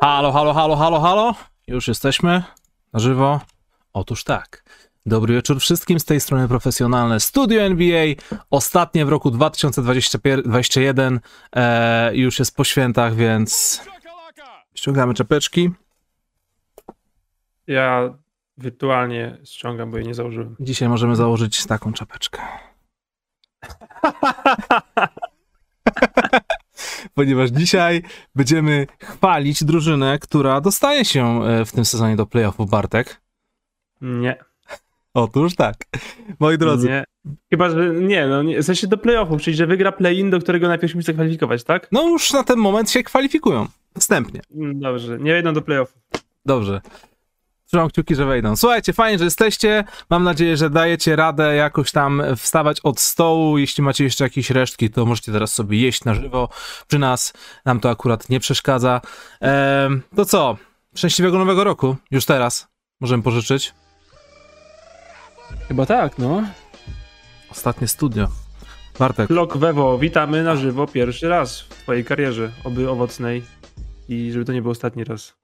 Halo, halo, halo, halo, halo. Już jesteśmy na żywo. Otóż tak. Dobry wieczór wszystkim z tej strony profesjonalne Studio NBA. Ostatnie w roku 2021. E, już jest po świętach, więc ściągamy czapeczki. Ja wirtualnie ściągam, bo jej nie założyłem. Dzisiaj możemy założyć taką czapeczkę. Ponieważ dzisiaj będziemy chwalić drużynę, która dostaje się e, w tym sezonie do playoffów, Bartek. Nie. Otóż tak. Moi drodzy. Nie. Chyba, że nie, no nie, w sensie do playoffów, czyli że wygra play-in, do którego najpierw musi zakwalifikować, tak? No już na ten moment się kwalifikują. Wstępnie. Mm, Dobrze, nie wejdą do playoffów. Dobrze. Trzymam kciuki, że wejdą. Słuchajcie, fajnie, że jesteście. Mam nadzieję, że dajecie radę jakoś tam wstawać od stołu. Jeśli macie jeszcze jakieś resztki, to możecie teraz sobie jeść na żywo przy nas. Nam to akurat nie przeszkadza. Ehm, to co? Szczęśliwego nowego roku. Już teraz. Możemy pożyczyć. Chyba tak, no. Ostatnie studio. Bartek. Klok Wewo, witamy na żywo pierwszy raz w twojej karierze, oby owocnej i żeby to nie był ostatni raz.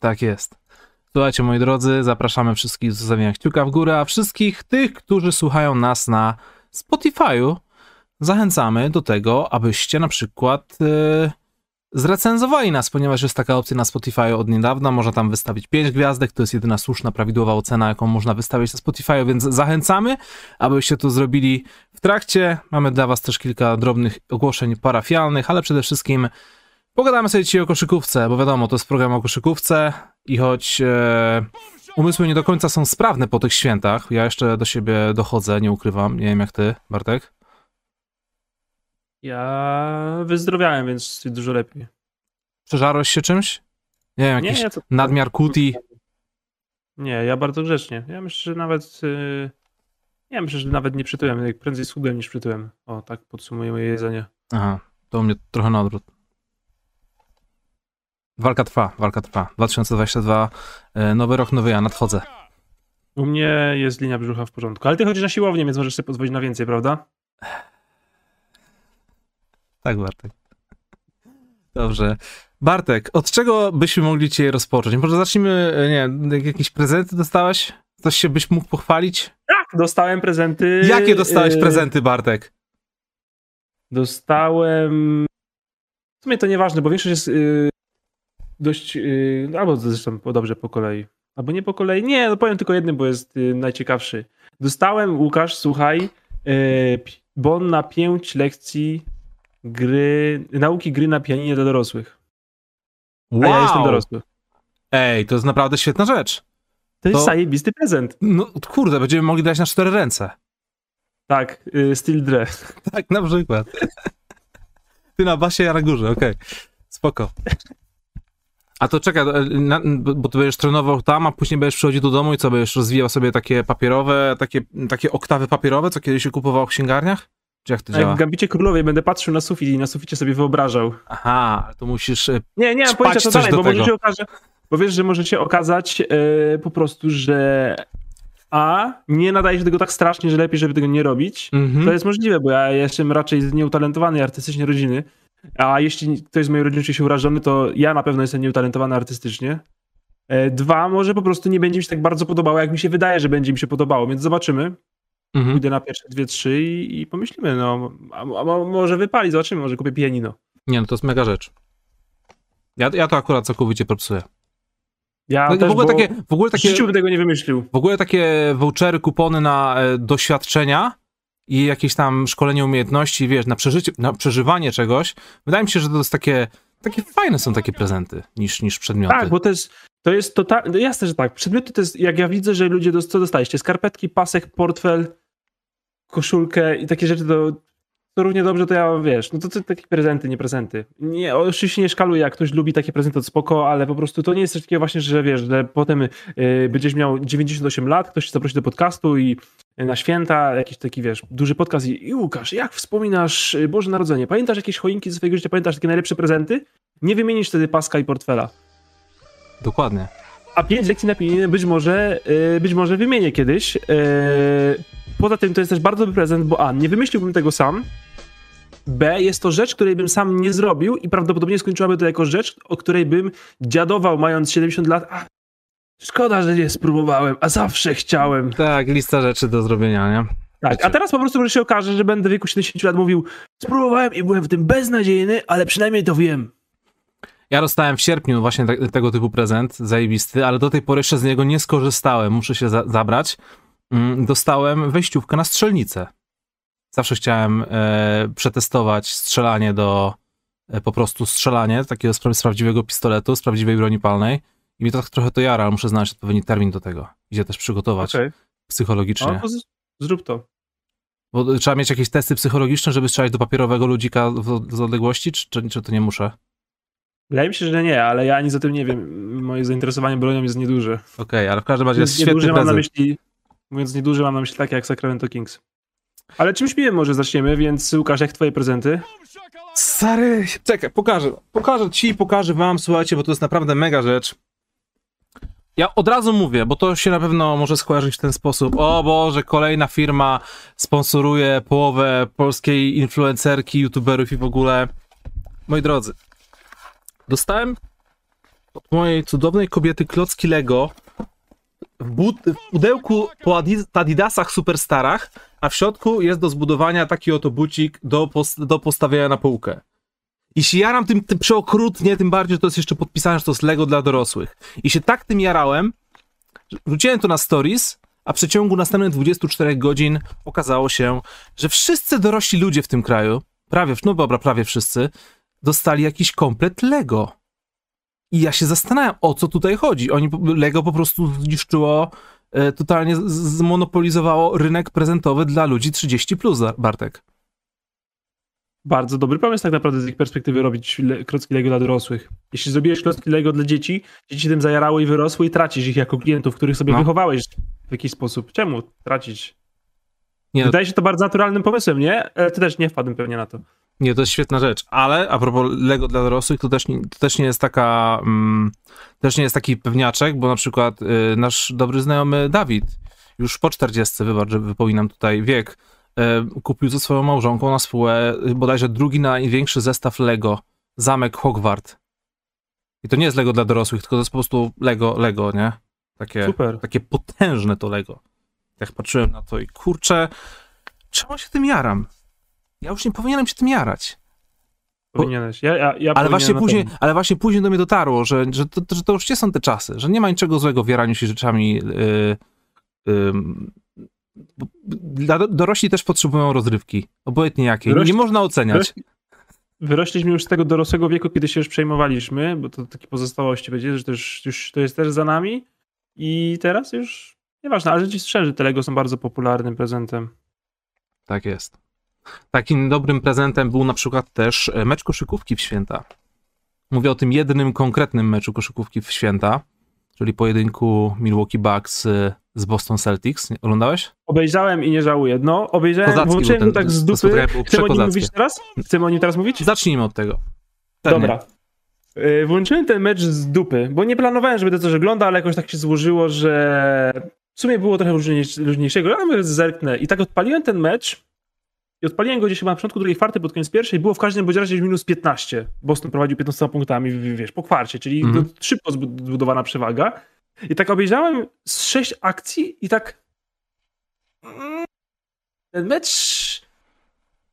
Tak jest. Słuchajcie, moi drodzy, zapraszamy wszystkich do zostawienia kciuka w górę, a wszystkich tych, którzy słuchają nas na Spotify'u, zachęcamy do tego, abyście na przykład yy, zrecenzowali nas, ponieważ jest taka opcja na Spotify od niedawna, można tam wystawić 5 gwiazdek, to jest jedyna słuszna, prawidłowa ocena, jaką można wystawić na Spotify, więc zachęcamy, abyście to zrobili w trakcie. Mamy dla was też kilka drobnych ogłoszeń parafialnych, ale przede wszystkim Pogadamy sobie dzisiaj o koszykówce, bo wiadomo, to jest program o koszykówce i choć e, umysły nie do końca są sprawne po tych świętach, ja jeszcze do siebie dochodzę, nie ukrywam. Nie wiem jak ty, Bartek. Ja wyzdrowiałem, więc dużo lepiej. Przeżarłeś się czymś? Nie wiem, jakiś ja to- nadmiar kuti. Nie, ja bardzo grzecznie. Ja myślę, że nawet. Yy... Ja myślę, że nawet nie przytyłem. Prędzej schudłem niż przytyłem. O, tak podsumuję moje jedzenie. Aha, to u mnie trochę na odwrót. Walka trwa, walka trwa. 2022, e, nowy rok, nowy ja, nadchodzę. U mnie jest linia brzucha w porządku. Ale ty chodzisz na siłownię, więc możesz sobie pozwolić na więcej, prawda? Tak, Bartek. Dobrze. Bartek, od czego byśmy mogli dzisiaj rozpocząć? Może zacznijmy, e, nie, jakieś prezenty dostałeś? Coś się byś mógł pochwalić? Tak, dostałem prezenty. Jakie dostałeś yy, prezenty, Bartek? Dostałem. W sumie to nieważne, bo większość jest yy, dość. Yy, albo zresztą dobrze po kolei. Albo nie po kolei. Nie, no powiem tylko jednym, bo jest yy, najciekawszy. Dostałem, Łukasz, słuchaj, pi- bon na pięć lekcji gry, nauki gry na pianinie dla dorosłych. A ja jestem dorosły. Ej, to jest naprawdę świetna rzecz. To jest To- zajebisty prezent. No kurde, będziemy mogli dać na cztery ręce. Tak, yy, Steel Dre. Tak, na przykład. Ty na basie, ja na górze, okej. Spoko. A to czekaj, e, na, bo ty będziesz trenował tam, a później będziesz przychodził do domu i co, będziesz rozwijał sobie takie papierowe, takie, takie oktawy papierowe, co kiedyś się kupował w księgarniach? Czy jak to jak działa? w Gambicie Królowej będę patrzył na sufit i na suficie sobie wyobrażał. Aha, to musisz... e, Nie, nie mam pojęcia co dalej, bo może się okaże, bo wiesz, że może się okazać e, po prostu, że a, nie nadaje się tego tak strasznie, że lepiej, żeby tego nie robić. Mhm. To jest możliwe, bo ja jestem raczej z nieutalentowany artystycznie rodziny, a jeśli ktoś z mojej rodziny czuje się urażony, to ja na pewno jestem nieutalentowany artystycznie. E, Dwa, może po prostu nie będzie mi się tak bardzo podobało, jak mi się wydaje, że będzie mi się podobało, więc zobaczymy. Mhm. Pójdę na pierwsze dwie, trzy i, i pomyślimy, no, a, a mo- może wypali, zobaczymy, może kupię pianino. Nie, no to jest mega rzecz. Ja, ja to akurat całkowicie propsuję. Ja No, też, w, ogóle takie, w, ogóle w takie, życiu bym tego nie wymyślił. w ogóle takie vouchery, kupony na e, doświadczenia i jakieś tam szkolenie umiejętności, wiesz, na, przeżycie, na przeżywanie czegoś, wydaje mi się, że to jest takie, takie fajne są takie prezenty niż, niż przedmioty. Tak, bo to jest, to jest totalnie, no jasne, że tak. Przedmioty to jest, jak ja widzę, że ludzie, co dostaliście? Skarpetki, pasek, portfel, koszulkę i takie rzeczy, to, to równie dobrze to ja, wiesz, no to, to takie prezenty, nie prezenty. Nie, oczywiście nie szkaluję, jak ktoś lubi takie prezenty, to spoko, ale po prostu to nie jest coś takiego właśnie, że wiesz, że potem y, będziesz miał 98 lat, ktoś cię zaprosi do podcastu i na święta, jakiś taki, wiesz, duży podcast i, i Łukasz, jak wspominasz y, Boże Narodzenie? Pamiętasz jakieś choinki ze swojego życia? Pamiętasz takie najlepsze prezenty? Nie wymienisz wtedy paska i portfela. Dokładnie. A pięć lekcji na pianinie być może, yy, być może wymienię kiedyś. Yy, poza tym to jest też bardzo dobry prezent, bo a, nie wymyśliłbym tego sam, B, jest to rzecz, której bym sam nie zrobił i prawdopodobnie skończyłaby to jako rzecz, o której bym dziadował mając 70 lat. A, szkoda, że nie spróbowałem, a zawsze chciałem. Tak, lista rzeczy do zrobienia, nie? Tak, a teraz po prostu może się okaże, że będę w wieku 70 lat mówił, spróbowałem i byłem w tym beznadziejny, ale przynajmniej to wiem. Ja dostałem w sierpniu właśnie te, tego typu prezent, zajebisty, ale do tej pory jeszcze z niego nie skorzystałem, muszę się za zabrać. Mm, dostałem wejściówkę na strzelnicę. Zawsze chciałem e, przetestować strzelanie do, e, po prostu strzelanie takiego z, prawdziwego pistoletu, z prawdziwej broni palnej. I mi to tak trochę to jara, ale muszę znaleźć odpowiedni termin do tego. Gdzie też przygotować Okej, psychologicznie. no to z- zrób to. Bo trzeba mieć jakieś testy psychologiczne, żeby strzelać do papierowego ludzika w- z odległości, czy, czy, czy to nie muszę? Wydaje mi się, że nie, ale ja nic o tym nie wiem. Moje zainteresowanie bronią jest nieduże. Okej, ale w każdym razie jest świetny nieduże mam na myśli, mówiąc nieduże mam na myśli takie jak Sacramento Kings. Ale czymś miłym może zaczniemy, więc Łukasz, jak twoje prezenty? Stary, czekaj, pokażę. Pokażę ci pokażę wam, słuchajcie, bo to jest naprawdę mega rzecz. Ja od razu mówię, bo to się na pewno może skojarzyć w ten sposób. O Boże, kolejna firma sponsoruje połowę polskiej influencerki, youtuberów i w ogóle. Moi drodzy, dostałem od mojej cudownej kobiety klocki Lego w, but, w pudełku po Adi- Adidasach Superstarach, a w środku jest do zbudowania taki oto bucik do, pos, do postawienia na półkę. I się jaram tym, tym przeokrutnie, tym bardziej, że to jest jeszcze podpisane, że to jest Lego dla dorosłych. I się tak tym jarałem, wrzuciłem to na stories, a w przeciągu następnych 24 godzin okazało się, że wszyscy dorośli ludzie w tym kraju, prawie, no dobra, prawie wszyscy, dostali jakiś komplet Lego. I ja się zastanawiam, o co tutaj chodzi. Oni, Lego po prostu zniszczyło, e, totalnie zmonopolizowało rynek prezentowy dla ludzi 30+, plus, Bartek. Bardzo dobry pomysł tak naprawdę z ich perspektywy robić le- klocki Lego dla dorosłych. Jeśli zrobiłeś klocki Lego dla dzieci, dzieci tym zajarały i wyrosły i tracisz ich jako klientów, których sobie No. wychowałeś w jakiś sposób. Czemu tracić? Nie, no, Wydaje się to bardzo naturalnym pomysłem, nie? E, Ty też nie wpadłem pewnie na to. Nie, to jest świetna rzecz, ale a propos Lego dla dorosłych, to też nie, to też nie jest taka, mm, też nie jest taki pewniaczek, bo na przykład y, nasz dobry znajomy Dawid, już po 40, wybacz, że wypominam tutaj wiek, y, kupił ze swoją małżonką na spółę y, bodajże drugi największy zestaw Lego, zamek Hogwart. I to nie jest Lego dla dorosłych, tylko to jest po prostu Lego, Lego, nie? Takie, Super. takie potężne to Lego. Jak patrzyłem na to i kurczę, czemu się tym jaram? Ja już nie powinienem się tym jarać. Powinieneś. Ja, ja, ja Ale właśnie, później, ale właśnie później do mnie dotarło, że, że, to, że to już nie są te czasy, że nie ma niczego złego w jaraniu się rzeczami. Yy, yy, bo dorośli też potrzebują rozrywki, obojętnie jakiej. Dorośli- nie można oceniać. Wyrośliśmy już z tego dorosłego wieku, kiedy się już przejmowaliśmy, bo to takie pozostałości będzie, że to już, już to jest też za nami i teraz już nieważne, ale rzeczywiście szczerze, te Lego są bardzo popularnym prezentem. Tak jest. Takim dobrym prezentem był na przykład też e, mecz koszykówki w święta. Mówię o tym jednym konkretnym meczu koszykówki w święta, czyli pojedynku Milwaukee Bucks y, z Boston Celtics. Oglądałeś? Obejrzałem i nie żałuję. No, obejrzałem, Kozacki włączyłem ten- tak z dupy. Chcemy o nim mówić teraz? Chcemy o nim teraz mówić? Zacznijmy od tego. Dobra. Y, Włączyłem ten mecz z dupy, bo nie planowałem, żeby to coś ogląda, ale jakoś tak się złożyło, że w sumie było trochę różniejszego, ale zerknę. I tak odpaliłem ten mecz i odpaliłem go gdzieś chyba na początku drugiej kwarty, pod koniec pierwszej. Było w każdym bądź razie minus 15. Boston prowadził 15 punktami, wiesz, po kwarcie, czyli to szybko zbu- zbudowana przewaga. I tak obejrzałem z sześć akcji i tak mm, ten mecz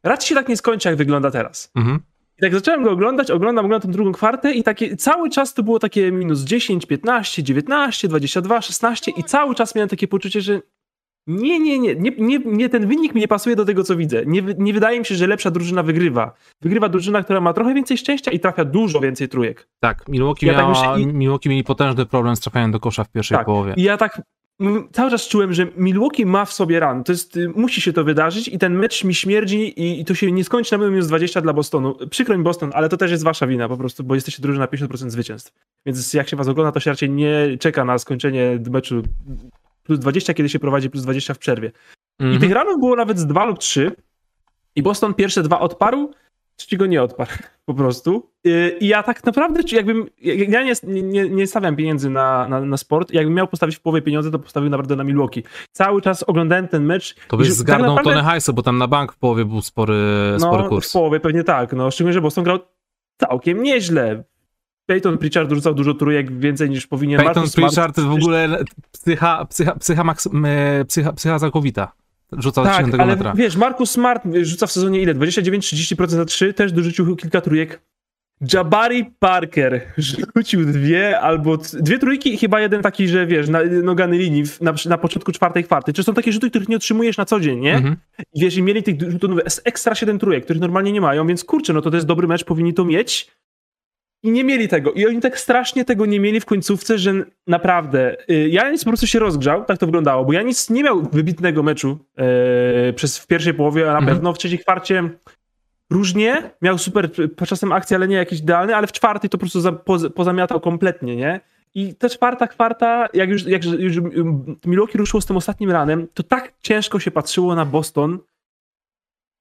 raczej się tak nie skończy, jak wygląda teraz. Mhm. I tak zacząłem go oglądać, oglądam, oglądam tą drugą kwartę i takie, cały czas to było takie minus 10, 15, 19, 22, 16 i cały czas miałem takie poczucie, że nie, nie, nie, nie, nie, nie ten wynik mi nie pasuje do tego, co widzę. Nie, nie wydaje mi się, że lepsza drużyna wygrywa. Wygrywa drużyna, która ma trochę więcej szczęścia i trafia dużo więcej trójek. Tak, Milwaukee, Ja tak miała, myślę i- Milwaukee mieli potężny problem z trafianiem do kosza w pierwszej Tak. połowie. Ja tak cały czas czułem, że Milwaukee ma w sobie ran. To jest, y, musi się to wydarzyć i ten mecz mi śmierdzi i, i to się nie skończy na minus 20 dla Bostonu. Przykro mi Boston, ale to też jest wasza wina po prostu, bo jesteście drużyna na 50% zwycięstw. Więc jak się was ogląda, to się raczej nie czeka na skończenie meczu plus 20, kiedy się prowadzi plus 20 w przerwie. I Mhm. tych ranów było nawet z dwa lub trzy. I Boston pierwsze dwa odparł ci go nie odparł po prostu. Y, I ja tak naprawdę, czy jakbym, ja nie, nie, nie stawiam pieniędzy na, na, na, sport, jakbym miał postawić w połowie pieniądze, to postawił naprawdę na Milwaukee. Cały czas oglądałem ten mecz. To byś tak zgarnął tak naprawdę... tonę hajsu, bo tam na bank w połowie był spory, spory no, kurs. w połowie pewnie tak, no szczególnie, że Boston grał całkiem nieźle. Peyton Pritchard rzucał dużo trójek, więcej niż powinien. Peyton Marcus Pritchard Smart... w ogóle psycha, psycha, psycha, maks, psycha, psycha całkowita. Rzucał tak, 10 ale metra. wiesz, Markus Smart rzuca w sezonie ile? 29-30% za 3, też dorzucił kilka trójek. Jabari Parker rzucił dwie albo dwie trójki i chyba jeden taki, że wiesz, na, nogany linii na, na początku czwartej kwarty. Czy są takie rzuty, których nie otrzymujesz na co dzień, nie? Mhm. I wiesz, i mieli tych rzutów ekstra 7 trójek, których normalnie nie mają, więc kurczę, no to to jest dobry mecz, powinni to mieć. I nie mieli tego. I oni tak strasznie tego nie mieli w końcówce, że naprawdę. Y, Janis po prostu się rozgrzał, tak to wyglądało, bo Janis nie miał wybitnego meczu e, przez w pierwszej połowie, a na mhm. pewno w trzeciej kwarcie różnie. Miał super czasem akcję, ale nie jakiś idealny, ale w czwartej to po prostu za, poz, pozamiatał kompletnie, nie? I ta czwarta kwarta, jak już, jak już Milwaukee ruszyło z tym ostatnim ranem, to tak ciężko się patrzyło na Boston,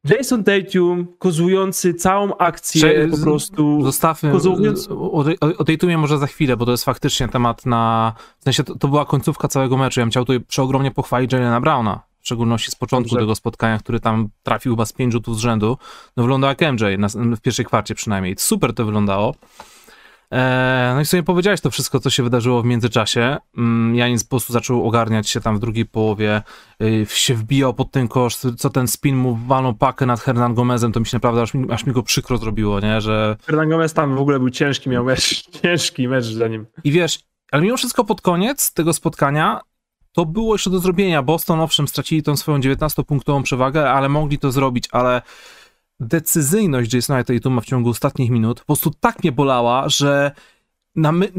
Jason Tatum kozujący całą akcję Cze po prostu. Zostawmy kozując... o, o, o Tatumie może za chwilę, bo to jest faktycznie temat na... W sensie to, to była końcówka całego meczu. Ja bym chciał tutaj przeogromnie pochwalić Jalena Browna. W szczególności z początku Dobrze. tego spotkania, który tam trafił chyba z pięć rzutów z rzędu. No wyglądał jak MJ, na, w pierwszej kwarcie przynajmniej. Super to wyglądało. E, no i sobie powiedziałeś to wszystko, co się wydarzyło w międzyczasie. Mm, Janis po prostu zaczął ogarniać się tam w drugiej połowie, y, się wbijał pod ten kosz, co ten spin mu walnął pakę nad Hernan Gomezem, to mi się naprawdę aż mi, aż mi go przykro zrobiło, nie, że... Hernan Gomez tam w ogóle był ciężki, miał mecz, ciężki mecz za nim. I wiesz, ale mimo wszystko pod koniec tego spotkania to było jeszcze do zrobienia. Boston owszem stracili tą swoją 19-punktową przewagę, ale mogli to zrobić, ale decyzyjność Jasona Tatuma w ciągu ostatnich minut po prostu tak mnie bolała, że my...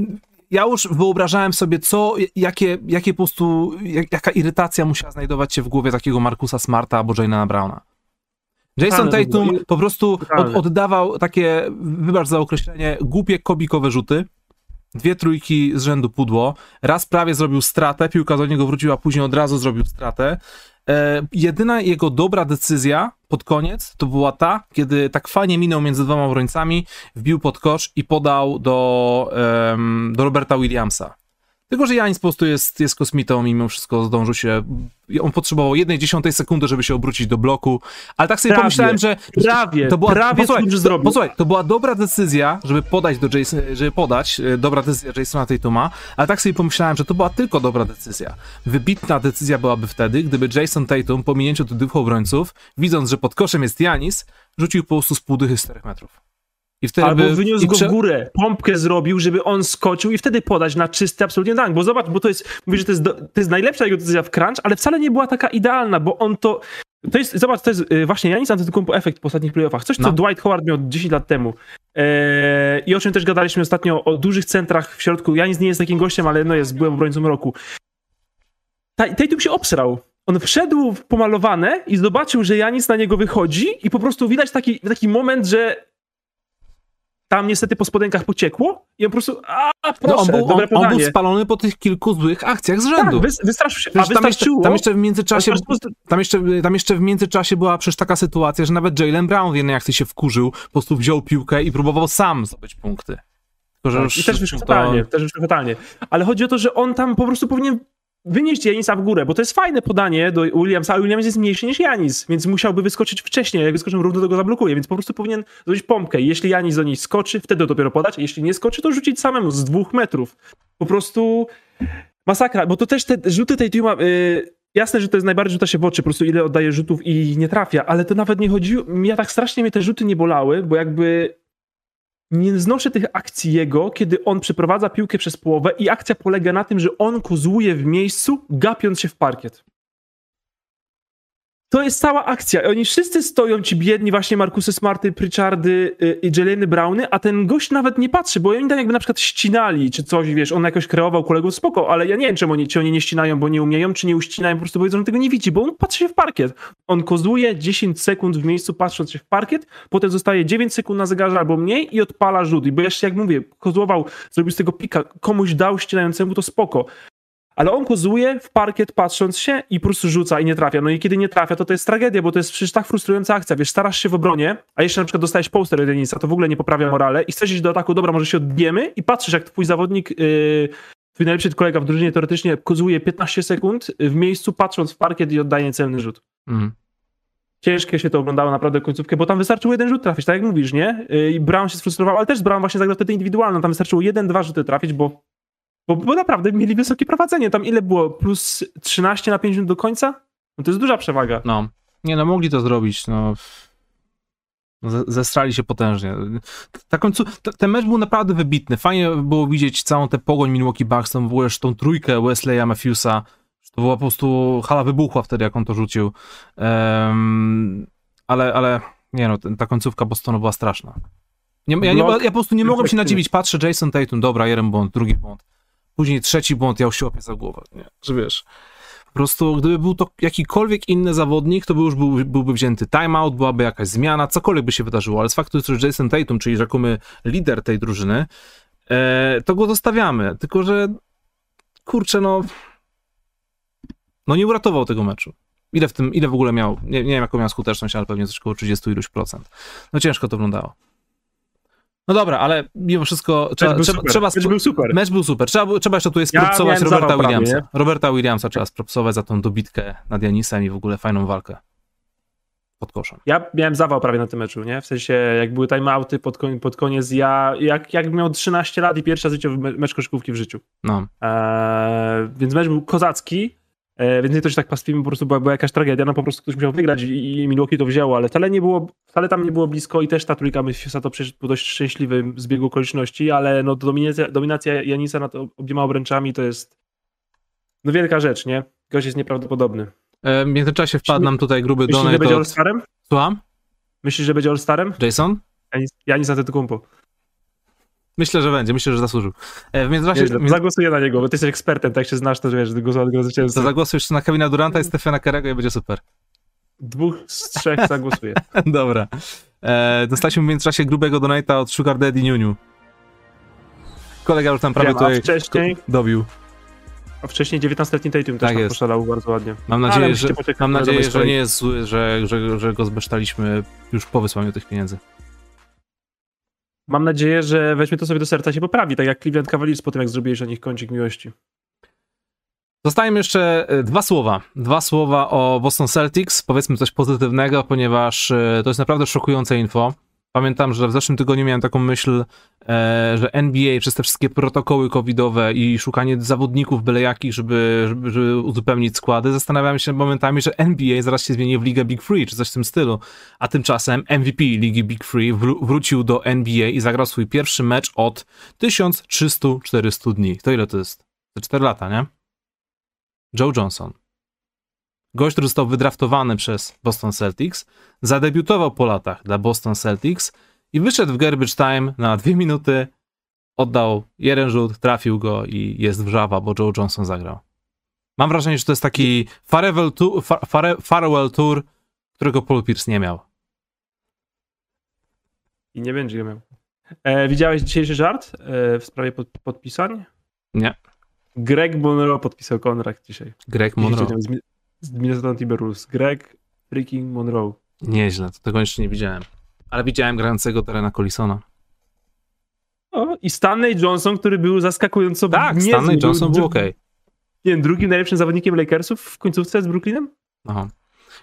ja już wyobrażałem sobie, co, jakie, jakie po prostu, jak, jaka irytacja musiała znajdować się w głowie takiego Markusa Smarta albo Jane'a Browna. Jason Tatum po prostu od, oddawał takie, wybacz za określenie, głupie kobikowe rzuty, dwie trójki z rzędu pudło, raz prawie zrobił stratę, piłka do niego wróciła, później od razu zrobił stratę. E, jedyna jego dobra decyzja pod koniec to była ta, kiedy tak fajnie minął między dwoma obrońcami, wbił pod kosz i podał do, do Roberta Williamsa. Tylko, że Janis po prostu jest, jest kosmitą, mimo wszystko zdążył się. On potrzebował jednej dziesiątej sekundy, żeby się obrócić do bloku, ale tak sobie prawie, pomyślałem, że. Prawie, to była, prawie posłuchaj, to, zrobił. Posłuchaj, to była dobra decyzja, żeby podać do Jason, żeby podać, e, dobra decyzja Jasona Tatuma, ale tak sobie pomyślałem, że to była tylko dobra decyzja. Wybitna decyzja byłaby wtedy, gdyby Jason Tatum po minięciu tych dwóch obrońców, widząc, że pod koszem jest Janis, rzucił po prostu z pół dychy 4 metrów. I wtedy Albo by, wyniósł go w górę, pompkę zrobił, żeby on skoczył i wtedy podać na czysty absolutnie dank. Bo zobacz, bo to jest, mówię, że to jest, do, to jest najlepsza jego decyzja w crunch, ale wcale nie była taka idealna, bo on to... To jest, zobacz, to jest y, właśnie Janis Antetokounmpo efekt po ostatnich playoffach. Coś, co no. Dwight Howard miał 10 lat temu. Eee, I o czym też gadaliśmy ostatnio, o dużych centrach w środku. Janis nie jest takim gościem, ale no jest byłem obrońcą roku. Tatum się obsrał. On wszedł w pomalowane i zobaczył, że Janis na niego wychodzi i po prostu widać taki, taki moment, że tam niestety po spodenkach pociekło i on po prostu, a proszę, no on, był, on, on, był spalony po tych kilku złych akcjach z rzędu. Tak, wystraszył się, a tam, jeszcze, tam jeszcze w międzyczasie, tam jeszcze, tam jeszcze w międzyczasie była przecież taka sytuacja, że nawet Jalen Brown w jednej akcji się wkurzył, po prostu wziął piłkę i próbował sam zdobyć punkty. Tylko, tak, I też wyszło to... fatalnie, też wyszło fatalnie. Ale chodzi o to, że on tam po prostu powinien wynieść Janisa w górę, bo to jest fajne podanie do Williamsa, ale Williams jest mniejszy niż Janis, więc musiałby wyskoczyć wcześniej, jak wyskoczył równo, to go zablokuje, więc po prostu powinien zrobić pompkę. Jeśli Janis do niej skoczy, wtedy dopiero podać, jeśli nie skoczy, to rzucić samemu z dwóch metrów. Po prostu masakra, bo to też te rzuty tej Tuma... Yy, jasne, że to jest najbardziej rzuta się w oczy, po prostu ile oddaje rzutów i nie trafia, ale to nawet nie chodziło, ja tak strasznie mnie te rzuty nie bolały, bo jakby nie znoszę tych akcji jego, kiedy on przeprowadza piłkę przez połowę i akcja polega na tym, że on kozłuje w miejscu, gapiąc się w parkiet. To jest cała akcja. Oni wszyscy stoją ci biedni, właśnie Markusy Smarty, Pritchardy y, i Jeleny Browny, a ten gość nawet nie patrzy, bo oni tam jakby na przykład ścinali, czy coś, wiesz, on jakoś kreował kolegów, spoko, ale ja nie wiem, czemu oni, czy oni nie ścinają, bo nie umieją, czy nie uścinają, po prostu powiedzą, że tego nie widzi, bo on patrzy się w parkiet. On kozuje 10 sekund w miejscu, patrząc się w parkiet, potem zostaje 9 sekund na zegarze albo mniej i odpala rzut. I bo jeszcze, jak mówię, kozłował, zrobił z tego pika, komuś dał ścinającemu, to spoko ale on kozuje w parkiet patrząc się i po prostu rzuca i nie trafia. No i kiedy nie trafia, to to jest tragedia, bo to jest przecież tak frustrująca akcja. Wiesz, starasz się w obronie, a jeszcze na przykład dostajesz poster od Janisa, to w ogóle nie poprawia morale i chcesz iść do ataku, dobra, może się odbijemy i patrzysz, jak twój zawodnik, yy, twój najlepszy kolega w drużynie teoretycznie kozuje 15 sekund w miejscu, patrząc w parkiet i oddaje celny rzut. Mm. Ciężkie się to oglądało naprawdę końcówkę, bo tam wystarczyło jeden rzut trafić, tak jak mówisz, nie? Yy, I Brown się sfrustrował, ale też Brown właśnie zagrał wtedy indywidualną, tam wystarczyło jeden, dwa rzuty trafić, bo bo, bo naprawdę mieli wysokie prowadzenie. Tam ile było? Plus 13 na 5 minut do końca? No to jest duża przewaga. No. Nie no, mogli to zrobić, no. Zestrali się potężnie. Ta końcu, ten mecz był naprawdę wybitny. Fajnie było widzieć całą tę pogoń Milwaukee Bucks, tą, w ogóle tą trójkę Wesleya Matthewsa. To była po prostu hala wybuchła wtedy, jak on to rzucił. Um, ale, ale nie no, ta końcówka Bostonu była straszna. Nie, ja, nie, ja po prostu nie mogłem się nadziwić. Patrzę, Jason Tatum, dobra, jeden błąd, drugi błąd. Później trzeci błąd, ja się łapię za głowę, nie? Że wiesz, po prostu gdyby był to jakikolwiek inny zawodnik, to by już był, byłby wzięty timeout, byłaby jakaś zmiana, cokolwiek by się wydarzyło, ale z faktu, że Jason Tatum, czyli rzekomy lider tej drużyny, e, to go zostawiamy, tylko że kurczę, no no nie uratował tego meczu. Ile w tym, ile w ogóle miał, nie, nie wiem jaką miał skuteczność, ale pewnie coś około 30 iluś procent. No ciężko to wyglądało. No dobra, ale mimo wszystko trzeba... Mecz był trzeba, super. Mecz był super. Mecz był super. Trzeba, trzeba jeszcze tu jest ja Roberta Williamsa. Roberta Williamsa trzeba spropsować za tą dobitkę nad Janisem i w ogóle fajną walkę pod koszem. Ja miałem zawał prawie na tym meczu, nie? W sensie, jak były timeouty pod, pod koniec, ja jak, jak miał 13 lat i pierwszy raz mecz koszykówki w życiu. No. Eee, więc mecz był kozacki. E, więc nie to, że tak pastwimy, po prostu była, była, jakaś tragedia, no po prostu ktoś musiał wygrać i, i Milwaukee to wzięło, ale wcale nie było, wcale tam nie było blisko i też ta trójka Memphisa to przecież był dość szczęśliwy zbieg okoliczności, ale no dominacja, dominacja Janisa nad obiema obręczami to jest no wielka rzecz, nie? Gość jest nieprawdopodobny. E, w międzyczasie wpadł nam tutaj gruby Myślisz, donate. Myślisz, że będzie All-Starem? Słucham? Myślisz, że będzie All-Starem? Jason? Janis, Janis Antetokounmpo. Myślę, że będzie, myślę, że zasłużył. E, w międzyczasie... Nie, zagłosuję na niego, bo ty jesteś ekspertem, tak się znasz, to wiesz, głosował go zwycięzcę. To zagłosujesz na Kevina Duranta i Stefana Karego i będzie super. Dwóch z trzech zagłosuję. Dobra. E, dostaliśmy w międzyczasie grubego donata od Sugar Daddy Niuniu. Kolega już tam prawie Wiem, tutaj wcześniej... dobił. A wcześniej 19-letni Tatum też tak tam poszalał bardzo ładnie. Mam nadzieję, że, mam nadzieję że nie jest zły, że, że, że go zbesztaliśmy już po wysłaniu tych pieniędzy. Mam nadzieję, że weźmie to sobie do serca się poprawi, tak jak Cleveland Cavaliers po tym, jak zrobiłeś o nich kącik miłości. Zostają jeszcze e, dwa słowa. Dwa słowa o Boston Celtics. Powiedzmy coś pozytywnego, ponieważ e, to jest naprawdę szokujące info. Pamiętam, że w zeszłym tygodniu miałem taką myśl, e, że NBA przez te wszystkie protokoły covidowe i szukanie zawodników byle jakich, żeby, żeby, żeby uzupełnić składy, zastanawiałem się momentami, że NBA zaraz się zmieni w Ligę Big Free, czy coś w tym stylu. A tymczasem MVP Ligi Big Free wró- wrócił do NBA i zagrał swój pierwszy mecz od 1300-400 dni. To ile to jest? To 4 lata, nie? Joe Johnson. Gość, który został wydraftowany przez Boston Celtics, zadebiutował po latach dla Boston Celtics i wyszedł w garbage time na dwie minuty, oddał jeden rzut, trafił go i jest wrzawa, bo Joe Johnson zagrał. Mam wrażenie, że to jest taki farewell tour, fare, farewell tour którego Paul Pierce nie miał. I nie będzie go miał. E, widziałeś dzisiejszy żart e, w sprawie pod, podpisań? Nie. Greg Monroe podpisał kontrakt dzisiaj. Greg Monroe z Minnesota Timberwolves. Greg freaking Monroe. Nieźle, to tego jeszcze nie widziałem. Ale widziałem grającego Terena Collisona. O, i Stanley Johnson, który był zaskakująco Tak, niezły. Stanley Johnson był, był ok. Nie wiem, drugim najlepszym zawodnikiem Lakersów w końcówce z Brooklynem? Aha.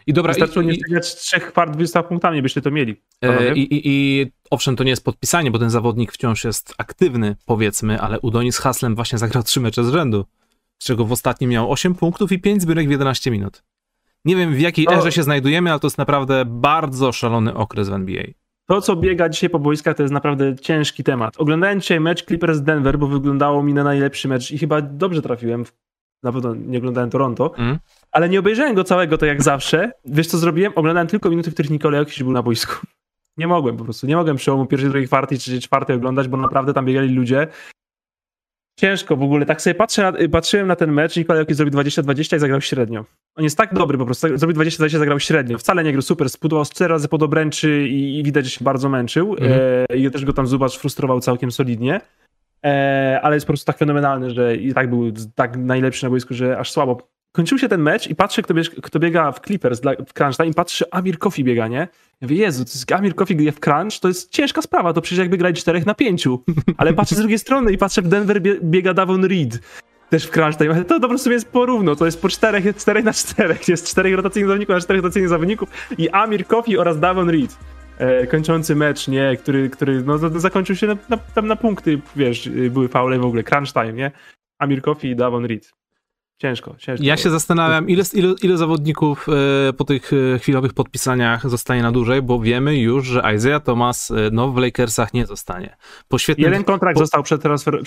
I dobra, Wystarczyło i, nie przegrać trzech kwart 20 punktami, byście to mieli. E, i, i, I owszem, to nie jest podpisanie, bo ten zawodnik wciąż jest aktywny, powiedzmy, ale Udonis Haslem właśnie zagrał trzy mecze z rzędu z czego w ostatnim miał 8 punktów i 5 zbiórek w 11 minut. Nie wiem, w jakiej erze się znajdujemy, ale to jest naprawdę bardzo szalony okres w NBA. To, co biega dzisiaj po boiskach, to jest naprawdę ciężki temat. Oglądałem dzisiaj mecz Clippers Denver, bo wyglądało mi na najlepszy mecz i chyba dobrze trafiłem. Na pewno nie oglądałem Toronto, mm. ale nie obejrzałem go całego, to jak zawsze. Wiesz, co zrobiłem? Oglądałem tylko minuty, w których Nikolaj Jokic był na boisku. Nie mogłem po prostu. Nie mogłem przełomu pierwszej, drugiej kwarty, trzeciej, czwartej oglądać, bo naprawdę tam biegali ludzie Ciężko w ogóle. Tak sobie patrzę patrzyłem na ten mecz. Nikolaj Jokic zrobił 20-20 i zagrał średnio. On jest tak dobry po prostu. Zrobił 20-20 zagrał średnio. Wcale nie grał super. Spudłował 4 razy pod obręczy i, i widać, że się bardzo męczył. Mhm. E, I też go tam Zubacz frustrował całkiem solidnie. e, ale jest po prostu tak fenomenalny, że i tak był tak najlepszy na boisku, że aż słabo. Kończył się ten mecz i patrzę, kto, bieg, kto biega w Clippers, dla, w Crunch Time i patrzę, Amir Kofi biega, nie? Ja mówię, Jezu, to jest Amir Kofi w Crunch, to jest ciężka sprawa, to przecież jakby grać 4 na 5. Ale patrzę z drugiej strony i patrzę, w Denver bie, biega Davon Reed też w crunch time. To po prostu jest porówno, to jest po czterech, czterech na czterech, jest czterech rotacyjnych zawodników na czterech rotacyjnych zawodników i Amir Kofi oraz Davon Reed. E, kończący mecz, nie, który, który no, zakończył się na, na, tam na punkty, wiesz, były faule w ogóle, crunch time, nie? Amir Kofi i Davon Reed. Ciężko, ciężko. Ja się zastanawiam, ile, ile, ile zawodników e, po tych e, chwilowych podpisaniach zostanie na dłużej, bo wiemy już, że Isaiah Thomas e, no, w Lakersach nie zostanie. Po świetnym, Jeden kontrakt po... został przetransfer,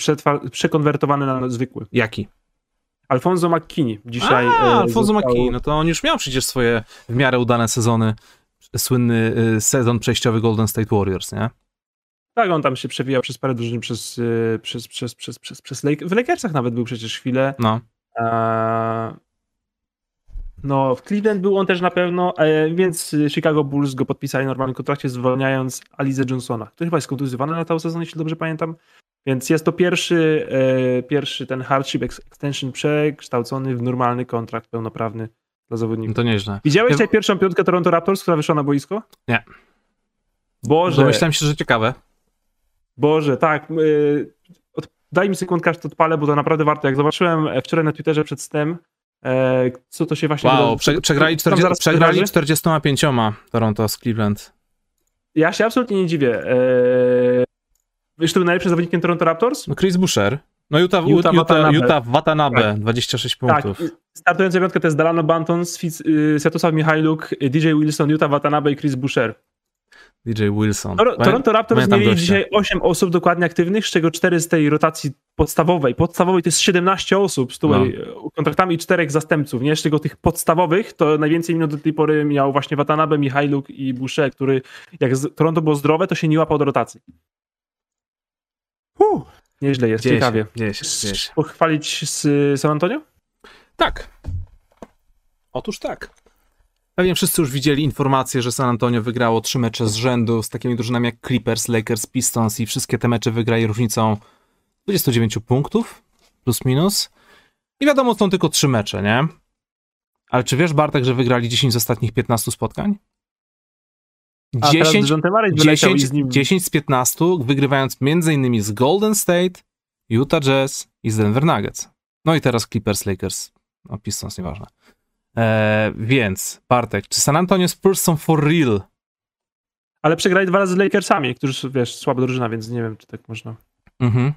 przekonwertowany na zwykły. Jaki? Alfonso McKinney dzisiaj. A, Alfonso został... McKinney, no to on już miał przecież swoje w miarę udane sezony, słynny sezon przejściowy Golden State Warriors, nie? Tak, on tam się przewijał przez parę drużyn przez, przez, przez, przez, przez, przez Lake... w Lakersach nawet był przecież chwilę. No. No, w Cleveland był on też na pewno, e, więc Chicago Bulls go podpisali w normalnym kontrakcie, zwalniając Alize Johnsona, który chyba jest kontuzjowany na cały sezon, jeśli dobrze pamiętam. Więc jest to pierwszy, e, pierwszy ten hardship extension przekształcony w normalny kontrakt pełnoprawny dla zawodników. To nieźle. Widziałeś ja... tę pierwszą piątkę Toronto Raptors, która wyszła na boisko? Nie. Boże. Domyślałem się, że ciekawe. Boże, tak. Daj mi sekundkę, aż to odpalę, bo to naprawdę warto. Jak zobaczyłem e, wczoraj na Twitterze przed stem, e, co to się właśnie... Wow, prze, przegrali, 40, przegrali 45 Toronto z Cleveland. Ja się absolutnie nie dziwię. E, wiesz, kto był najlepszym zawodnikiem Toronto Raptors? No Chris Boucher. No Utah, Utah, Utah, Watanabe, Utah Watanabe tak. 26 punktów. Tak. Startująca piątka to jest Dalano Banton, y, Światosław Michajluk, DJ Wilson, Utah Watanabe i Chris Boucher. DJ Wilson. Toronto Raptors mieli gościa. dzisiaj 8 osób dokładnie aktywnych, z czego 4 z tej rotacji podstawowej. Podstawowej to jest 17 osób z tutaj no. kontraktami i 4 zastępców. Nie? Z tego tych podstawowych to najwięcej minut do tej pory miał właśnie Watanabe, Michajluk i Boucher, który jak Toronto było zdrowe, to się nie łapał do rotacji. Uh, nieźle jest, dzieje ciekawie. Się, dzieje się, dzieje się. Pochwalić z San Antonio? Tak. Otóż tak. Pewnie wszyscy już widzieli informację, że San Antonio wygrało trzy mecze z rzędu z takimi drużynami jak Clippers, Lakers, Pistons i wszystkie te mecze wygrali różnicą 29 punktów, plus minus. I wiadomo, są tylko trzy mecze, nie? Ale czy wiesz, Bartek, że wygrali 10 z ostatnich 15 spotkań? 10, 10, z nim... 10 z 15, wygrywając m.in. z Golden State, Utah Jazz i z Denver Nuggets. No i teraz Clippers, Lakers, no Pistons, nieważne. E, więc, Bartek, czy San Antonio Spurs są for real? Ale przegrali dwa razy z Lakersami, którzy, wiesz, słaba drużyna, więc nie wiem, czy tak można. Mhm.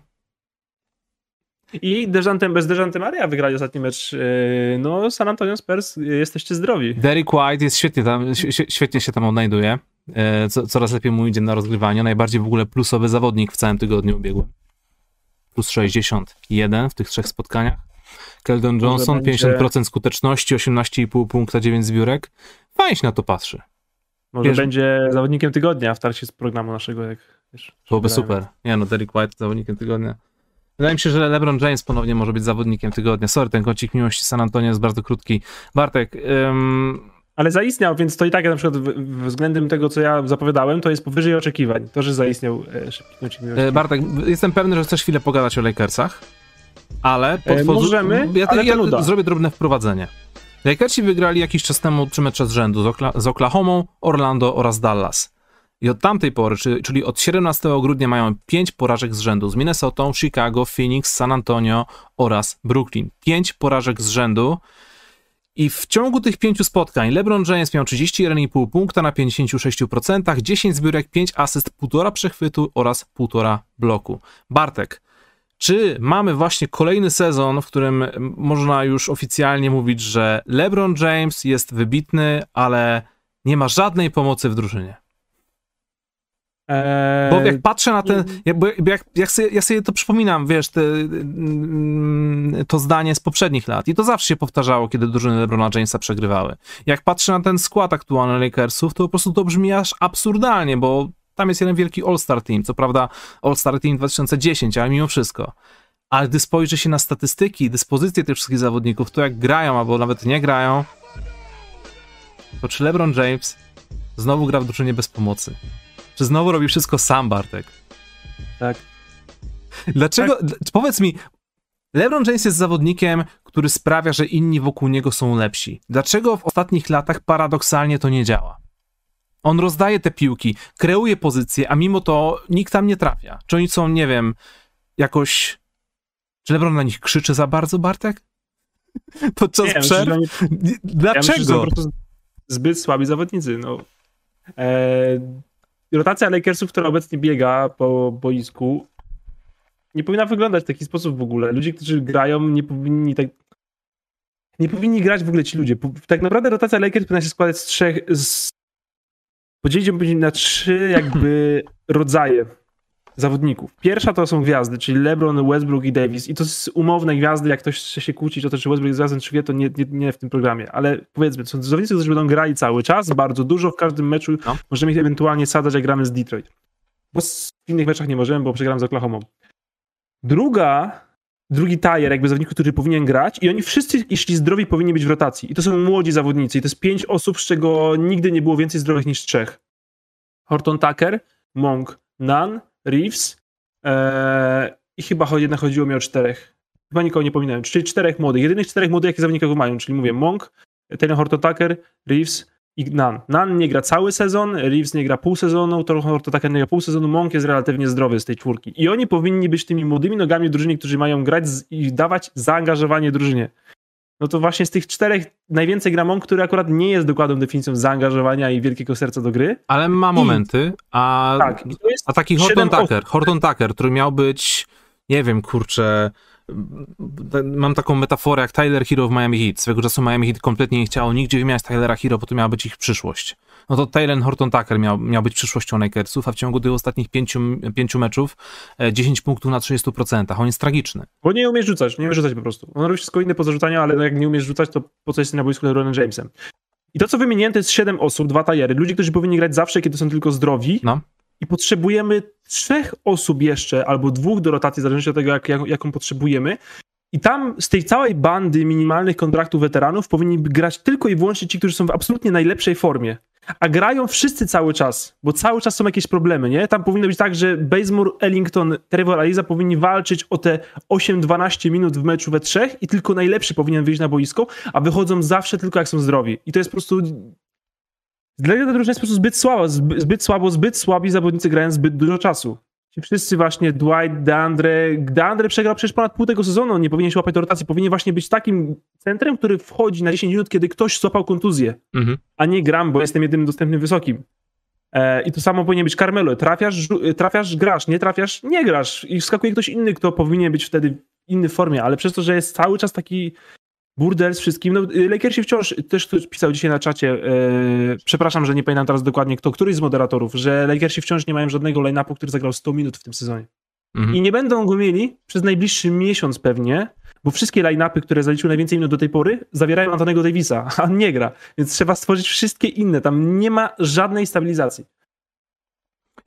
I Dejante, bez Dejante Maria wygrali ostatni mecz. E, no, San Antonio Spurs, jesteście zdrowi. Derek White jest świetnie tam, świetnie się tam odnajduje. E, coraz lepiej mu idzie na rozgrywaniu. Najbardziej w ogóle plusowy zawodnik w całym tygodniu ubiegłym. Plus 61 w tych trzech spotkaniach. Keldon Johnson, będzie... 50% skuteczności, 18,5 punkta, 9 zbiórek. Fajnie się na to patrzy. Może wiesz, będzie zawodnikiem tygodnia w trakcie z programu naszego, jak wiesz. Byłoby super. Nie no, Derek White zawodnikiem tygodnia. Wydaje mi się, że LeBron James ponownie może być zawodnikiem tygodnia. Sorry, ten kącik miłości San Antonio jest bardzo krótki. Bartek, ym... Ale zaistniał, więc to i tak na przykład względem tego, co ja zapowiadałem, to jest powyżej oczekiwań. To, że zaistniał e, szybki. E, Bartek, jestem pewny, że chcesz chwilę pogadać o Lakersach ale e, Możemy, ja, ale ja zrobię drobne wprowadzenie. Lakersi wygrali jakiś czas temu trzy mecze z rzędu z, Okla z Oklahomą, Orlando oraz Dallas. I od tamtej pory, czyli od 17 grudnia mają pięć porażek z rzędu z Minnesotą, Chicago, Phoenix, San Antonio oraz Brooklyn. Pięć porażek z rzędu. I w ciągu tych pięciu spotkań LeBron James miał 31,5 punkta na 56%, 10 zbiórek, 5 asyst, 1,5 przechwytu oraz 1,5 bloku. Bartek, czy mamy właśnie kolejny sezon, w którym można już oficjalnie mówić, że LeBron James jest wybitny, ale nie ma żadnej pomocy w drużynie? Eee, bo jak patrzę na ten, jak, jak, jak sobie, ja sobie to przypominam, wiesz, te, mm, to zdanie z poprzednich lat i to zawsze się powtarzało, kiedy drużyny LeBrona Jamesa przegrywały. Jak patrzę na ten skład aktualny Lakersów, to po prostu to brzmi aż absurdalnie, bo tam jest jeden wielki All-Star Team, co prawda All-Star Team 2010, ale mimo wszystko. Ale gdy spojrzy się na statystyki, dyspozycje tych wszystkich zawodników, to jak grają, albo nawet nie grają, to czy LeBron James znowu gra w drużynie bez pomocy? Czy znowu robi wszystko sam, Bartek? Tak. Dlaczego, tak. powiedz mi, LeBron James jest zawodnikiem, który sprawia, że inni wokół niego są lepsi. Dlaczego w ostatnich latach paradoksalnie to nie działa? On rozdaje te piłki, kreuje pozycje, a mimo to nikt tam nie trafia. Czy oni są, nie wiem, jakoś. Czy LeBron na nich krzyczy za bardzo, Bartek? Podczas nie, przerw? Myślę, Dlaczego? Ja myślę, zbyt słabi zawodnicy. No. Eee, rotacja Lakersów, która obecnie biega po boisku, nie powinna wyglądać w taki sposób w ogóle. Ludzie, którzy grają, nie powinni tak. Nie powinni grać w ogóle ci ludzie. Tak naprawdę rotacja Lakers powinna się składać z trzech. Z... Podzielić ją na trzy jakby rodzaje zawodników. Pierwsza to są gwiazdy, czyli LeBron, Westbrook i Davis. I to są umowne gwiazdy, jak ktoś chce się kłócić o to, czy Westbrook jest gwiazdą, czy wie, to nie, nie, nie, w tym programie. Ale powiedzmy, to są zawodnicy, którzy będą grali cały czas, bardzo dużo w każdym meczu. No. Możemy ich ewentualnie sadzać, jak gramy z Detroit. Bo w innych meczach nie możemy, bo przegramy z Oklahoma. Druga, drugi tajer jakby zawodników, który powinien grać i oni wszyscy, jeśli zdrowi, powinni być w rotacji. I to są młodzi zawodnicy. I to jest pięć osób, z czego nigdy nie było więcej zdrowych niż trzech. Horton Tucker, Monk, Nan, Reeves ee, i chyba jednak chodziło mi o czterech. Chyba nikogo nie pominąłem. Czyli czterech młodych. Jedynych czterech młodych, jakie zawodników mają. Czyli mówię Monk, Taylor Horton Tucker, Reeves, i Nan. Nan nie gra cały sezon, Reeves nie gra pół sezonu, to, to tak nie gra pół sezonu, Monk jest relatywnie zdrowy z tej czwórki. I oni powinni być tymi młodymi nogami w drużynie, którzy mają grać i dawać zaangażowanie drużynie. No to właśnie z tych czterech najwięcej gra Monk, który akurat nie jest dokładną definicją zaangażowania i wielkiego serca do gry. Ale ma momenty, a, tak, a taki Horton Tucker, Horton Tucker, który miał być, nie wiem, kurczę, mam taką metaforę jak Tyler Hero w Miami Heat. Swego czasu Miami Heat kompletnie nie chciało nigdzie wymieniać Tylera Hero, bo to miała być ich przyszłość. No to Taylor Horton Tucker miał, miał być przyszłością Lakersów, a w ciągu tych ostatnich pięciu, pięciu meczów 10 e, punktów na 30%. On jest tragiczny. Bo nie umiesz rzucać, nie umiesz rzucać po prostu. On robi wszystko inne po zarzucaniu, ale jak nie umiesz rzucać, to po co jesteś na boisku LeBronem Jamesem? I to, co wymieniłem, to jest 7 osób, dwa tajery. Ludzie, którzy powinni grać zawsze, kiedy są tylko zdrowi. No i potrzebujemy trzech osób jeszcze, albo dwóch do rotacji, w zależności od tego, jak, jak, jaką potrzebujemy. I tam z tej całej bandy minimalnych kontraktów weteranów powinni grać tylko i wyłącznie ci, którzy są w absolutnie najlepszej formie. A grają wszyscy cały czas, bo cały czas są jakieś problemy, nie? Tam powinno być tak, że Bazemore, Ellington, Trevor Aliza powinni walczyć o te 8-12 minut w meczu we trzech i tylko najlepszy powinien wyjść na boisko, a wychodzą zawsze tylko jak są zdrowi. I to jest po prostu dla mnie ta drużyna jest po prostu zbyt słaba, zbyt, zbyt słabo, zbyt słabi zawodnicy grają zbyt dużo czasu. Ci wszyscy właśnie, Dwight, Deandre, Deandre przegrał przecież ponad pół tego sezonu, nie powinien się łapać do rotacji, powinien właśnie być takim centrem, który wchodzi na 10 minut, kiedy ktoś złapał kontuzję, mhm. a nie gram, bo jestem jedynym dostępnym wysokim. E, I to samo powinien być Carmelo. Trafiasz, trafiasz, grasz, nie trafiasz, nie grasz. I wskakuje ktoś inny, kto powinien być wtedy w innej formie, ale przez to, że jest cały czas taki burdel z wszystkim. No, y, Lakersi wciąż, też ktoś pisał dzisiaj na czacie, yy, przepraszam, że nie pamiętam teraz dokładnie kto, któryś z moderatorów, że Lakersi wciąż nie mają żadnego line-upu, który zagrał 100 minut w tym sezonie. Mhm. I nie będą go mieli przez najbliższy miesiąc pewnie, bo wszystkie line-upy, które zaliczyły najwięcej minut do tej pory, zawierają Antonego Davisa, a nie gra. Więc trzeba stworzyć wszystkie inne. Tam nie ma żadnej stabilizacji.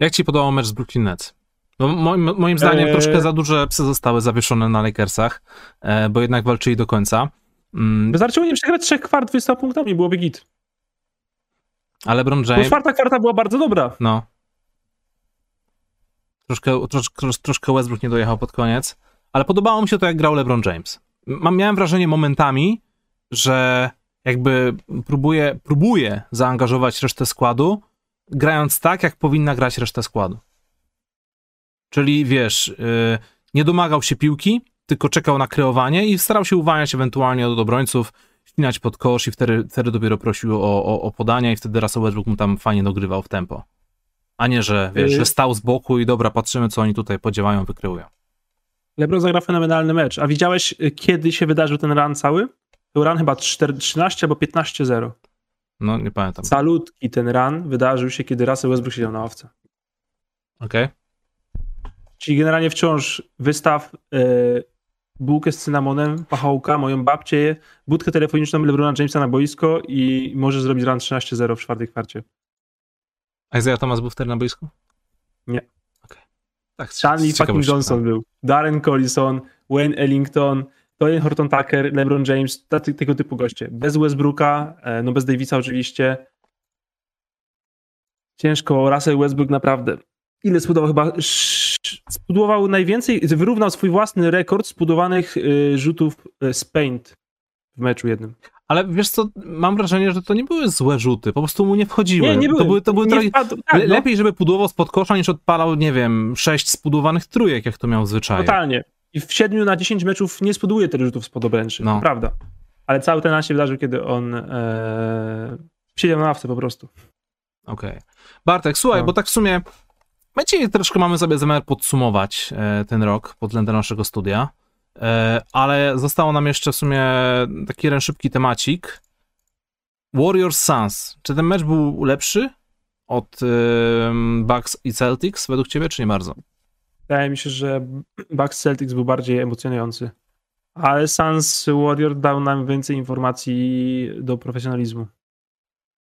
Jak ci podobał mecz z Brooklyn Nets? No, moim, moim zdaniem eee... troszkę za duże psy zostały zawieszone na Lakersach, e, bo jednak walczyli do końca. Mm. Wystarczyło nie przegrać trzech kwart 20 punktami, byłoby git. Ale LeBron James... Czwarta kwarta była bardzo dobra. No. Troszkę, troszkę, troszkę Westbrook nie dojechał pod koniec, ale podobało mi się to, jak grał LeBron James. Mam, miałem wrażenie momentami, że jakby próbuje, próbuje zaangażować resztę składu, grając tak, jak powinna grać reszta składu. Czyli wiesz, yy, nie domagał się piłki, tylko czekał na kreowanie i starał się uwalniać ewentualnie od obrońców, śpinać pod kosz i wtedy, wtedy dopiero prosił o, o, o podania i wtedy Russell Westbrook mu tam fajnie dogrywał w tempo. A nie, że, wiesz, że stał z boku i dobra, patrzymy, co oni tutaj podziałają, wykreują. LeBron zagrał fenomenalny mecz. A widziałeś, y, kiedy się wydarzył ten run cały? Był run chyba 4, 13 albo 15-0. No, nie pamiętam. Salutki ten run wydarzył się, kiedy Russell Westbrook siedział na ławce. Okej. Okay. Czyli generalnie wciąż wystaw yy, bułkę z cynamonem, pachołka, moją babcię, budkę telefoniczną LeBrona Jamesa na boisko i może zrobić run 13-0 w czwartej kwarcie. A Isaiah Thomas był wtedy na boisku? Nie. Okay. Tak, Stanley fucking Johnson był. Darren Collison, Wayne Ellington, Tony Horton Tucker, LeBron James, tacy, tego typu goście. Bez Westbrooka, e, no bez Davisa oczywiście. Ciężko, Russell Westbrook naprawdę ile zbudował chyba? Zbudował najwięcej, wyrównał swój własny rekord zbudowanych y, rzutów y, z paint w meczu jednym. Ale wiesz co, mam wrażenie, że to nie były złe rzuty, po prostu mu nie wchodziły. Nie, nie były. To były, to były nie wpadł, Le- tak, no, Lepiej, żeby pudłował spod kosza, niż odpalał, nie wiem, sześć spudłowanych trójek, jak to miał zwyczaj. totalnie. I w 7 na 10 meczów nie spoduje tych rzutów spod obręczy, No. prawda. Ale cały ten się wydarzył, kiedy on e, siedział na ławce po prostu. Okej. Bartek, słuchaj, No. bo tak w sumie my dzisiaj troszkę mamy sobie zamiar podsumować e, ten rok pod względem naszego studia, e, ale zostało nam jeszcze w sumie taki jeden szybki temacik. Warriors Suns. Czy ten mecz był lepszy od e, Bucks i Celtics według ciebie, czy nie bardzo? Wydaje mi się, że Bucks Celtics był bardziej emocjonujący. Ale Suns Warrior dał nam więcej informacji do profesjonalizmu.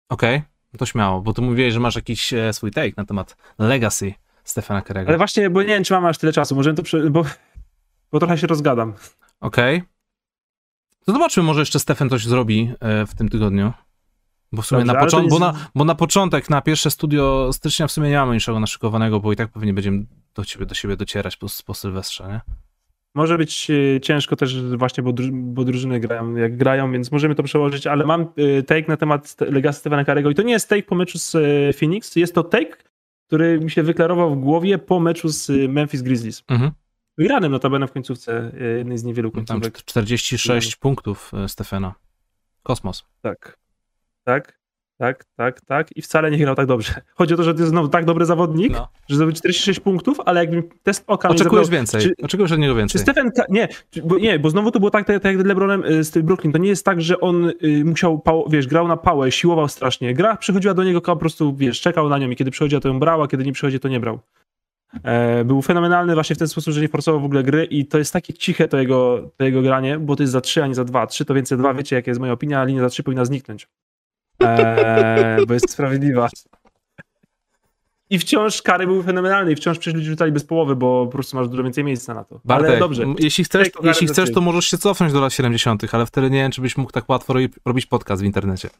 Okej, no to śmiało, bo ty mówiłeś, że masz jakiś e, swój take na temat legacy Stefana Kerego. Ale właśnie, bo nie wiem, czy mam aż tyle czasu. Możemy to prze... bo, bo trochę się rozgadam. Okej. To zobaczmy, może jeszcze Stefan coś zrobi e, w tym tygodniu. Bo w sumie Dobrze, na, ale to począ- nie bo, na, bo na początek, na pierwsze studio stycznia w sumie nie mamy niczego naszykowanego, bo i tak pewnie będziemy do ciebie, do siebie docierać po, po Sylwestrze, nie? Może być e, ciężko też właśnie, bo, dru- bo drużyny grają jak grają, więc możemy to przełożyć, ale mam e, take na temat Legacy Stefana Karego i to nie jest take po meczu z e, Phoenix, jest to take, który mi się wyklarował w głowie po meczu z Memphis Grizzlies. Mhm. Wygranym notabene w końcówce, jednej z niewielu Tam końcówek. 46 punktów Stefana. Kosmos. Tak. Tak, tak, tak, tak. I wcale nie grał tak dobrze. Chodzi o to, że to jest znowu tak dobry zawodnik, No. że zdobył 46 punktów, ale jakbym test oka Oczekujesz zabrał- więcej. Czy- Oczekujesz od niego Czy więcej. Stephen, Ka- nie, czy- bo, nie, bo znowu to było tak, tak, tak jak z LeBronem y, z tym Brooklyn. To nie jest tak, że on y, musiał, wiesz, grał na pałę, siłował strasznie. Gra przychodziła do niego, po prostu, wiesz, czekał na nią i kiedy przychodziła, to ją brał, a kiedy nie przychodzi, to nie brał. E, był fenomenalny właśnie w ten sposób, że nie forsował w ogóle gry i to jest takie ciche to jego, to jego granie, bo to jest za 3, a nie za 2. 3 to więcej 2, wiecie, jaka jest moja opinia, a linia za 3 powinna zniknąć. E, bo jest sprawiedliwa. I wciąż kary były fenomenalne i wciąż przecież ludzie rzucali bez połowy, bo po prostu masz dużo więcej miejsca na to. Bartek, ale dobrze. jeśli chcesz, to jeśli chcesz, to możesz się cofnąć do lat 70., ale wtedy nie wiem, czy byś mógł tak łatwo robi, robić podcast w internecie.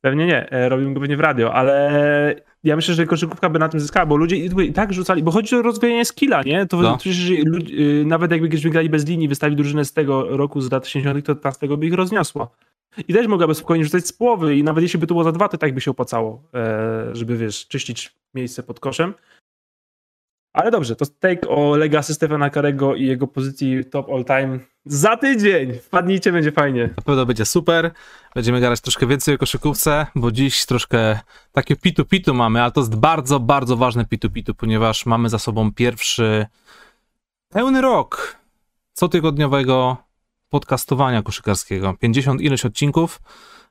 Pewnie nie, e, robimy go pewnie w radio, ale ja myślę, że koszykówka by na tym zyskała, bo ludzie i tak rzucali, bo chodzi o rozwijanie skilla, nie? To No. przecież lud- y, nawet jakbyśmy grali bez linii, wystawić drużynę z tego roku, z lat 80., to ta z tego by ich rozniosła. I też mogłaby spokojnie rzucać z połowy i nawet jeśli by to było za dwa, to tak by się opłacało, e, żeby, wiesz, czyścić miejsce pod koszem. Ale dobrze, to take o legacy Stefana Karego i jego pozycji top all time za tydzień. Wpadnijcie, będzie fajnie. Na pewno będzie super. Będziemy gadać troszkę więcej o koszykówce, bo dziś troszkę takie pitu-pitu mamy, ale to jest bardzo, bardzo ważne pitu-pitu, ponieważ mamy za sobą pierwszy pełny rok cotygodniowego podcastowania koszykarskiego. 50 ileś odcinków.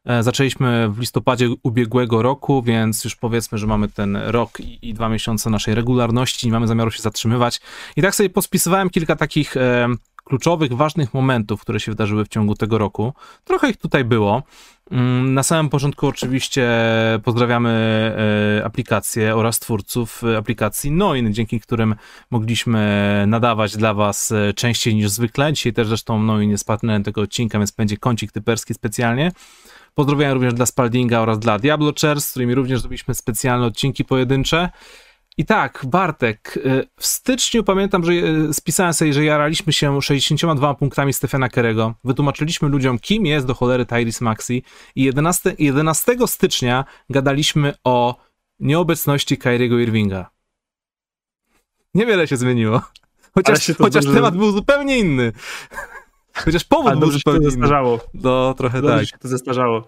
E, Zaczęliśmy w listopadzie ubiegłego roku, więc już powiedzmy, że mamy ten rok i, i dwa miesiące naszej regularności, nie mamy zamiaru się zatrzymywać. I tak sobie pospisywałem kilka takich e, kluczowych, ważnych momentów, które się wydarzyły w ciągu tego roku. Trochę ich tutaj było. Mm, Na samym początku oczywiście pozdrawiamy e, aplikację oraz twórców e, aplikacji Noin, dzięki którym mogliśmy nadawać dla was e, częściej niż zwykle. Dzisiaj też zresztą Noin jest partnerem tego odcinka, więc będzie kącik typerski specjalnie. Pozdrawiam również dla Spaldinga oraz dla Diablo Chairs, z którymi również zrobiliśmy specjalne odcinki pojedyncze. I tak, Bartek, y, w styczniu pamiętam, że y, spisałem sobie, że jaraliśmy się 62 punktami Stefana Kerego. Wytłumaczyliśmy ludziom, kim jest do cholery Tyrese Maxi i 11, 11 stycznia gadaliśmy o nieobecności Kyriego Irvinga. Niewiele się zmieniło. Chociaż, to chociaż dobrze- temat był zupełnie inny. Chociaż powód Ale był to zupełnie inny. zestarzało. No, trochę Dobrze tak. się to zestarzało.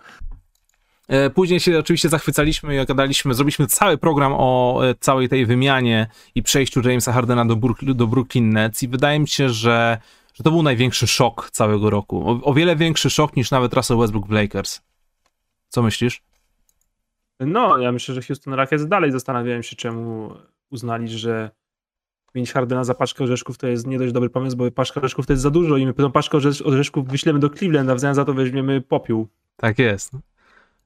E, Później się oczywiście zachwycaliśmy i gadaliśmy, zrobiliśmy cały program o e, całej tej wymianie i przejściu Jamesa Hardena do, do Brooklyn Nets i wydaje mi się, że, że to był największy szok całego roku. O, o wiele większy szok niż nawet Russell Westbrook w Lakers. Co myślisz? No, ja myślę, że Houston Rockets dalej zastanawiałem się, czemu uznali, że mieć Hardena za paczkę orzeszków to jest nie dość dobry pomysł, bo paczka orzeszków to jest za dużo i my tą paczkę orzesz- orzeszków wyślemy do Cleveland, a w zamian za to weźmiemy popiół. Tak jest.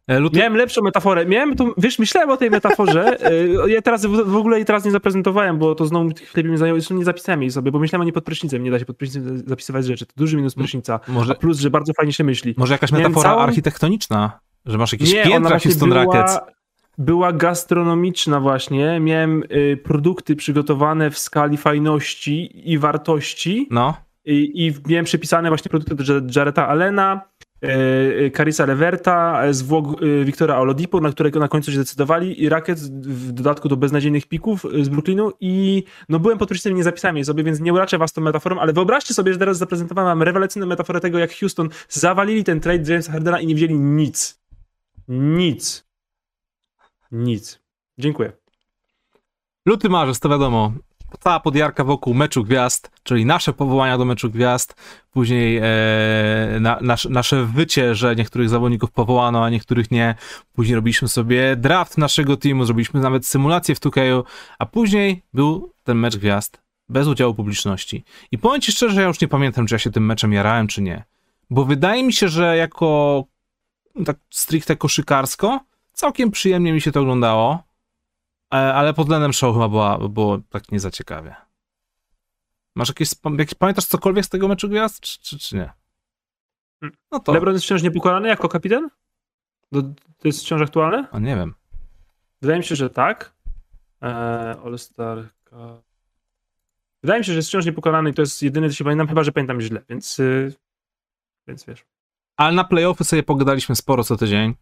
E, Luty... Miałem lepszą metaforę. Miałem tą, wiesz, myślałem o tej metaforze. e, Ja teraz w, ogóle jej teraz nie zaprezentowałem, bo to znowu chlebi mi zajął. Zresztą nie zapisałem jej sobie, bo myślałem o niej pod prysznicem. Nie da się pod prysznicem zapisywać rzeczy. To duży minus prysznica. Może, A plus, że bardzo fajnie się myśli. może jakaś Miałem metafora całą- architektoniczna? Że masz jakieś Nie, piętra Houston była- Rockets? była gastronomiczna właśnie. Miałem y, produkty przygotowane w skali fajności i wartości. No. I, i miałem przepisane właśnie produkty do Jareta Allena, y, Carissa Leverta, zwłok y, Wiktora Oladipo, na którego na końcu się zdecydowali i Racket w dodatku do beznadziejnych pików z Brooklynu i no byłem pod prysznicem, nie zapisałem sobie, więc nie uraczę was tą metaforą, ale wyobraźcie sobie, że teraz zaprezentowałem wam rewelacyjną metaforę tego, jak Houston zawalili ten trade Jamesa Hardena i nie wzięli nic. Nic. Nic. Dziękuję. Luty marzec, to wiadomo. Cała podjarka wokół meczu gwiazd, czyli nasze powołania do meczu gwiazd, później e, na, nasz, nasze wycie, że niektórych zawodników powołano, a niektórych nie. Później robiliśmy sobie draft naszego teamu, zrobiliśmy nawet symulację w 2 a później był ten mecz gwiazd bez udziału publiczności. I powiem ci szczerze, ja już nie pamiętam, czy ja się tym meczem jarałem, czy nie. Bo wydaje mi się, że jako tak stricte koszykarsko, całkiem przyjemnie mi się to oglądało, ale pod względem show chyba była, było tak nie za ciekawie. Masz jakieś, jakieś, pamiętasz cokolwiek z tego meczu gwiazd, czy, czy, czy nie? No to. LeBron jest wciąż niepokonany jako kapitan? To, to jest wciąż aktualne? A nie wiem. Wydaje mi się, że tak. Eee, All-Star. Wydaje mi się, że jest wciąż niepokonany i to jest jedyny, co się pamiętam, chyba, że pamiętam źle, więc, yy, więc wiesz. Ale na playoffy sobie pogadaliśmy sporo co tydzień.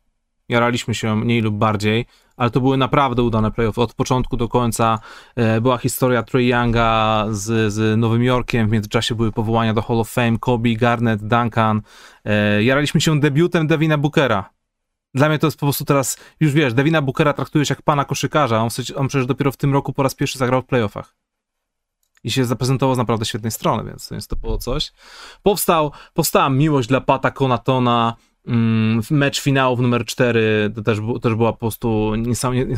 Jaraliśmy się mniej lub bardziej, ale to były naprawdę udane playoffy. Od początku do końca e, była historia Trey Younga z, z Nowym Jorkiem, w międzyczasie były powołania do Hall of Fame, Kobe, Garnett, Duncan. E, jaraliśmy się debiutem Devina Bookera. Dla mnie to jest po prostu teraz, już wiesz, Devina Bookera traktujesz jak pana koszykarza, on, on przecież dopiero w tym roku po raz pierwszy zagrał w playoffach i się zaprezentował z naprawdę świetnej strony, więc, więc to było coś. Powstał, powstała miłość dla Pata Konatona, mecz finałów numer 4 to też, też była po prostu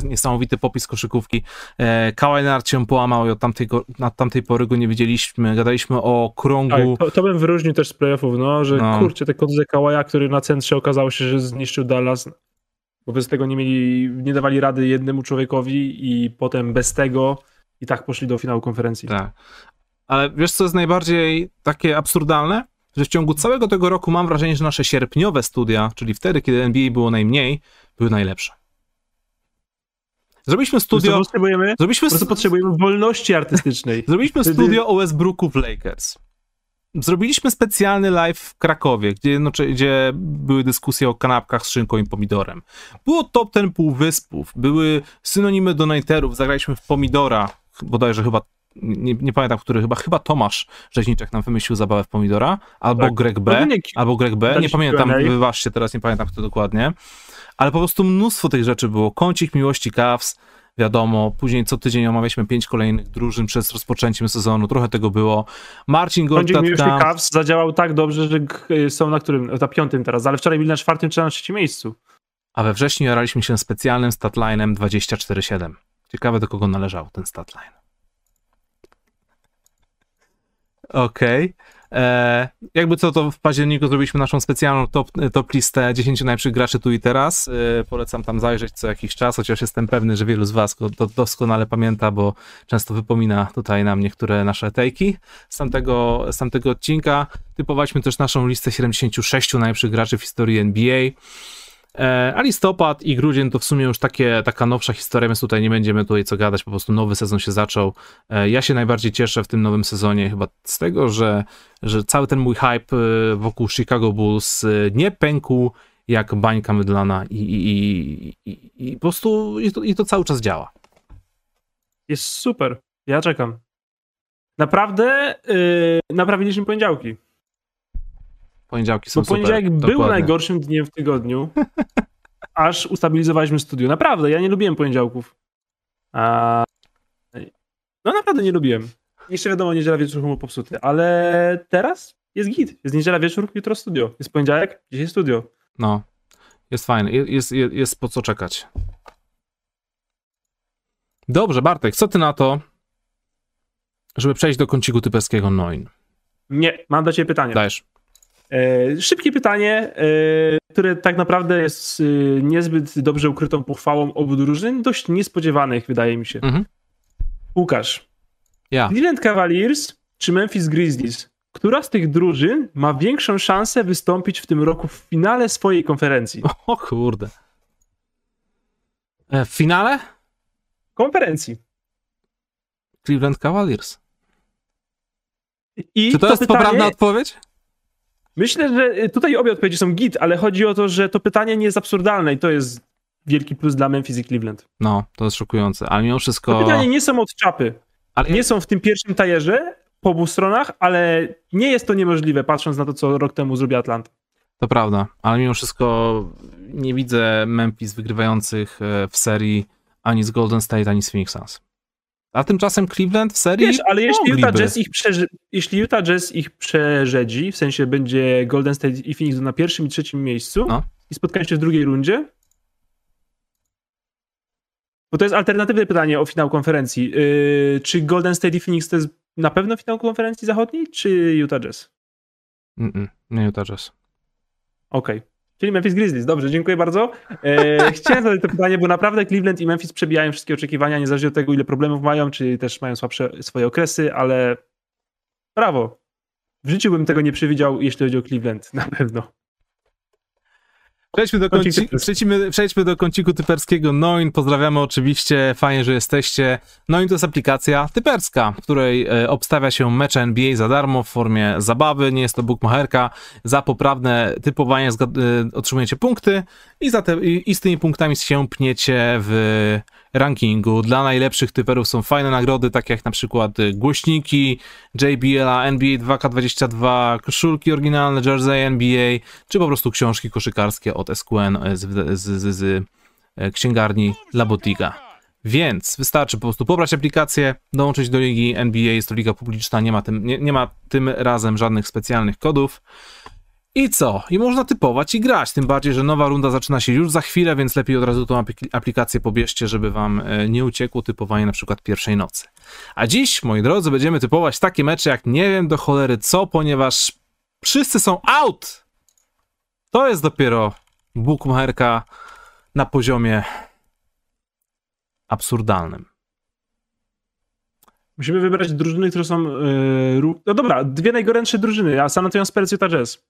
niesamowity popis koszykówki. E, Kawhi Leonard się połamał i od tamtej, od tamtej pory go nie widzieliśmy. Gadaliśmy o krągu. Tak, to, to bym wyróżnił też z playoffów, no, że no. kurczę, te kontuzje Kawaja, który na centrze okazało się, że zniszczył Dallas. Bo bez tego nie mieli, nie dawali rady jednemu człowiekowi i potem bez tego i tak poszli do finału konferencji. Tak. Ale wiesz, co jest najbardziej takie absurdalne? Że w ciągu całego tego roku mam wrażenie, że nasze sierpniowe studia, czyli wtedy, kiedy NBA było najmniej, były najlepsze. Zrobiliśmy studio. Potrzebujemy, zrobiliśmy po potrzebujemy wolności artystycznej. Zrobiliśmy studio o Westbrooku w Lakers. Zrobiliśmy specjalny live w Krakowie, gdzie, no, gdzie były dyskusje o kanapkach z szynką i pomidorem. Było top ten półwyspów, były synonimy donaterów, zagraliśmy w pomidora, bodajże chyba nie, nie, pamiętam, który chyba, chyba Tomasz Rzeźniczek nam wymyślił zabawę w pomidora, albo tak. Greg B, no, albo Greg B, nie pamiętam, wyważcie, teraz nie pamiętam kto dokładnie, ale po prostu mnóstwo tych rzeczy było, kącik miłości Cavs, wiadomo, później co tydzień omawialiśmy pięć kolejnych drużyn przed rozpoczęciem sezonu, trochę tego było. Marcin Gortat Cavs zadziałał tak dobrze, że są na którym, na piątym teraz, ale wczoraj byli na czwartym czy na trzecim miejscu. A we wrześniu jaraliśmy się specjalnym statlinem 24-7. Ciekawe, do kogo należał ten statline. Okej. Okay. E, jakby co, to w październiku zrobiliśmy naszą specjalną top, top listę 10 najlepszych graczy tu i teraz. E, polecam tam zajrzeć co jakiś czas, chociaż jestem pewny, że wielu z was to doskonale pamięta, bo często wypomina tutaj nam niektóre nasze tejki z tamtego, z tamtego odcinka. Typowaliśmy też naszą listę 76 najlepszych graczy w historii NBA. E, a listopad i grudzień to w sumie już takie, taka nowsza historia, więc tutaj nie będziemy tutaj co gadać, po prostu nowy sezon się zaczął. E, ja się najbardziej cieszę w tym nowym sezonie chyba z tego, że, że cały ten mój hype e, wokół Chicago Bulls nie pękł jak bańka mydlana i, i, i, i po prostu i to, i to cały czas działa. Jest super. Ja czekam. Naprawdę yy, naprawiliśmy poniedziałki. Poniedziałki są Bo poniedziałek super, był dokładnie. najgorszym dniem w tygodniu, aż ustabilizowaliśmy studio. Naprawdę, ja nie lubiłem poniedziałków. A... No naprawdę nie lubiłem. Jeszcze wiadomo, niedziela wieczór był popsuty, ale teraz jest git. Jest niedziela wieczór, jutro studio. Jest poniedziałek, dzisiaj studio. No, jest fajne. Jest, jest, jest po co czekać. Dobrze, Bartek, co ty na to, żeby przejść do kąciku typerskiego Noin? Nie, mam do ciebie pytanie. Dajesz. E, szybkie pytanie, e, które tak naprawdę jest e, niezbyt dobrze ukrytą pochwałą obu drużyn, dość niespodziewanych wydaje mi się. Mhm. Łukasz. Ja. Cleveland Cavaliers czy Memphis Grizzlies? Która z tych drużyn ma większą szansę wystąpić w tym roku w finale swojej konferencji? O kurde. W finale Konferencji. Cleveland Cavaliers. I Czy to, jest pytanie, poprawna odpowiedź? Myślę, że tutaj obie odpowiedzi są git, ale chodzi o to, że to pytanie nie jest absurdalne i to jest wielki plus dla Memphis i Cleveland. No, to jest szokujące, ale mimo wszystko... pytanie nie są od czapy. Ale Nie są w tym pierwszym tajerze po obu stronach, ale nie jest to niemożliwe, patrząc na to, co rok temu zrobiła Atlanta. To prawda, ale mimo wszystko nie widzę Memphis wygrywających e, w serii ani z Golden State, ani z Phoenix Suns. A tymczasem Cleveland w serii Wiesz, ale jeśli. Utah, Jazz ich przeży- jeśli Utah Jazz ich przerzedzi, w sensie będzie Golden State i Phoenix na pierwszym i trzecim miejscu No. i spotkają się w drugiej rundzie, bo to jest alternatywne pytanie o finał konferencji. Yy, czy Golden State i Phoenix to jest na pewno finał konferencji zachodniej, czy Utah Jazz? Mm-mm, nie Utah Jazz. Okej. Czyli Memphis Grizzlies. Dobrze, dziękuję bardzo. E, chciałem zadać to pytanie, bo naprawdę Cleveland i Memphis przebijają wszystkie oczekiwania, niezależnie od tego, ile problemów mają, czy też mają słabsze swoje okresy, ale brawo. W życiu bym tego nie przewidział, jeśli chodzi o Cleveland, na pewno. Przejdźmy do, kąci... przejdźmy, przejdźmy do kąciku typerskiego Noin. Pozdrawiamy oczywiście, fajnie, że jesteście. Noin to jest aplikacja typerska, w której e, obstawia się mecze NBA za darmo w formie zabawy. Nie jest to bookmacherka. Za poprawne typowanie e, otrzymujecie punkty i, za te, i z tymi punktami się pniecie w rankingu. Dla najlepszych typerów są fajne nagrody, takie jak na przykład e, głośniki JBL-a, NBA 2K22, koszulki oryginalne, jersey NBA, czy po prostu książki koszykarskie od SQN z, z, z, z e, księgarni La Botiga. Więc wystarczy po prostu pobrać aplikację, dołączyć do ligi NBA, jest to liga publiczna, nie ma tym, nie, nie ma tym razem żadnych specjalnych kodów. I co? I można typować i grać, tym bardziej, że nowa runda zaczyna się już za chwilę, więc lepiej od razu tą aplik- aplikację pobierzcie, żeby wam e, nie uciekło typowanie na przykład pierwszej nocy. A dziś, moi drodzy, będziemy typować takie mecze jak nie wiem do cholery co, ponieważ wszyscy są out! To jest dopiero bookmacherka na poziomie absurdalnym. Musimy wybrać drużyny, które są... Yy, no dobra, dwie najgorętsze drużyny, a San Antonio Spurs, Utah Jazz.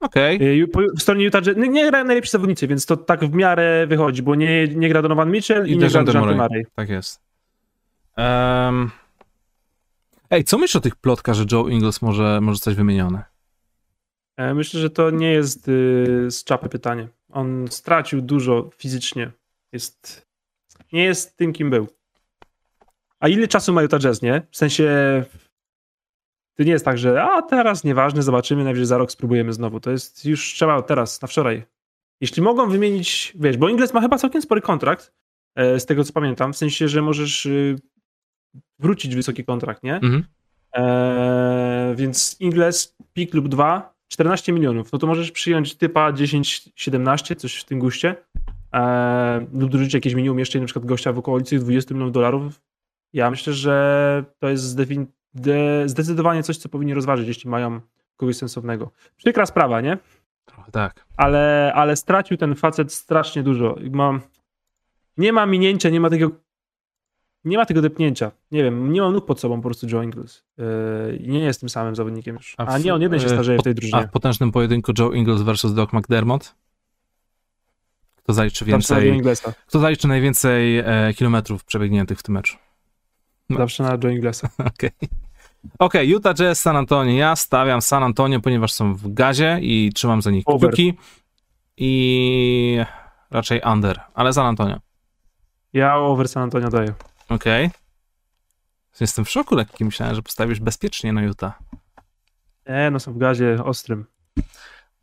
Okej, po- w stronie Utah Jazz nie, nie grają najlepsi zawodnicy, więc to tak w miarę wychodzi, bo nie, nie gra Donovan Mitchell i, I nie gra Dejounte Murray. Tak jest. Em, Ej, co myślisz o tych plotkach, że Joe Ingles może, może coś wymienione? E, Myślę, że to nie jest y, z czapy pytanie. On stracił dużo fizycznie. Jest, nie jest tym, kim był. A ile czasu ma Utah Jazz, nie? W sensie to nie jest tak, że a teraz nieważne, zobaczymy, najwyżej za rok spróbujemy znowu. To jest już trzeba teraz, na wczoraj. Jeśli mogą wymienić, wiesz, bo Ingles ma chyba całkiem spory kontrakt, e, z tego co pamiętam, w sensie, że możesz y, wrócić wysoki kontrakt, nie? Mhm. Eee, więc Ingles, pik lub 2, 14 milionów. No to możesz przyjąć typa 10-17, coś w tym guście. Eee, lub dorzucić jakieś minimum jeszcze na przykład gościa w okolicy 20 milionów dolarów. Ja myślę, że to jest zdefin- de- zdecydowanie coś, co powinni rozważyć, jeśli mają kogoś sensownego. Przykra sprawa, nie? Trochę tak. Ale, ale stracił ten facet strasznie dużo. I Ma, nie ma minięcia, nie ma tego nie ma tego depnięcia. Nie wiem, nie mam nóg pod sobą po prostu Joe Ingles. Yy, nie jest tym samym zawodnikiem już. A A, w- nie, on jeden się starzeje w tej A drużynie. w potężnym pojedynku Joe Ingles versus Doc McDermott? Kto zaliczy więcej, kto zaliczy najwięcej e, kilometrów przebiegniętych w tym meczu? No. Zawsze na Joe Inglesa. Okej. Okej, Utah Jazz, San Antonio. Ja stawiam San Antonio, ponieważ są w gazie i trzymam za nich Over. kciuki. I raczej under, ale San Antonio. Ja over San Antonio daję. Okej. Jestem w szoku lekki. Myślałem, że postawisz bezpiecznie na Utah. E, no są w gazie ostrym.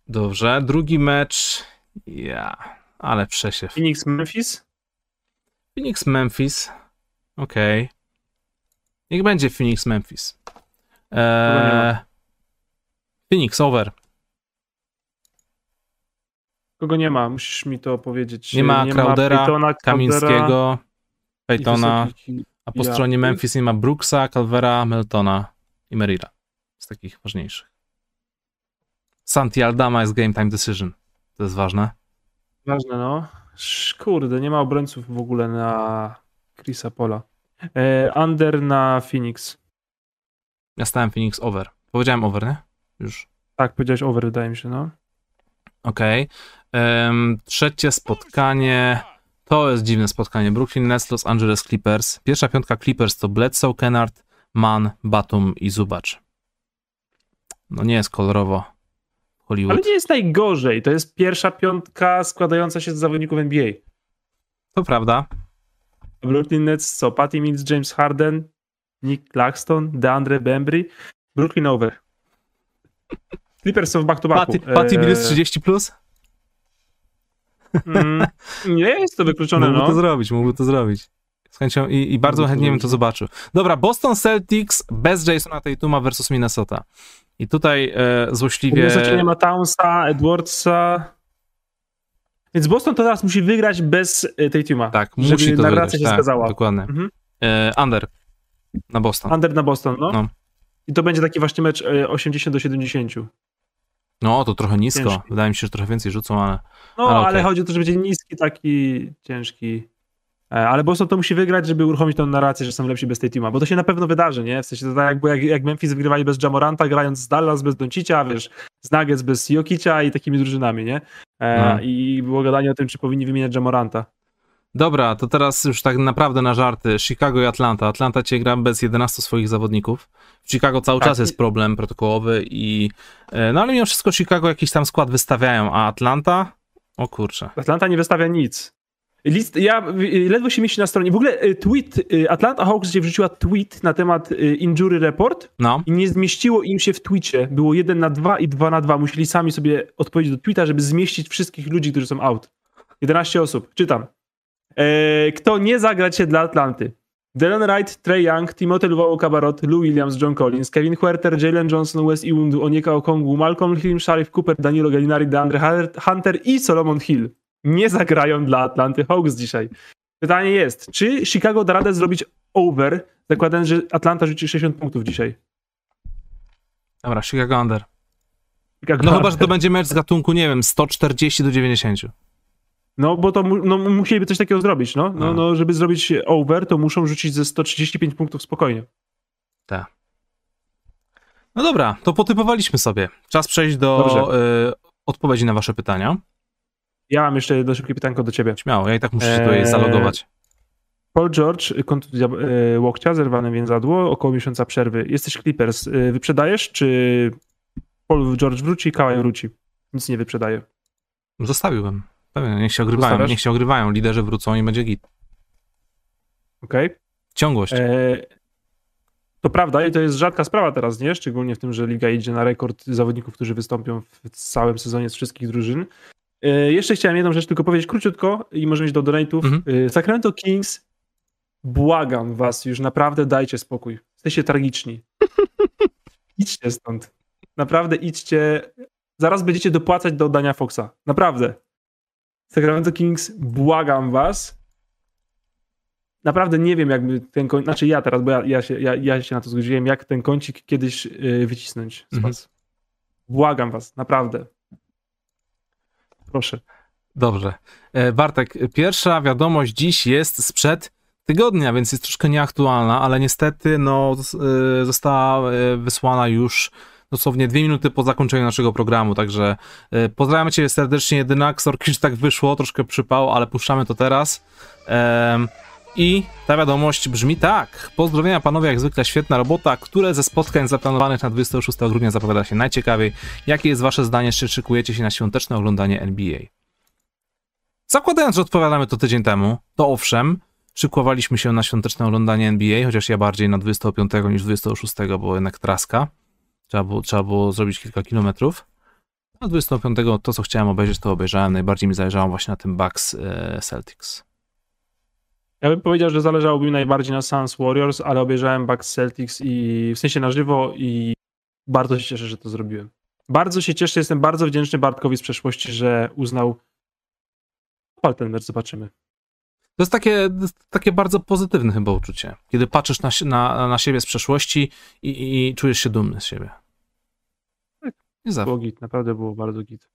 Dobrze, drugi mecz. Ja, ale przesiew. Phoenix Memphis? Phoenix Memphis. Okej. Niech będzie Phoenix Memphis. Nie Eee, ma? Phoenix over. Kogo nie ma? Musisz mi to powiedzieć. Nie ma Crowdera, Peytona, Crowdera Kamińskiego, i Peytona. A po Ja- stronie Memphis nie ma Brooksa, Calvera, Meltona i Merrilla. Z takich ważniejszych. Santi Aldama jest game time decision. To jest ważne. Ważne, no. Kurde, nie ma obrońców w ogóle na Chrisa Pola. E, under na Phoenix. Ja stałem Phoenix over. Powiedziałem over, nie? Już. Tak, powiedziałeś over, wydaje mi się, no. Okej. Em, trzecie spotkanie To jest dziwne spotkanie. Brooklyn Nets, Los Angeles Clippers. Pierwsza piątka Clippers to Bledsoe, Kennard, Mann, Batum i Zubacz. No nie jest kolorowo. Hollywood. Ale nie jest najgorzej. To jest pierwsza piątka składająca się z zawodników NBA. To prawda. Brooklyn Nets co? Patty Mills, James Harden, Nick Claxton, DeAndre Bembry. Brooklyn over. Clippers są w back-to-backu. Patty, Patty Mills Eee, 30 plus? mm, nie jest to wykluczone, Mógłby no. to zrobić, mógłby to zrobić. Z chęcią i, i bardzo Mógłby to chętnie bym to zobaczył. Dobra, Boston Celtics bez Jasona Tatuma versus Minnesota. I tutaj e, złośliwie... Minnesocie nie ma Townsa, Edwardsa. Więc Boston to teraz musi wygrać bez e, Tatuma. Tak, żeby musi to narracja wygrać. się tak, zgadzała. Dokładnie. Mhm. E, under na Boston. Under na Boston, no. No. I to będzie taki właśnie mecz e, 80 do 70. No, to trochę nisko. Ciężki. Wydaje mi się, że trochę więcej rzucą, ale... No, Ale ale, okej. chodzi o to, że będzie niski, taki ciężki. E, Ale Boston to musi wygrać, żeby uruchomić tą narrację, że są lepsi bez tej teama, bo to się na pewno wydarzy, nie? W sensie to tak jak, jak Memphis wygrywali bez Jamoranta, grając z Dallas bez Doncicia, wiesz, z Nuggets bez Jokicia i takimi drużynami, nie? E, No. I było gadanie o tym, czy powinni wymieniać Jamoranta. Dobra, to teraz już tak naprawdę na żarty. Chicago i Atlanta. Atlanta cię gra bez 11 swoich zawodników. W Chicago cały Tak. czas jest problem protokołowy i... e, No ale mimo wszystko Chicago jakiś tam skład wystawiają, a Atlanta... O kurczę. Atlanta nie wystawia nic. List, ja ledwo się mieści na stronie. W ogóle y, tweet, y, Atlanta Hawks gdzie wrzuciła tweet na temat injury report No, i nie zmieściło im się w tweetie. Było 1 na 2 i 2 na 2. Musieli sami sobie odpowiedzieć do tweeta, żeby zmieścić wszystkich ludzi, którzy są out. 11 osób. Czytam. E, kto nie zagra się dla Atlanty? Delon Wright, Trey Young, Timothy Luwało Cabarot, Lou Williams, John Collins, Kevin Huerter, Jalen Johnson, Wes Iwundu, Onyeka Okongu, Malcolm Hill, Sharif Cooper, Danilo Gallinari, DeAndre Hunter i Solomon Hill nie zagrają dla Atlanty Hawks dzisiaj. Pytanie jest, czy Chicago da radę zrobić over, zakładając, że Atlanta rzuci 60 punktów dzisiaj? dobra, Chicago under. Chicago No chyba, że to under. będzie mecz z gatunku, nie wiem, 140 do 90. No, bo to mu- no, musieliby coś takiego zrobić, no. no. No. No, żeby zrobić over, to muszą rzucić ze 135 punktów spokojnie. No dobra, to potypowaliśmy sobie. Czas przejść do y, odpowiedzi na wasze pytania. Ja mam jeszcze jedno szybkie pytanko do ciebie. Śmiało, ja i tak muszę się Eee, tutaj zalogować. Paul George, kontuzja e, łokcia, zerwane więzadło, około miesiąca przerwy. Jesteś Clippers, e, wyprzedajesz, czy Paul George wróci, Kawhi wróci? Nic nie wyprzedaje. Zostawiłbym. Pewnie, niech się ogrywają, Zostawiasz? niech się ogrywają. Liderzy wrócą i będzie git. Okej? Ciągłość. E, To prawda i to jest rzadka sprawa teraz, nie? Szczególnie w tym, że liga idzie na rekord zawodników, którzy wystąpią w całym sezonie z wszystkich drużyn. E, Jeszcze chciałem jedną rzecz tylko powiedzieć króciutko i możemy iść do donate'ów. Mhm. E, Sacramento Kings, błagam was, już naprawdę dajcie spokój. Jesteście tragiczni. idźcie stąd. Naprawdę idźcie. Zaraz będziecie dopłacać do oddania Foxa. Naprawdę. Sacramento Kings, błagam was. Naprawdę nie wiem, jakby ten kącik, znaczy ja teraz, bo ja, ja, się, ja, ja się na to zgodziłem, jak ten kącik kiedyś yy, wycisnąć z Mhm. was. Błagam was, naprawdę. Proszę. Dobrze. E, Bartek, pierwsza wiadomość dziś jest sprzed tygodnia, więc jest troszkę nieaktualna, ale niestety no, e, została e, wysłana już dosłownie dwie minuty po zakończeniu naszego programu, także e, pozdrawiam cię serdecznie jedynak, sorki, że tak wyszło, troszkę przypał, ale puszczamy to teraz. I ta wiadomość brzmi tak. Pozdrowienia panowie, jak zwykle świetna robota. Które ze spotkań zaplanowanych na 26 grudnia zapowiada się najciekawiej? Jakie jest wasze zdanie, czy szykujecie się na świąteczne oglądanie NBA? Zakładając, że odpowiadamy to tydzień temu, to owszem, szykowaliśmy się na świąteczne oglądanie NBA, chociaż ja bardziej na 25 niż 26, bo jednak traska. Trzeba było, trzeba było zrobić kilka kilometrów. A 25 to, co chciałem obejrzeć, to obejrzałem. Najbardziej mi zależało właśnie na tym Bucks e, Celtics. Ja bym powiedział, że zależałoby mi najbardziej na Suns Warriors, ale obejrzałem Bucks Celtics i w sensie na żywo i bardzo się cieszę, że to zrobiłem. Bardzo się cieszę, jestem bardzo wdzięczny Bartkowi z przeszłości, że uznał Pal ten mecz, zobaczymy. To jest takie, takie bardzo pozytywne chyba uczucie, kiedy patrzysz na, na, na siebie z przeszłości i, i czujesz się dumny z siebie. Nie zawsze. Było git, naprawdę było bardzo git.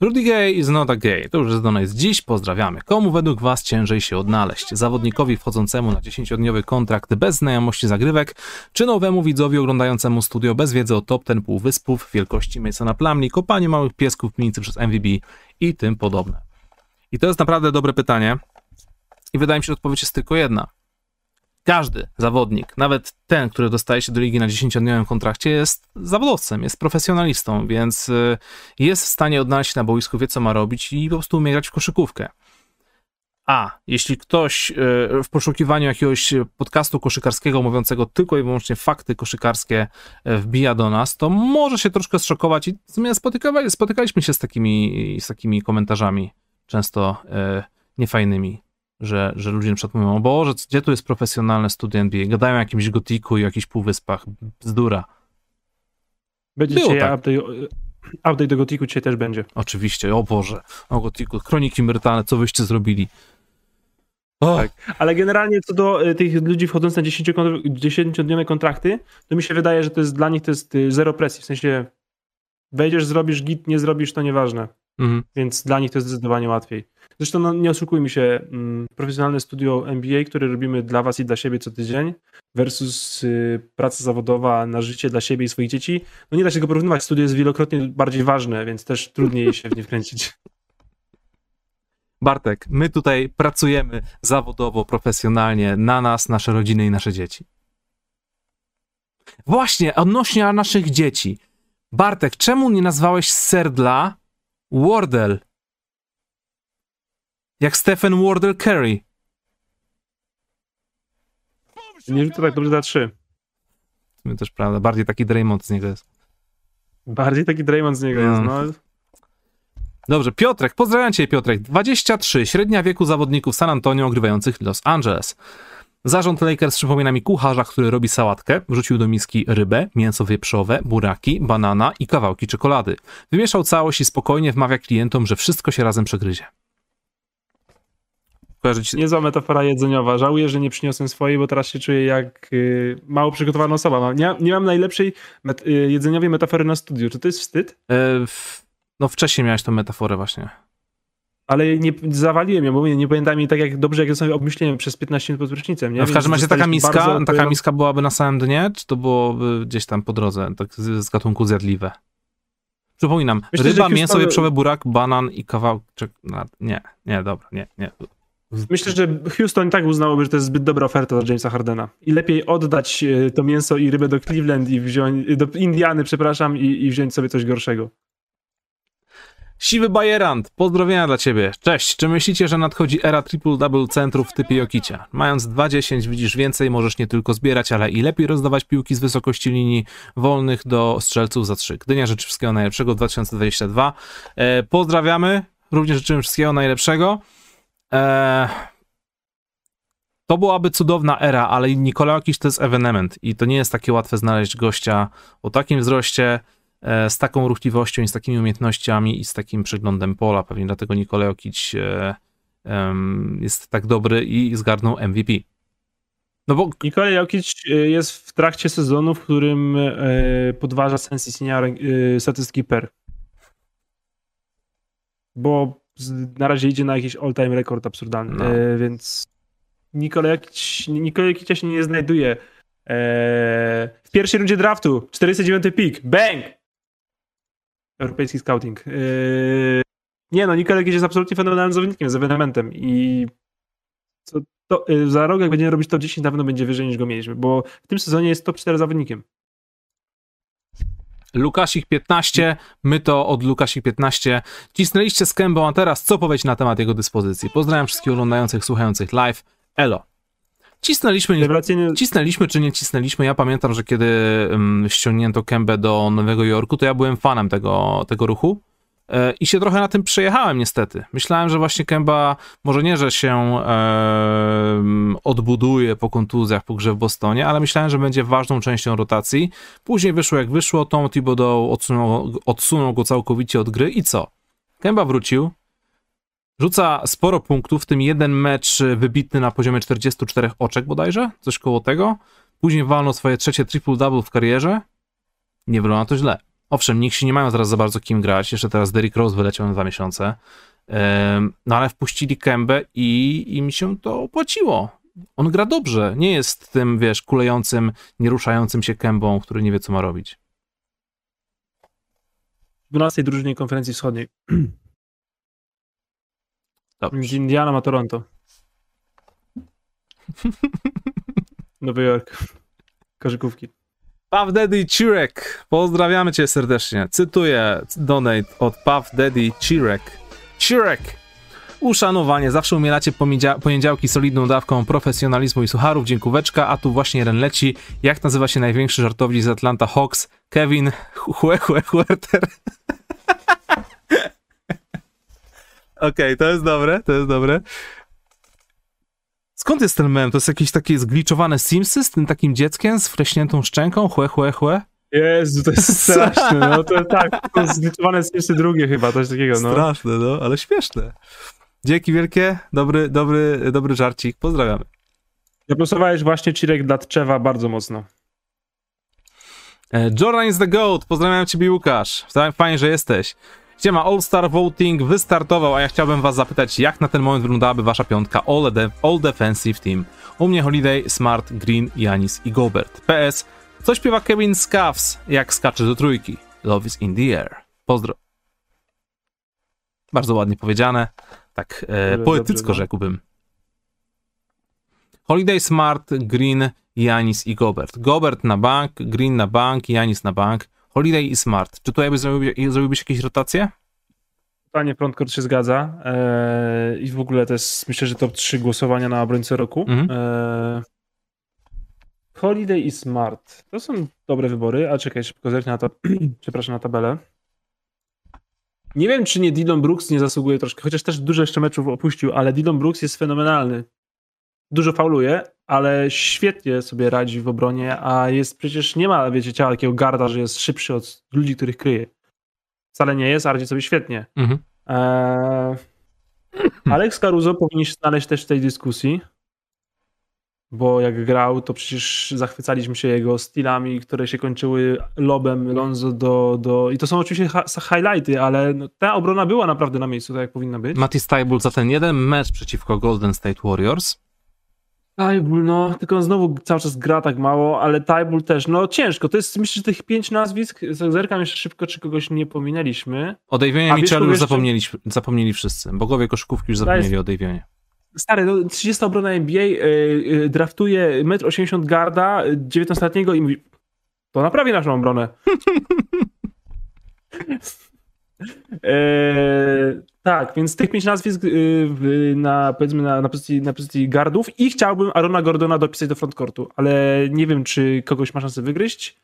Rudy Gay is not a gay. To już jest do nas dziś. Pozdrawiamy. Komu według Was ciężej się odnaleźć? Zawodnikowi wchodzącemu na 10-dniowy kontrakt bez znajomości zagrywek, czy nowemu widzowi oglądającemu studio bez wiedzy o top ten półwyspów, wielkości Masona Plumlee, kopaniu małych piesków w klinicy przez MVB i tym podobne. I to jest naprawdę dobre pytanie. I wydaje mi się, że odpowiedź jest tylko jedna. Każdy zawodnik, nawet ten, który dostaje się do ligi na 10-dniowym kontrakcie, jest zawodowcem, jest profesjonalistą, więc y, jest w stanie odnaleźć się na boisku, wie co ma robić i po prostu umie grać w koszykówkę. A jeśli ktoś y, w poszukiwaniu jakiegoś podcastu koszykarskiego mówiącego tylko i wyłącznie fakty koszykarskie y, wbija do nas, to może się troszkę zszokować i spotykaliśmy się z takimi, z takimi komentarzami, często niefajnymi że, że ludzie na przykład mówią, o Boże, gdzie tu jest profesjonalne studia NBA? Gadają o jakimś gotiku i jakichś półwyspach. Bzdura. Będzie Było dzisiaj tak. update, update do gotiku dzisiaj też będzie. Oczywiście, o Boże, o gotiku, kroniki myrtalne, co wyście zrobili? Tak. Ale generalnie co do y, tych ludzi wchodzących na 10-dniowe kontrakty, to mi się wydaje, że to jest dla nich to jest y, zero presji. W sensie wejdziesz, zrobisz git, nie zrobisz, to nieważne. Mhm. Więc dla nich to jest zdecydowanie łatwiej. Zresztą no, nie oszukujmy się, mm, profesjonalne studio MBA, które robimy dla was i dla siebie co tydzień versus y, praca zawodowa na życie dla siebie i swoich dzieci, no nie da się tego porównywać. Studio jest wielokrotnie bardziej ważne, więc też trudniej się w nie wkręcić. Bartek, my tutaj pracujemy zawodowo, profesjonalnie na nas, nasze rodziny i nasze dzieci. Właśnie, odnośnie naszych dzieci. Bartek, czemu nie nazwałeś Serdla Wardell? Jak Stephen Wardell Curry. Nie rzuca tak dobrze za trzy. To też prawda. Bardziej taki Draymond z niego jest. Bardziej taki Draymond z niego no. jest, no. Dobrze, Piotrek, pozdrawiam cię Piotrek. 23, średnia wieku zawodników San Antonio ogrywających Los Angeles. Zarząd Lakers przypomina mi kucharza, który robi sałatkę, wrzucił do miski rybę, mięso wieprzowe, buraki, banana i kawałki czekolady. Wymieszał całość i spokojnie wmawia klientom, że wszystko się razem przegryzie kojarzyć. Niezła metafora jedzeniowa. Żałuję, że nie przyniosłem swojej, bo teraz się czuję jak y, mało przygotowana osoba. Nie, nie mam najlepszej met y, jedzeniowej metafory na studiu. Czy to jest wstyd? W, no wcześniej miałeś tą metaforę właśnie. Ale nie zawaliłem ją, bo nie, nie pamiętam jej tak jak dobrze, jak sobie obmyśliłem przez 15 minut pod prysznicem. Nie? w każdym razie taka miska, taka miska byłaby na samym dnie, czy to byłoby gdzieś tam po drodze, tak z, z gatunku zjadliwe? Przypominam, Myślę, ryba, mięso, wieprzowe, burak, banan i kawałek... Nie, nie, dobra, nie, nie. Myślę, że Houston i tak uznałoby, że to jest zbyt dobra oferta dla Jamesa Hardena. I lepiej oddać e, to mięso i rybę do Cleveland i wziąć, do Indiany, przepraszam, i, i wziąć sobie coś gorszego. Siwy Bajerant, pozdrowienia dla ciebie. Cześć, czy myślicie, że nadchodzi era triple-double centrów w typie Jokicia? Mając 2-10 widzisz więcej, możesz nie tylko zbierać, ale i lepiej rozdawać piłki z wysokości linii wolnych do strzelców za 3. Gdynia życzy wszystkiego najlepszego 2022. E, pozdrawiamy, również życzymy wszystkiego najlepszego. Eee, to byłaby cudowna era, ale Nikola Jokic to jest evenement i to nie jest takie łatwe znaleźć gościa o takim wzroście, e, z taką ruchliwością i z takimi umiejętnościami i z takim przeglądem pola. Pewnie dlatego Nikola Jokic e, jest tak dobry i zgarnął MVP. No bo Nikola Jokic e, jest w trakcie sezonu, w którym podważa Sensi Senior statystyki per. Bo na razie idzie na jakiś all-time rekord absurdalny, no. e, więc Nikola Jakiś, Nikola Jakicia się nie znajduje. E, w pierwszej rundzie draftu, 49 pik, bang! Europejski scouting. E, nie no, Nikola Jakiś jest absolutnie fenomenalnym zawodnikiem, z ewenementem i to, to, e, za rok, jak będzie robić top 10, na pewno będzie wyżej niż go mieliśmy, bo w tym sezonie jest top 4 zawodnikiem. Lukasik 15, my to od Lukasik 15. Cisnęliście z Kębą, a teraz co powiedz na temat jego dyspozycji? Pozdrawiam wszystkich oglądających, słuchających live. Elo. Cisnęliśmy, nie, cisnęliśmy czy nie cisnęliśmy. Ja pamiętam, że kiedy um, ściągnięto Kębę do Nowego Jorku, to ja byłem fanem tego, tego ruchu. E, I się trochę na tym przejechałem, niestety. Myślałem, że właśnie Kemba może nie, że się e, odbuduje po kontuzjach, po grze w Bostonie, ale myślałem, że będzie ważną częścią rotacji. Później wyszło jak wyszło, Tom Thibodeau odsunął, odsunął go całkowicie od gry i co? Kemba wrócił, rzuca sporo punktów, w tym jeden mecz wybitny na poziomie 44 oczek bodajże, coś koło tego. Później walnął swoje trzecie triple-double w karierze. Nie wygląda to źle. Owszem, nikt się nie mają zaraz za bardzo kim grać. Jeszcze teraz Derrick Rose wyleciał na dwa miesiące. No ale wpuścili Kębę i im się to opłaciło. On gra dobrze. Nie jest tym, wiesz, kulejącym, nieruszającym się Kębą, który nie wie, co ma robić. W 12 drużynie konferencji wschodniej. Dobrze. Między Indianą a Toronto. Nowy Jork. Korzykówki. Puff Daddy Chirek, pozdrawiamy cię serdecznie. Cytuję donate od Puff Daddy Chirek. Chirek! Uszanowanie, zawsze umielacie poniedział- poniedziałki solidną dawką profesjonalizmu i sucharów, dziękóweczka, a tu właśnie jeden leci. Jak nazywa się największy żartownik z Atlanta Hawks? Kevin Hue Hue Huerter. Okej, to jest dobre, to jest dobre. Skąd jest ten mem? To jest jakieś takie zgliczowane Simsy z tym takim dzieckiem z wreśniętą szczęką? Chłe, chłe, chłe? Jezu, to jest straszne. No to tak, to jeszcze drugie chyba, coś takiego, no. Straszne, no, ale śmieszne. Dzięki wielkie, dobry, dobry, dobry żarcik, pozdrawiamy. Zaplusowałeś właśnie Cirek dla Tczewa bardzo mocno. E, Jordan is the GOAT, pozdrawiam ciebie Łukasz, fajnie, że jesteś. Gdzie ma All Star Voting wystartował, a ja chciałbym was zapytać, jak na ten moment wyglądałaby wasza piątka All, de all Defensive Team? U mnie Holiday, Smart, Green, Janis i Gobert. PS, co śpiewa Kevin Scuffs, jak skacze do trójki? Love is in the air. Pozdro. Bardzo ładnie powiedziane. Tak e, Dobrze, poetycko dobrze, no. rzekłbym. Holiday, Smart, Green, Janis i Gobert. Gobert na bank, Green na bank, Janis na bank. Holiday i Smart. Czy tutaj by zrobił, zrobiłbyś jakieś rotacje? Totalnie frontcourt się zgadza. Eee, I w ogóle to jest, myślę, że top 3 głosowania na obrońcę roku. Mhm. Eee, Holiday i Smart. To są dobre wybory. A czekaj, szybko zerknę na to. Przepraszam, na tabelę. Nie wiem, czy nie Dylan Brooks nie zasługuje troszkę, chociaż też dużo jeszcze meczów opuścił, ale Dylan Brooks jest fenomenalny. Dużo fauluje, ale świetnie sobie radzi w obronie, a jest przecież nie ma, wiecie, ciała takiego garda, że jest szybszy od ludzi, których kryje. Wcale nie jest, a radzi sobie świetnie. Mhm. Eee, Alex Caruso powinien się znaleźć też w tej dyskusji, bo jak grał, to przecież zachwycaliśmy się jego stylami, które się kończyły lobem Lonzo do... do... I to są oczywiście highlighty, ale no, ta obrona była naprawdę na miejscu, tak jak powinna być. Matty Stybul za ten jeden mecz przeciwko Golden State Warriors. Tybull, no, tylko on znowu cały czas gra tak mało, ale Tybull też, no ciężko. To jest, myślę, że tych pięć nazwisk, zerkam jeszcze szybko, czy kogoś nie pominęliśmy. O Davionie kogo już zapomnieli, zapomnieli wszyscy. Bogowie koszykówki już zapomnieli o Davionie. Stary, no, 30 obrona NBA, y, y, draftuje 1,80 m garda, y, 19-letniego i mówi, to naprawi naszą obronę. e, tak, więc tych pięć nazwisk y, na, powiedzmy na, na, pozycji, na pozycji gardów i chciałbym Arona Gordona dopisać do frontcourtu, ale nie wiem, czy kogoś ma szansę wygryźć,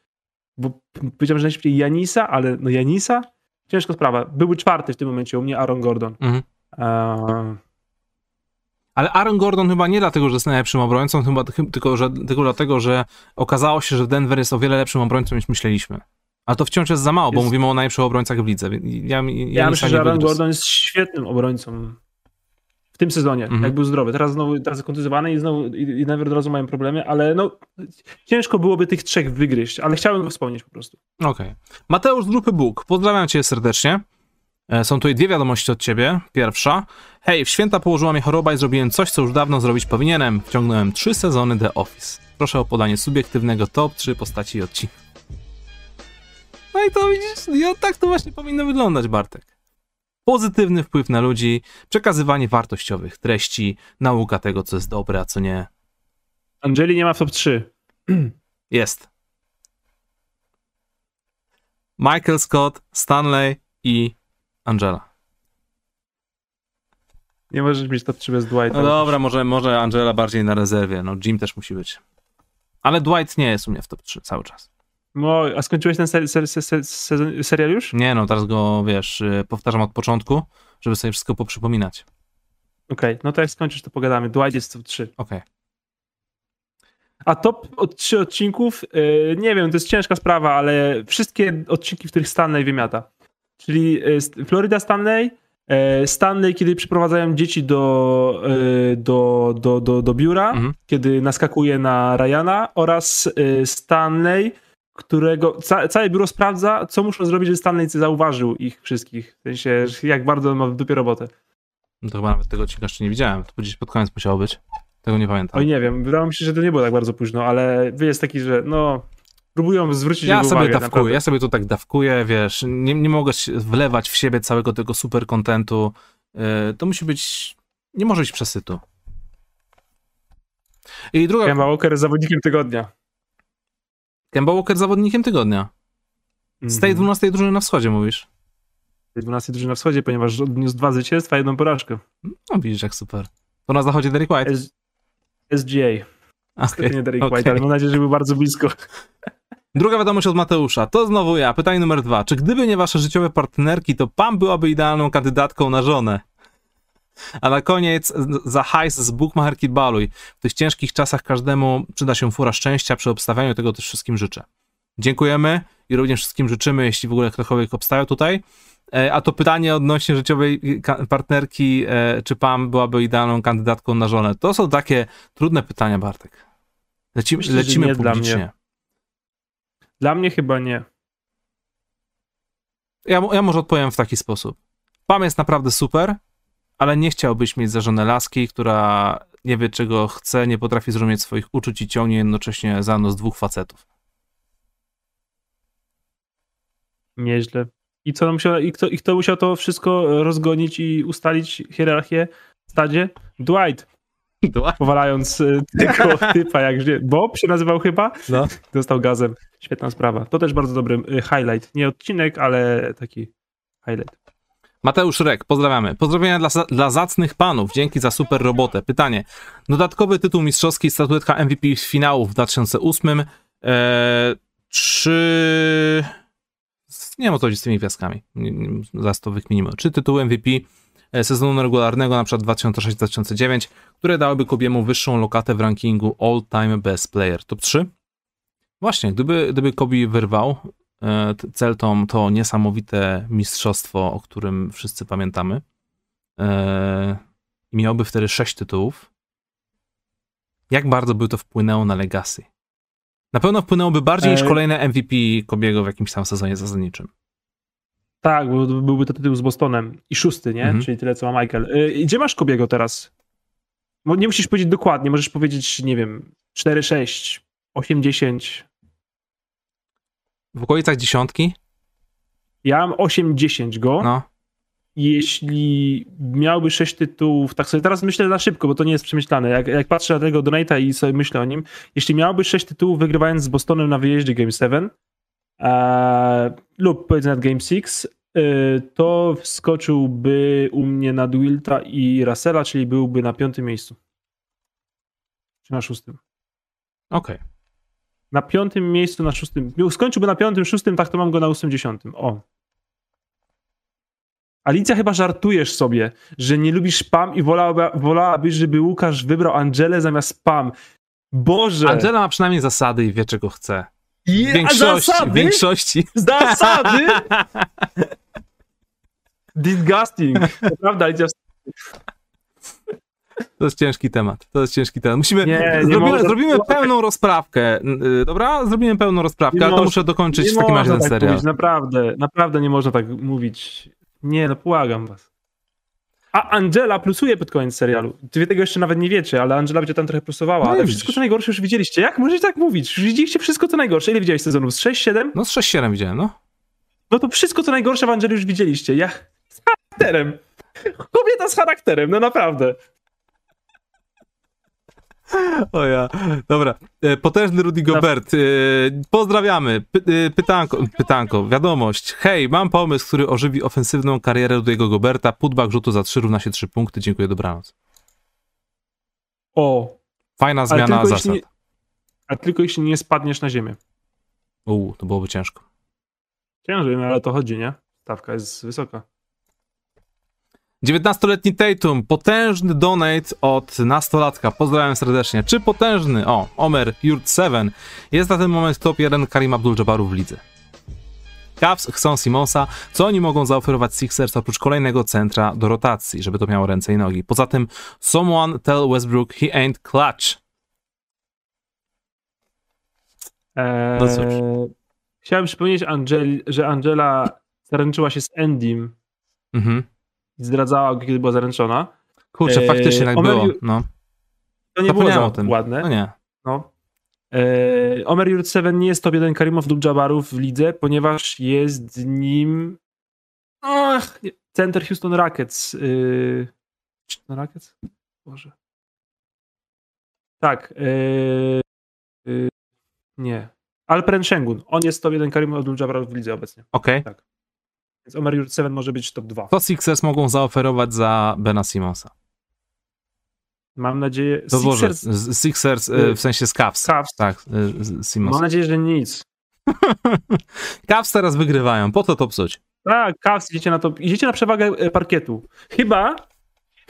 bo powiedziałem, że najszybciej Janisa, ale no Janisa? Ciężka sprawa. Byłby czwarty w tym momencie u mnie Aaron Gordon. Mhm. E, Ale Aaron Gordon chyba nie dlatego, że jest najlepszym obrońcą, chyba chy- tylko, że, tylko dlatego, że okazało się, że Denver jest o wiele lepszym obrońcą niż myśleliśmy. Ale to wciąż jest za mało, bo Jest- mówimy o najlepszych obrońcach w lidze. Ja, ja, Ja, myślę, że Aaron Gordon jest świetnym obrońcą w tym sezonie, Mhm. jak był zdrowy. Teraz znowu teraz jest kontuzjowany i znowu i, i Denver od razu mają problemy, ale no ciężko byłoby tych trzech wygryźć, ale chciałem go wspomnieć po prostu. Okej. Mateusz z grupy Bóg, pozdrawiam cię serdecznie. E, Są tutaj dwie wiadomości od ciebie. Pierwsza. Hej, w święta położyła mnie choroba i zrobiłem coś, co już dawno zrobić powinienem. Wciągnąłem trzy sezony The Office. Proszę o podanie subiektywnego top 3 postaci i odcinków. I to widzisz, i o tak to właśnie powinno wyglądać, Bartek. Pozytywny wpływ na ludzi, przekazywanie wartościowych treści, nauka tego, co jest dobre, a co nie. Angeli nie ma w top 3. Jest. Michael Scott, Stanley i Angela. Nie możesz mieć top 3 bez Dwighta. No dobra, może, może Angela bardziej na rezerwie. No, Jim też musi być. Ale Dwight nie jest u mnie w top 3 cały czas. No, a skończyłeś ten ser, ser, ser, serial już? Nie no, teraz go, wiesz, y, powtarzam od początku, żeby sobie wszystko poprzypominać. Okej, no to jak skończysz, to pogadamy. Dwight jest top 3. Okej. A top od 3 odcinków, yy, nie wiem, to jest ciężka sprawa, ale wszystkie odcinki, w których Stanley wymiata. Czyli yy, Florida Stanley, yy, Stanley, kiedy przyprowadzają dzieci do, yy, do, do, do, do biura, Mhm. kiedy naskakuje na Ryana oraz Stanley, którego ca, całe biuro sprawdza, co muszą zrobić, żeby Stanley zauważył ich wszystkich. W sensie, jak bardzo ma w dupie robotę. No to chyba nawet tego odcinka jeszcze nie widziałem. To gdzieś pod koniec musiało być. Tego nie pamiętam. Oj, nie wiem, wydawało mi się, że to nie było tak bardzo późno, ale wy jest taki, że no, próbują zwrócić Ja sobie uwagę. dawkuję, naprawdę. ja sobie to tak dawkuję, wiesz, nie, nie mogę wlewać w siebie całego tego super kontentu. Yy, to musi być nie może być przesytu. I druga... Kemba Walker jest zawodnikiem tygodnia. Kemba Walker zawodnikiem tygodnia. Z tej 12 drużyny na wschodzie mówisz? tej 12 drużyny na wschodzie, ponieważ odniósł dwa zwycięstwa, jedną porażkę. No widzisz, jak super. To na zachodzie Derek White. S SGA. Okay. nie Derek okay. White, ale mam nadzieję, że był bardzo blisko. Druga wiadomość od Mateusza. To znowu ja. Pytanie numer dwa. Czy gdyby nie wasze życiowe partnerki, to Pam byłaby idealną kandydatką na żonę? A na koniec za hajs z Bookmacherki Baluj. W tych ciężkich czasach każdemu przyda się fura szczęścia. Przy obstawianiu tego też wszystkim życzę. Dziękujemy i również wszystkim życzymy, jeśli w ogóle ktokolwiek obstawiał tutaj. A to pytanie odnośnie życiowej partnerki, czy Pam byłaby idealną kandydatką na żonę? To są takie trudne pytania, Bartek. Lecimy, Myślę, lecimy nie publicznie. Dla mnie. dla mnie chyba nie. Ja, ja może odpowiem w taki sposób. Pam jest naprawdę super, ale nie chciałbyś mieć za żonę laski, która nie wie czego chce, nie potrafi zrozumieć swoich uczuć i ciągnie jednocześnie za nos dwóch facetów. Nieźle. I co musiał, i kto, i kto musiał to wszystko rozgonić i ustalić hierarchię w stadzie? Dwight. Dwight. Powalając y, tylko typa, jak żyje. Bob się nazywał chyba. No. Dostał gazem. Świetna sprawa. To też bardzo dobry y, highlight. Nie odcinek, ale taki highlight. Mateusz Rek, pozdrawiamy. Pozdrowienia dla, dla zacnych panów. Dzięki za super robotę. Pytanie. Dodatkowy tytuł mistrzowski, statuetka MVP z finału w 2008. Eee, czy... Nie wiem o co chodzi z tymi gwiazdkami. Zaraz to wykminimy. Czy tytuł MVP sezonu regularnego, na przykład 2006-2009, które dałyby Kobiemu wyższą lokatę w rankingu All Time Best Player. Top 3? Właśnie, gdyby, gdyby Kobe wyrwał e, Celtom to niesamowite mistrzostwo, o którym wszyscy pamiętamy, e, miałby wtedy 6 tytułów, jak bardzo by to wpłynęło na Legacy? Na pewno wpłynęłoby bardziej niż kolejne MVP Kobiego w jakimś tam sezonie zasadniczym. Tak, byłby to tytuł z Bostonem. I szósty, nie? Mhm. Czyli tyle, co ma Michael. Gdzie masz Kobiego teraz? Nie musisz powiedzieć dokładnie, możesz powiedzieć, nie wiem, 4-6, 8-10. W okolicach dziesiątki? Ja mam 8-10 go. No. Jeśli miałby 6 tytułów, tak sobie teraz myślę na szybko, bo to nie jest przemyślane. Jak, jak patrzę na tego Donata i sobie myślę o nim, jeśli miałby 6 tytułów wygrywając z Bostonem na wyjeździe Game 7, e, lub powiedzmy nad Game 6, e, to wskoczyłby u mnie na Wilta i Russella, czyli byłby na piątym miejscu. Czy na szóstym. Okej. Okay. Na piątym miejscu, na szóstym. Skończyłby na piątym, szóstym, tak to mam go na ósmym, dziesiątym. O. Alicja, chyba żartujesz sobie, że nie lubisz Pam i wolałaby, wolałabyś, żeby Łukasz wybrał Angelę zamiast Pam. Boże! Angela ma przynajmniej zasady i wie, czego chce. W większości. W większości. Zasady? Disgusting. Prawda, Alicja. To jest ciężki temat. To jest ciężki temat. Musimy. Nie, nie zrobimy, zrobimy pełną rozprawkę. Dobra? Zrobimy pełną rozprawkę, ale to muszę dokończyć w takim razie ten tak serial. Mówić, naprawdę, naprawdę nie można tak mówić. Nie, no błagam was. A Angela plusuje pod koniec serialu. Wy tego jeszcze nawet nie wiecie, ale Angela będzie tam trochę plusowała. No ale widzisz. wszystko co najgorsze już widzieliście. Jak możecie tak mówić? Już widzieliście wszystko co najgorsze. Ile widziałeś sezonów? Z 6-7? No z 6-7 widziałem, no. No to wszystko co najgorsze w Angeli już widzieliście. Ja z charakterem. Kobieta z charakterem, no naprawdę. O ja. Dobra. Potężny Rudy Gobert. Pozdrawiamy. Py pytanko, pytanko, wiadomość. Hej, mam pomysł, który ożywi ofensywną karierę Rudy'ego Goberta. Putback rzutu za 3 równa się 3 punkty. Dziękuję, dobranoc. O. Fajna zmiana zasad. Nie, a tylko jeśli nie spadniesz na ziemię. Uuu, to byłoby ciężko. Ciężej, no ale to chodzi, nie? Stawka jest wysoka. 19-letni Tatum, potężny donate od nastolatka. Pozdrawiam serdecznie. Czy potężny? O, Omer Jurt 7 jest na ten moment top 1 Karim Abdul-Jabbaru w lidze. Cavs chcą Simonsa. Co oni mogą zaoferować Sixers oprócz kolejnego centra do rotacji, żeby to miało ręce i nogi? Poza tym, someone tell Westbrook he ain't clutch. Eee, no cóż. Chciałem przypomnieć, Angeli, że Angela zaręczyła się z Endym. Mhm zdradzała, kiedy była zaręczona. Kurczę, eee, faktycznie tak było. No. To nie było o tym. ładne. No nie. No. Eee, Omer Jurt 7 nie jest top 1 Karimów lub Jabbarów w lidze, ponieważ jest nim ach, center Houston Rockets. Yy, No Rakiec? Boże. Tak. Yy, yy, nie. Alperen Shengun. On jest top 1 Karim Abdul-Jabbar w lidze obecnie. Okej. Tak. Więc Omer Yurt 7 może być top 2. Co Sixers mogą zaoferować za Bena Simonsa? Mam nadzieję... To Boże, Sixers, z- Sixers y, w sensie z Cavs. Cavs. Tak, y, Simmons. Mam nadzieję, że nic. Cavs teraz wygrywają, po to to psuć. Tak, Cavs, idziecie na to, idziecie na przewagę e, parkietu. Chyba,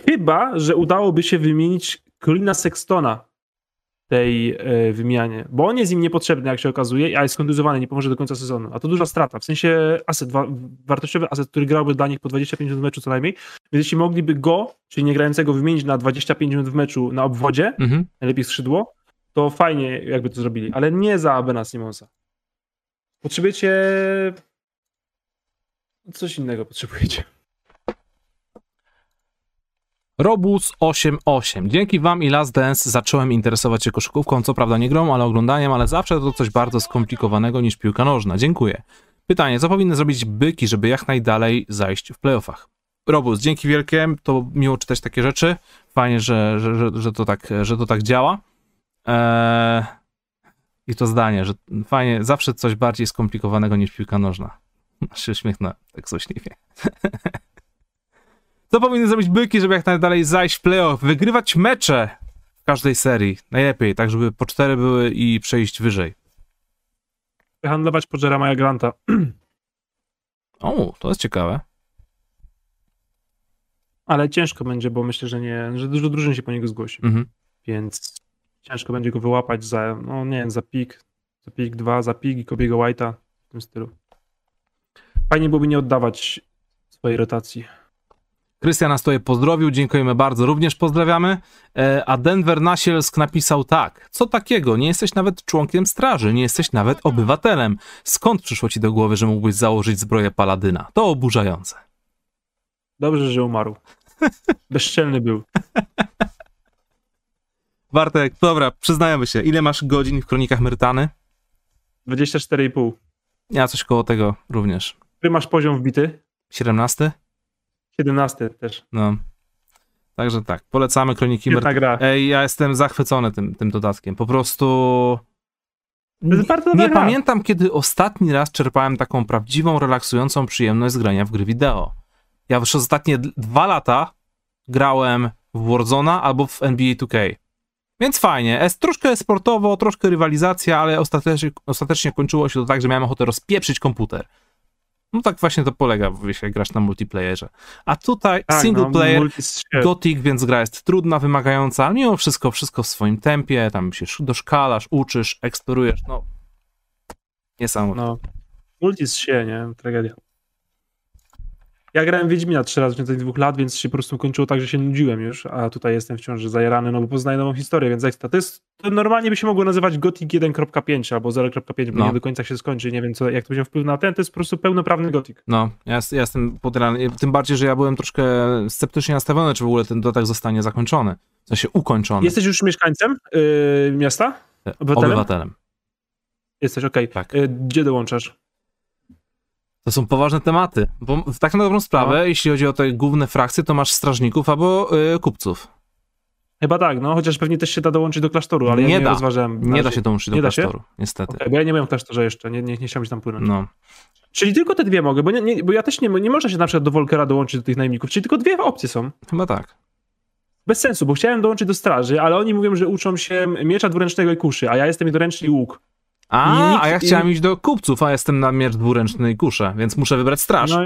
chyba, że udałoby się wymienić Colina Sextona tej e, wymianie, bo on jest im niepotrzebny, jak się okazuje, a jest kontuzjowany, nie pomoże do końca sezonu. A to duża strata, w sensie aset, wa- wartościowy aset, który grałby dla nich po 25 minut w meczu co najmniej, więc jeśli mogliby go, czyli niegrającego, wymienić na 25 minut w meczu na obwodzie, Mhm. najlepiej skrzydło, to fajnie jakby to zrobili, ale nie za Bena Simonsa. Potrzebujecie coś innego potrzebujecie. Robus88. Dzięki wam i Last Dance zacząłem interesować się koszykówką, co prawda nie grą, ale oglądaniem, ale zawsze to coś bardzo skomplikowanego niż piłka nożna. Dziękuję. Pytanie, co powinny zrobić byki, żeby jak najdalej zajść w playoffach? Robus, dzięki wielkie, to miło czytać takie rzeczy. Fajnie, że, że, że, że, to, tak, że to tak działa. Eee... I to zdanie, że fajnie, zawsze coś bardziej skomplikowanego niż piłka nożna. Aż się uśmiechnę, tak coś Co powinny zrobić byki, żeby jak najdalej zajść w playoff? Wygrywać mecze w każdej serii. Najlepiej, tak żeby po cztery były i przejść wyżej. Handlować po Jeremiah Granta. O, to jest ciekawe. Ale ciężko będzie, bo myślę, że nie, że dużo drużyn się po niego zgłosi. Mhm. Więc ciężko będzie go wyłapać za, no nie wiem, za pik, za pik 2, za pik i Kobiego White'a w tym stylu. Fajnie byłoby nie oddawać swojej rotacji. Krystian nas tutaj pozdrowił, dziękujemy bardzo, również pozdrawiamy. E, A Denver Nasielsk napisał tak. Co takiego? Nie jesteś nawet członkiem straży, nie jesteś nawet obywatelem. Skąd przyszło ci do głowy, że mógłbyś założyć zbroję paladyna? To oburzające. Dobrze, że umarł. Bezczelny był. Bartek, dobra, przyznajemy się. Ile masz godzin w kronikach Myrtany? 24,5. Ja coś koło tego również. Który masz poziom wbity? 17? 17 też. No. Także tak, polecamy Kroniki Świetna gra. Ej, ja jestem zachwycony tym, tym dodatkiem. Po prostu. Nie, nie pamiętam, kiedy ostatni raz czerpałem taką prawdziwą, relaksującą przyjemność z grania w gry wideo. Ja już ostatnie dwa lata grałem w Warzona albo w NBA 2K. Więc fajnie. Jest troszkę sportowo, troszkę rywalizacja, ale ostatecznie, ostatecznie kończyło się to tak, że miałem ochotę rozpieprzyć komputer. No tak właśnie to polega, jeśli grasz na multiplayerze. A tutaj Tak, single no, player, multi- Gothic, więc gra jest trudna, wymagająca, ale mimo wszystko, wszystko w swoim tempie, tam się sz- doszkalasz, uczysz, eksplorujesz, no niesamowite. No. Multi z się, nie? Tragedia. Ja grałem Wiedźmina trzy razy w ciągu tych dwóch lat, więc się po prostu kończyło tak, że się nudziłem już, a tutaj jestem wciąż zajarany, no bo poznaję nową historię, więc ekstra. To jest, to normalnie by się mogło nazywać Gothic 1.5 albo 0.5, bo No. nie do końca się skończy, nie wiem co, jak to będzie wpływ na ten, to jest po prostu pełnoprawny Gothic. No, ja, ja jestem podrany, tym bardziej, że ja byłem troszkę sceptycznie nastawiony, czy w ogóle ten dodatek zostanie zakończony, w sensie ukończony. Jesteś już mieszkańcem yy, miasta? E, obywatelem? obywatelem. Jesteś, okej. Tak. Yy, Gdzie dołączasz? To są poważne tematy, bo tak na dobrą sprawę, No. jeśli chodzi o te główne frakcje, to masz strażników albo y, kupców. Chyba tak, no, chociaż pewnie też się da dołączyć do klasztoru, ale Nie ja nie da. rozważałem. Nie da się dołączyć do Nie klasztoru, niestety. Okej, bo ja nie byłem w klasztorze jeszcze, nie, nie, nie chciałem się tam płynąć. No. Czyli tylko te dwie mogę, bo, nie, nie, bo ja też nie, nie można się na przykład do Volkera dołączyć do tych najemników, czyli tylko dwie opcje są. Chyba tak. Bez sensu, bo chciałem dołączyć do straży, ale oni mówią, że uczą się miecza dwuręcznego i kuszy, a ja jestem dwuręczny i łuk. A, I nikt- a ja i- chciałem iść do kupców, a jestem na miecz dwuręczny i kuszę, więc muszę wybrać straż. No,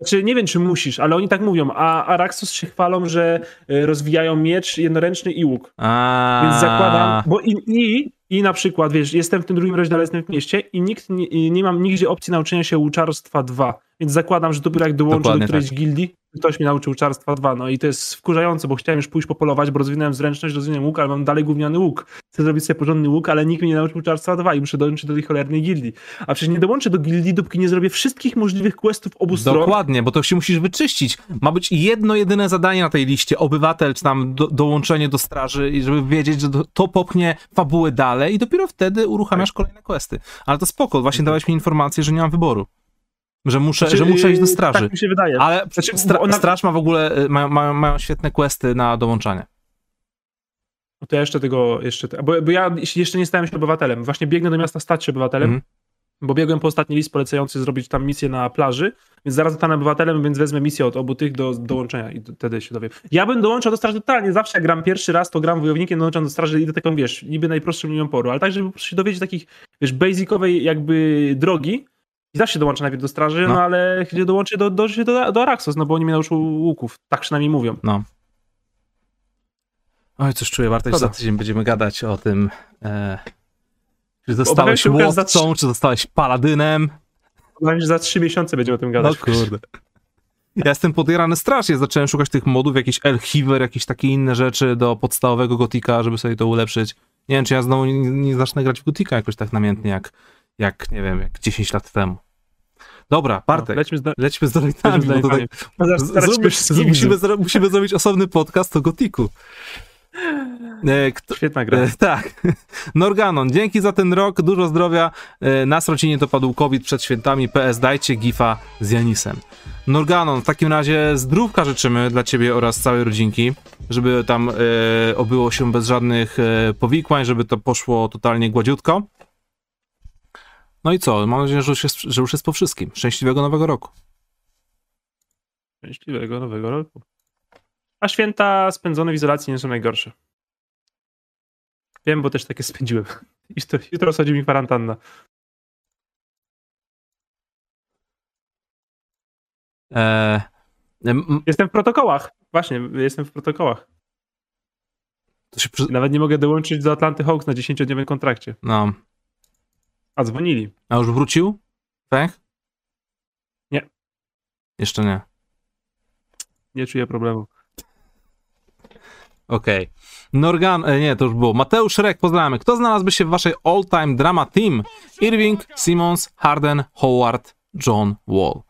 znaczy, nie wiem, czy musisz, ale oni tak mówią, a Araxos się chwalą, że y, rozwijają miecz jednoręczny i łuk. A, Więc zakładam, bo i, i, i na przykład, wiesz, jestem w tym drugim rozdziale, jestem w mieście i nikt nie, i nie mam nigdzie opcji nauczenia się łuczarstwa 2. Więc zakładam, że dopiero jak dołączę Dokładnie do którejś tak. gildii, ktoś mi nauczy łuczarstwa 2. No i to jest wkurzające, bo chciałem już pójść popolować, bo rozwinąłem zręczność, rozwinąłem łuk, ale mam dalej gówniany łuk. Chcę zrobić sobie porządny łuk, ale nikt mnie nie nauczył łuczarstwa 2 i muszę dołączyć do tej cholernej gildii. A przecież nie dołączę do gildii, dopóki nie zrobię wszystkich możliwych questów obu stron. Dokładnie, bo to się musisz wyczyścić. Ma być jedno, jedyne zadanie na tej liście, obywatel, czy tam do, dołączenie do straży, i żeby wiedzieć, że to, to popchnie fabułę dalej i dopiero wtedy uruchamiasz kolejne questy. Ale to spoko, właśnie dałeś mi informację, że nie mam wyboru. Że muszę, Znaczy, że muszę iść do straży. Tak mi się wydaje. Ale Znaczy, stra- ona- straż ma w ogóle, y, mają, mają, mają świetne questy na dołączanie. No To ja jeszcze tego, jeszcze, bo, bo ja jeszcze nie stałem się obywatelem. Właśnie biegnę do miasta stać się obywatelem, Mhm. bo biegłem po ostatni list polecający zrobić tam misję na plaży, więc zaraz zostanę obywatelem, więc wezmę misję od obu tych do dołączenia i wtedy się dowiem. Ja bym dołączał do straży totalnie, zawsze jak gram pierwszy raz, to gram wojownikiem, dołączam do straży i do taką, wiesz, niby najprostszą linią oporu, ale tak, żeby po prostu się dowiedzieć takich, wiesz, basicowej jakby drogi i zawsze dołączę najpierw do straży, no, No. ale gdzie dołączę do, do, do, do Araxos, no bo oni mnie nauczą łuków, tak przynajmniej mówią. No. Oj, coś czuję, Bartek, za tydzień będziemy gadać o tym, e, czy Obawiam zostałeś się, za trzy- czy zostałeś paladynem. Mam że za trzy miesiące będziemy o tym No gadać. kurde. Ja jestem podjarany strasznie, zacząłem szukać tych modów, jakiś Elhiver, jakieś takie inne rzeczy do podstawowego Gotika, żeby sobie to ulepszyć. Nie wiem, czy ja znowu nie, nie zacznę grać w Gotika jakoś tak namiętnie, jak, jak nie wiem, jak 10 lat temu. Dobra, Bartek, No, lećmy z, lećmy donatami. No, zróbmy, się wszystkim musimy, zro- musimy zrobić osobny podcast o Gotiku. E, kto, Świetna gra. E, tak. Norganon, dzięki za ten rok, dużo zdrowia. E, na Srocinie to padł COVID przed świętami. PS, dajcie gifa z Janisem. Norganon, w takim razie zdrówka życzymy dla ciebie oraz całej rodzinki, żeby tam e, obyło się bez żadnych e, powikłań, żeby to poszło totalnie gładziutko. No i co? Mam nadzieję, że już jest, że już jest po wszystkim. Szczęśliwego nowego roku. Szczęśliwego nowego roku. A święta spędzone w izolacji nie są najgorsze. Wiem, bo też takie spędziłem. Jutro, jutro schodzi mi kwarantanna. E, em, Jestem w protokołach. Właśnie, jestem w protokołach. przy... Nawet nie mogę dołączyć do Atlanty Hawks na 10-dniowym kontrakcie. No. A dzwonili. A już wrócił? Tak? Nie. Jeszcze nie. Nie czuję problemu. Okej. Norgan, e, nie, to już było. Mateusz Rek, pozdrawiamy. Kto znalazłby się w waszej all-time drama team? Irving, Simmons, Harden, Howard, John Wall.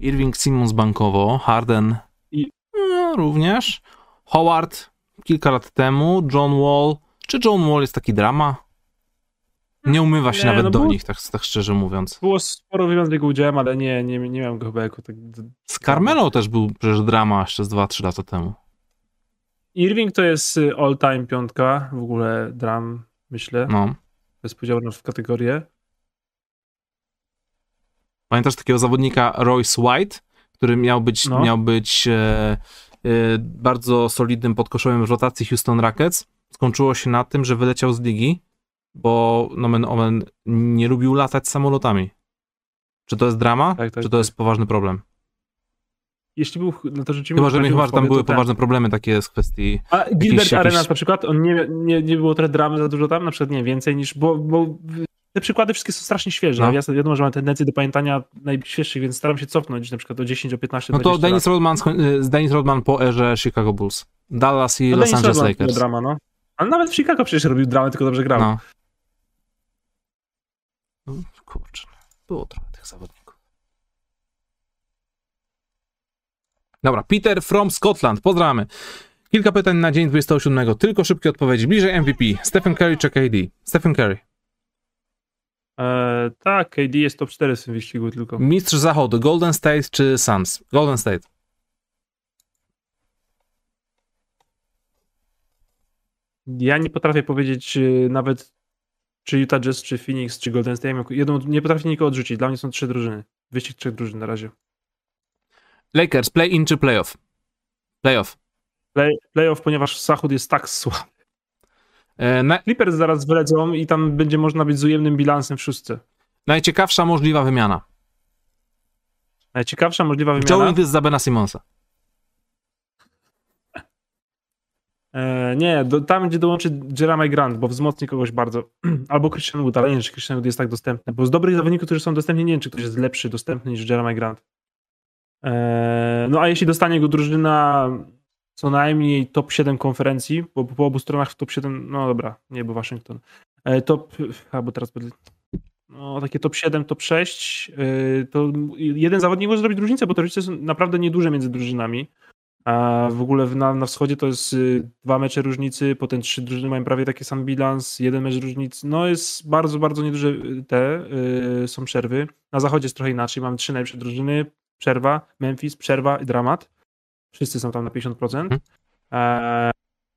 Irving, Simmons bankowo, Harden I- no, również. Howard kilka lat temu, John Wall. Czy John Wall jest taki drama? Nie umywa się Nie, nawet no do było- nich, tak, tak szczerze mówiąc. Było sporo wywiad z jego udziałem, ale nie, nie, nie miałem go chyba jako tak... Z Carmelo też był przecież drama jeszcze z 2-3 lata temu. Irving to jest y, all-time piątka, w ogóle dram, myślę. No. Bez podziału w kategorię. Pamiętasz takiego zawodnika Royce White, który miał być, No. miał być e, e, bardzo solidnym podkoszowym w rotacji Houston Rockets. Skończyło się na tym, że wyleciał z ligi, bo nomen omen nie lubił latać samolotami. Czy to jest drama? Tak, tak, czy to jest poważny problem? Jeśli był, no to rzeczywiście... Chyba, że, był chyba, że tam były tak. poważne problemy takie z kwestii... A Gilbert jakieś- Arenas na przykład, on nie, nie, nie było trochę dramy za dużo tam, na przykład nie więcej niż, bo, bo te przykłady wszystkie są strasznie świeże. No. Ja wiadomo, że mam tendencję do pamiętania najświeższych, więc staram się cofnąć na przykład o 10, o 15, No to 20 Dennis. Rodman, e, Dennis Rodman po erze Chicago Bulls. Dallas i No Los Angeles Rodman to Lakers. drama, no. Ale nawet w Chicago przecież robił dramę, tylko dobrze grał. No. No kurczę, było trochę tych zawodników. Dobra, Peter from Scotland, pozdrawiamy. Kilka pytań na dzień 27. Tylko szybkie odpowiedzi. Bliżej MVP. Stephen Curry czy KD? Stephen Curry. E, tak, KD jest top 4 w tym wyścigu tylko. Mistrz zachodu. Golden State czy Suns? Golden State. Ja nie potrafię powiedzieć y, nawet czy Utah Jazz, czy Phoenix, czy Golden State. Jedną, nie potrafię nikogo odrzucić. Dla mnie są trzy drużyny. Wyścig trzech drużyn na razie. Lakers, play-in czy playoff? Playoff. Play, playoff, ponieważ Zachód jest tak słaby. E, na, Clippers zaraz wylecą i tam będzie można być z ujemnym bilansem w szóstce. najciekawsza możliwa wymiana. Najciekawsza możliwa Joe wymiana. Ingles za Bena Simonsa. E, nie, do, tam gdzie dołączy Jeremy Grant, bo wzmocni kogoś bardzo. Albo Christian Wood, ale nie wiem, czy Christian Wood jest tak dostępny. Bo z dobrych zawodników, którzy są dostępni, nie wiem, czy ktoś jest lepszy, dostępny niż Jeremy Grant. E, no a jeśli dostanie go drużyna co najmniej top 7 konferencji, bo po obu stronach w top 7, no dobra, nie, bo Waszyngton. E, top, albo teraz będę no, takie top 7, top 6, e, to jeden zawodnik może zrobić różnicę, bo te różnice są naprawdę nieduże między drużynami. A w ogóle na, na wschodzie to jest y, dwa mecze różnicy, potem trzy drużyny mają prawie taki sam bilans, jeden mecz różnicy. No jest bardzo, bardzo nieduże y, te y, są przerwy. Na zachodzie jest trochę inaczej. Mamy trzy najlepsze drużyny, przerwa, Memphis, przerwa i dramat. Wszyscy są tam na 50%. Mhm. E,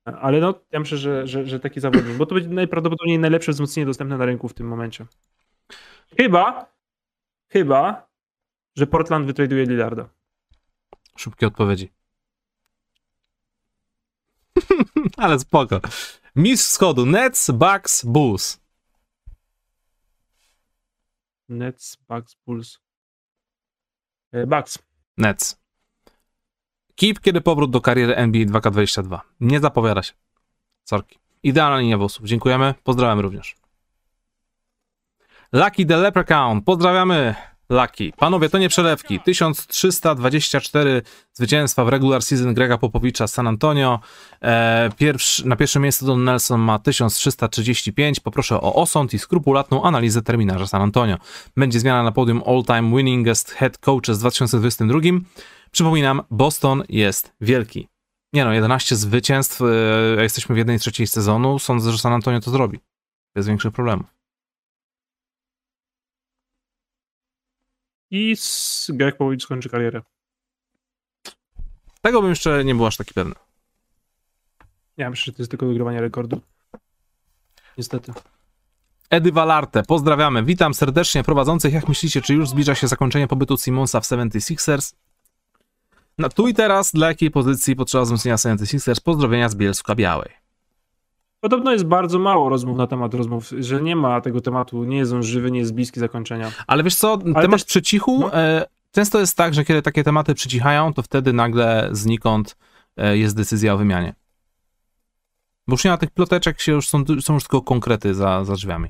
ale no, ja myślę, że, że, że taki zawodnik, bo to będzie najprawdopodobniej najlepsze wzmocnienie dostępne na rynku w tym momencie. Chyba, chyba, że Portland wytraduje Lillarda. Szybkie odpowiedzi. Ale spoko. Mistrz Wschodu. Nets, Bucks, Bulls. Nets, Bucks, Bulls. E, Bucks. Nets. Kip, kiedy powrót do kariery NBA 2K22. Nie zapowiada się. Sorki. Idealna linia włosów. Dziękujemy. Pozdrawiam również. Lucky the Leprechaun. Pozdrawiamy. Lucky. Panowie, to nie przelewki. 1324 zwycięstwa w regular season Grega Popowicza San Antonio. E, pierwszy, na pierwszym miejscu Don Nelson ma 1335. Poproszę o osąd i skrupulatną analizę terminarza San Antonio. Będzie zmiana na podium all-time winningest head coaches w 2022. Przypominam, Boston jest wielki. Nie no, 11 zwycięstw, e, jesteśmy w jednej trzeciej sezonu. Sądzę, że San Antonio to zrobi. Bez większych problemów. I z Greg Popovich skończy karierę. Tego bym jeszcze nie był aż taki pewny. Ja myślę, że to jest tylko wygrywanie rekordu. Niestety. Edy Valarte, pozdrawiamy. Witam serdecznie prowadzących. Jak myślicie, czy już zbliża się zakończenie pobytu Simonsa w 76ers? No tu i teraz, dla jakiej pozycji potrzeba wzmocnienia 76ers? Pozdrowienia z Bielska Białej. Podobno jest bardzo mało rozmów na temat rozmów, że nie ma tego tematu, nie jest on żywy, nie jest bliski zakończenia. Ale wiesz co, Ale temat też- przycichu, no. e, często jest tak, że kiedy takie tematy przycichają, to wtedy nagle znikąd e, jest decyzja o wymianie. Bo już nie ma tych ploteczek, się już są, są już tylko konkrety za, za drzwiami.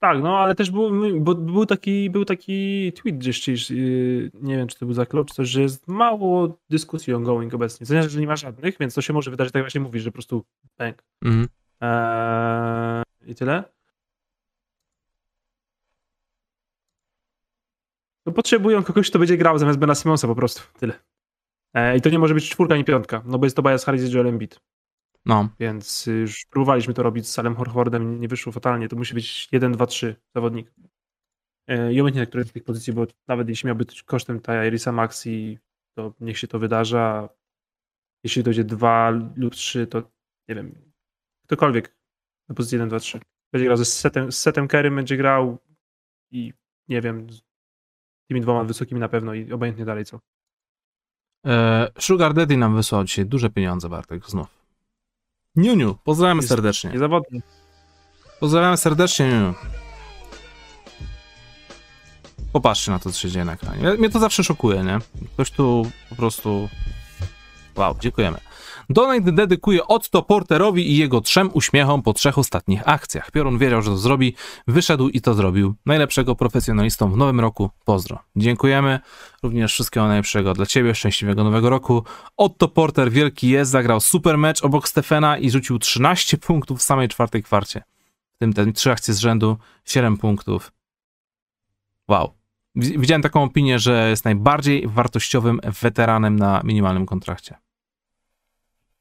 Tak, no ale też był, bo był taki, był taki tweet gdzieś, gdzieś yy, nie wiem czy to był za czy coś, że jest mało dyskusji ongoing obecnie. Sensie, że nie ma żadnych, więc to się może wydarzyć, tak właśnie mówisz, że po prostu bang. Mhm. Eee, I tyle. No potrzebują kogoś, kto będzie grał zamiast Bena Simonsa po prostu. Tyle. Eee, I to nie może być czwórka ani piątka, no bo jest to Tobias Harris i Joel Embiid. No, Więc y, już próbowaliśmy to robić z Salem Horfordem, nie wyszło fatalnie. To musi być 1, 2, 3 zawodnik. E, I obojętnie na której z tych pozycji, bo nawet jeśli miałby być kosztem Tyrisa Maxi, to niech się to wydarza. Jeśli dojdzie 2 lub 3, to nie wiem, ktokolwiek na pozycji 1, 2, 3. Będzie grał ze setem, z setem Kerrym, będzie grał i nie wiem, z tymi dwoma wysokimi na pewno i obojętnie dalej co. E, Sugar Daddy nam wysłał dzisiaj duże pieniądze, Bartek, znów. Niuniu, pozdrawiamy Jest- serdecznie. Niezawodny. Pozdrawiamy serdecznie, Niuniu. Popatrzcie na to, co się dzieje na ekranie. Mnie- Mnie to zawsze szokuje, nie? Ktoś tu po prostu... Wow, dziękujemy. Donate dedykuje Otto Porterowi i jego trzem uśmiechom po trzech ostatnich akcjach. Piorun wiedział, że to zrobi, wyszedł i to zrobił. Najlepszego profesjonalistą w nowym roku. Pozdro. Dziękujemy. Również wszystkiego najlepszego dla ciebie, szczęśliwego nowego roku. Otto Porter wielki jest, zagrał super mecz obok Stefana i rzucił 13 punktów w samej czwartej kwarcie. W tym te trzy akcje z rzędu, 7 punktów. Wow. Wi- Widziałem taką opinię, że jest najbardziej wartościowym weteranem na minimalnym kontrakcie.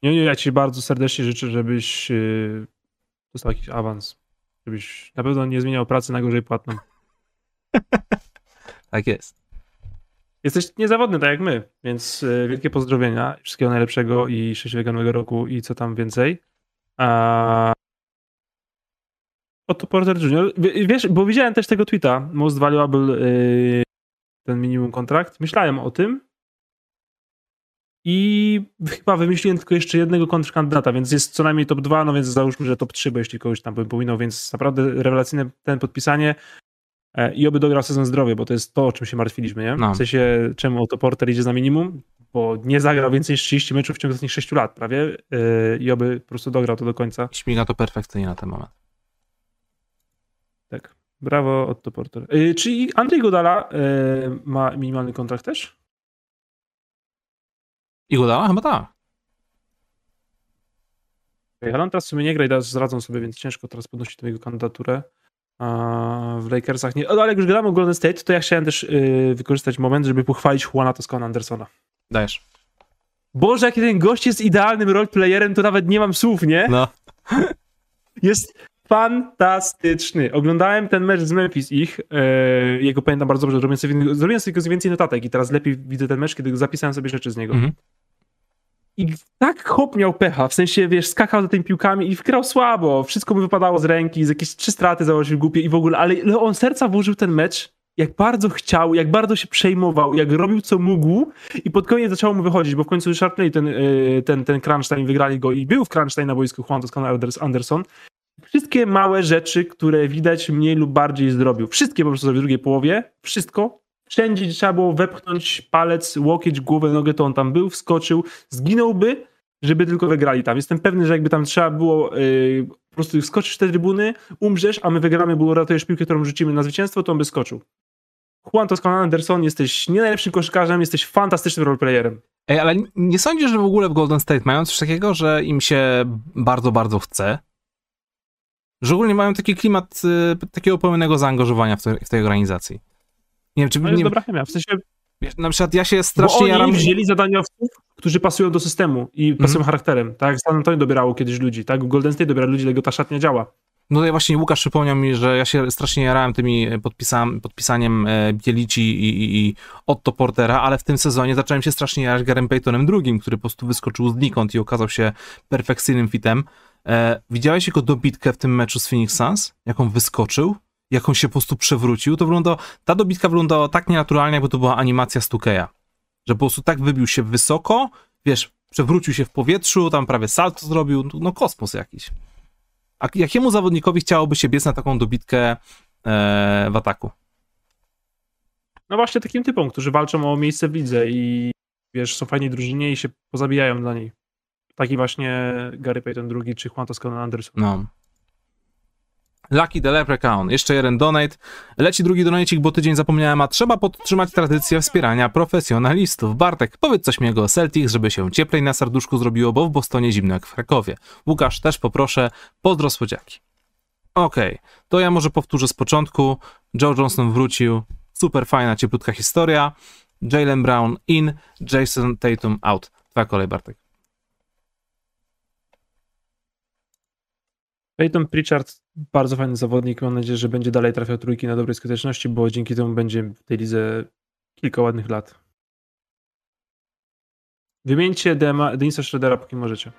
Nie, nie, ja ci bardzo serdecznie życzę, żebyś dostał jakiś awans. Żebyś na pewno nie zmieniał pracy na gorzej płatną. Tak jest. Jesteś niezawodny, tak jak my, więc yy, wielkie pozdrowienia, wszystkiego najlepszego i szczęśliwego nowego roku i co tam więcej. A... Otto Porter. W- Wiesz, bo widziałem też tego tweeta, most valuable, yy, ten minimum kontrakt. Myślałem o tym i chyba wymyśliłem tylko jeszcze jednego kontrkandydata, więc jest co najmniej top 2, no więc załóżmy, że top 3, bo jeśli kogoś tam bym pominął, więc naprawdę rewelacyjne ten podpisanie e, i oby dograł sezon zdrowy, bo to jest to, o czym się martwiliśmy, nie? No. W sensie, czemu Otto Porter idzie za minimum, bo nie zagrał więcej niż 30 meczów w ciągu ostatnich 6 lat prawie e, i oby po prostu dograł to do końca. Śmiga to perfekcyjnie na ten moment. Tak. Brawo, Otto Porter. E, Czy i Andrzej Godala ma minimalny kontrakt też? I Godala? Chyba tak. Ale on teraz w sumie nie gra i teraz zradzą sobie, więc ciężko teraz podnosić tę jego kandydaturę. W Lakersach nie. Ale jak już gadamy o Golden State, to ja chciałem też yy, wykorzystać moment, żeby pochwalić Juana Toscana Andersona. Dajesz. Boże, jaki ten gość jest idealnym roleplayerem, to nawet nie mam słów, nie? No. Jest fantastyczny. Oglądałem ten mecz z Memphis ich, e, jego pamiętam bardzo dobrze, zrobiłem sobie, zrobiłem sobie więcej notatek i teraz lepiej widzę ten mecz, kiedy zapisałem sobie rzeczy z niego. Mhm. I tak hop miał pecha, w sensie, wiesz, skakał za tymi piłkami i grał słabo, wszystko mu wypadało z ręki, z jakieś trzy straty założył głupie i w ogóle, ale on serca włożył ten mecz, jak bardzo chciał, jak bardzo się przejmował, jak robił co mógł i pod koniec zaczęło mu wychodzić, bo w końcu szarpnęli ten, yy, ten, ten time, wygrali go i był w time na boisku Juan Toscano Anderson. Wszystkie małe rzeczy, które widać mniej lub bardziej zrobił. Wszystkie po prostu zrobił w drugiej połowie. Wszystko. Wszędzie trzeba było wepchnąć palec, łokieć, głowę, nogę, to on tam był, wskoczył, zginąłby, żeby tylko wygrali tam. Jestem pewny, że jakby tam trzeba było yy, po prostu wskoczyć w te trybuny, umrzesz, a my wygramy, bo ratujesz piłkę, którą rzucimy na zwycięstwo, to on by skoczył. Juan Toscano Anderson, jesteś nie najlepszym koszykarzem, jesteś fantastycznym roleplayerem. Ej, ale nie sądzisz, że w ogóle w Golden State mają coś takiego, że im się bardzo, bardzo chce? Że ogólnie mają taki klimat y, takiego pełnego zaangażowania w, te, w tej organizacji. Nie wiem, czy... To Nie, jest dobra chemia. W sensie, wiesz, na przykład ja się bo strasznie oni jaram... wzięli zadaniowców, którzy pasują do systemu i pasują Mhm. charakterem. Tak San Antonio dobierało kiedyś ludzi, tak? Golden State dobiera ludzi, dlatego ta szatnia działa. No tutaj właśnie Łukasz przypomniał mi, że ja się strasznie jarałem tymi podpisa- podpisaniem e, Bielici i, i, i Otto Portera, ale w tym sezonie zacząłem się strasznie jarać Garem Paytonem drugim, który po prostu wyskoczył znikąd i okazał się perfekcyjnym fitem. E, widziałeś jego dobitkę w tym meczu z Phoenix Suns? Jak on wyskoczył? Jak on się po prostu przewrócił? To wyglądało, ta dobitka wyglądała tak nienaturalnie, jakby to była animacja Stukeja. Że po prostu tak wybił się wysoko, wiesz, przewrócił się w powietrzu, tam prawie salto zrobił, no kosmos jakiś. A jakiemu zawodnikowi chciałoby się biec na taką dobitkę e, w ataku? No właśnie takim typom, którzy walczą o miejsce w lidze i wiesz, są fajni drużynie i się pozabijają dla niej. Taki właśnie Gary Payton II czy Juan Toscano Anderson. No. Lucky the Leprechaun. Jeszcze jeden donate. Leci drugi donacik, bo tydzień zapomniałem, a trzeba podtrzymać tradycję wspierania profesjonalistów. Bartek, powiedz coś miłego o Celtics, żeby się cieplej na serduszku zrobiło, bo w Bostonie zimno jak w Krakowie. Łukasz, też poproszę. Pozdro słodziaki. Okej, to ja może powtórzę z początku. Joe Johnson wrócił. Super fajna, cieplutka historia. Jalen Brown in, Jason Tatum out. Twoja kolej, Bartek. Peyton Pritchard, bardzo fajny zawodnik. Mam nadzieję, że będzie dalej trafiał trójki na dobrej skuteczności, bo dzięki temu będzie w tej lidze kilka ładnych lat. Wymieńcie Denisa Schroedera, póki możecie.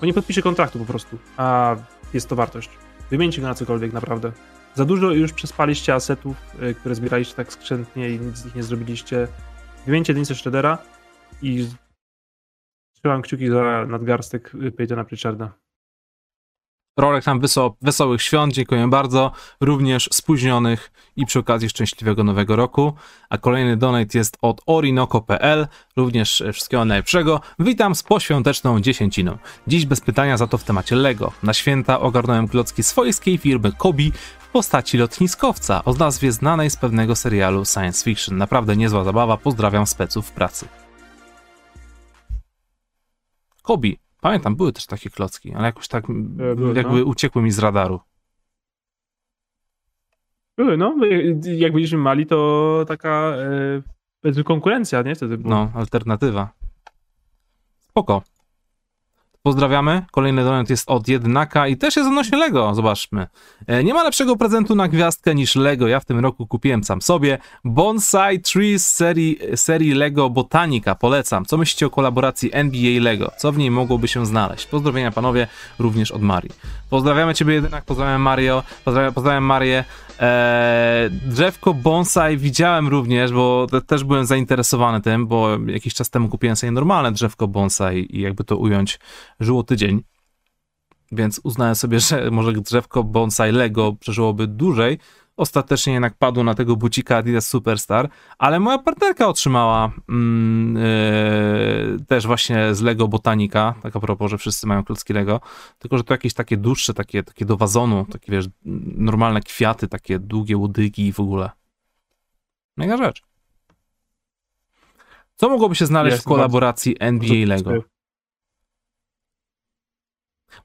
Bo nie podpisze kontraktu po prostu, a jest to wartość. Wymieńcie go na cokolwiek, naprawdę. Za dużo już przespaliście asetów, y, które zbieraliście tak skrzętnie i nic z nich nie zrobiliście. Wymieńcie Denisa Schroedera i trzymam kciuki za nadgarstek y, Peytona Pritcharda. Rolek nam weso- wesołych świąt, dziękuję bardzo, również spóźnionych i przy okazji szczęśliwego nowego roku. A kolejny donate jest od orinoco.pl, również e, wszystkiego najlepszego. Witam z poświąteczną dziesięciną. Dziś bez pytania za to w temacie Lego. Na święta ogarnąłem klocki swojskiej firmy Kobi w postaci lotniskowca o nazwie znanej z pewnego serialu science fiction. Naprawdę niezła zabawa, pozdrawiam speców w pracy. Kobi. Pamiętam, były też takie klocki, ale jakoś tak m, były, jakby no. uciekły mi z radaru. Były, no. Jak byliśmy mali, to taka e, konkurencja, nie? Wtedy było. No, alternatywa. Spoko. Pozdrawiamy. Kolejny donat jest od Jednaka i też jest odnośnie Lego. Zobaczmy. E, Nie ma lepszego prezentu na gwiazdkę niż Lego. Ja w tym roku kupiłem sam sobie Bonsai Trees serii, serii Lego Botanica. Polecam. Co myślicie o kolaboracji NBA Lego? Co w niej mogłoby się znaleźć? Pozdrowienia panowie, również od Marii. Pozdrawiamy ciebie Jedynak, pozdrawiam Mario, pozdrawiam, pozdrawiam Marię. Eee, drzewko bonsai widziałem również, bo te, też byłem zainteresowany tym, bo jakiś czas temu kupiłem sobie normalne drzewko bonsai i jakby to ująć, żyło tydzień. Więc uznałem sobie, że może drzewko bonsai Lego przeżyłoby dłużej. Ostatecznie jednak padło na tego bucika Adidas Superstar, ale moja partnerka otrzymała mm, yy, też właśnie z Lego Botanika, tak a propos, że wszyscy mają klocki Lego, tylko że to jakieś takie dłuższe, takie, takie do wazonu, takie wiesz, normalne kwiaty, takie długie łodygi i w ogóle. Mega rzecz. Co mogłoby się znaleźć Jest w kolaboracji NBA i Lego?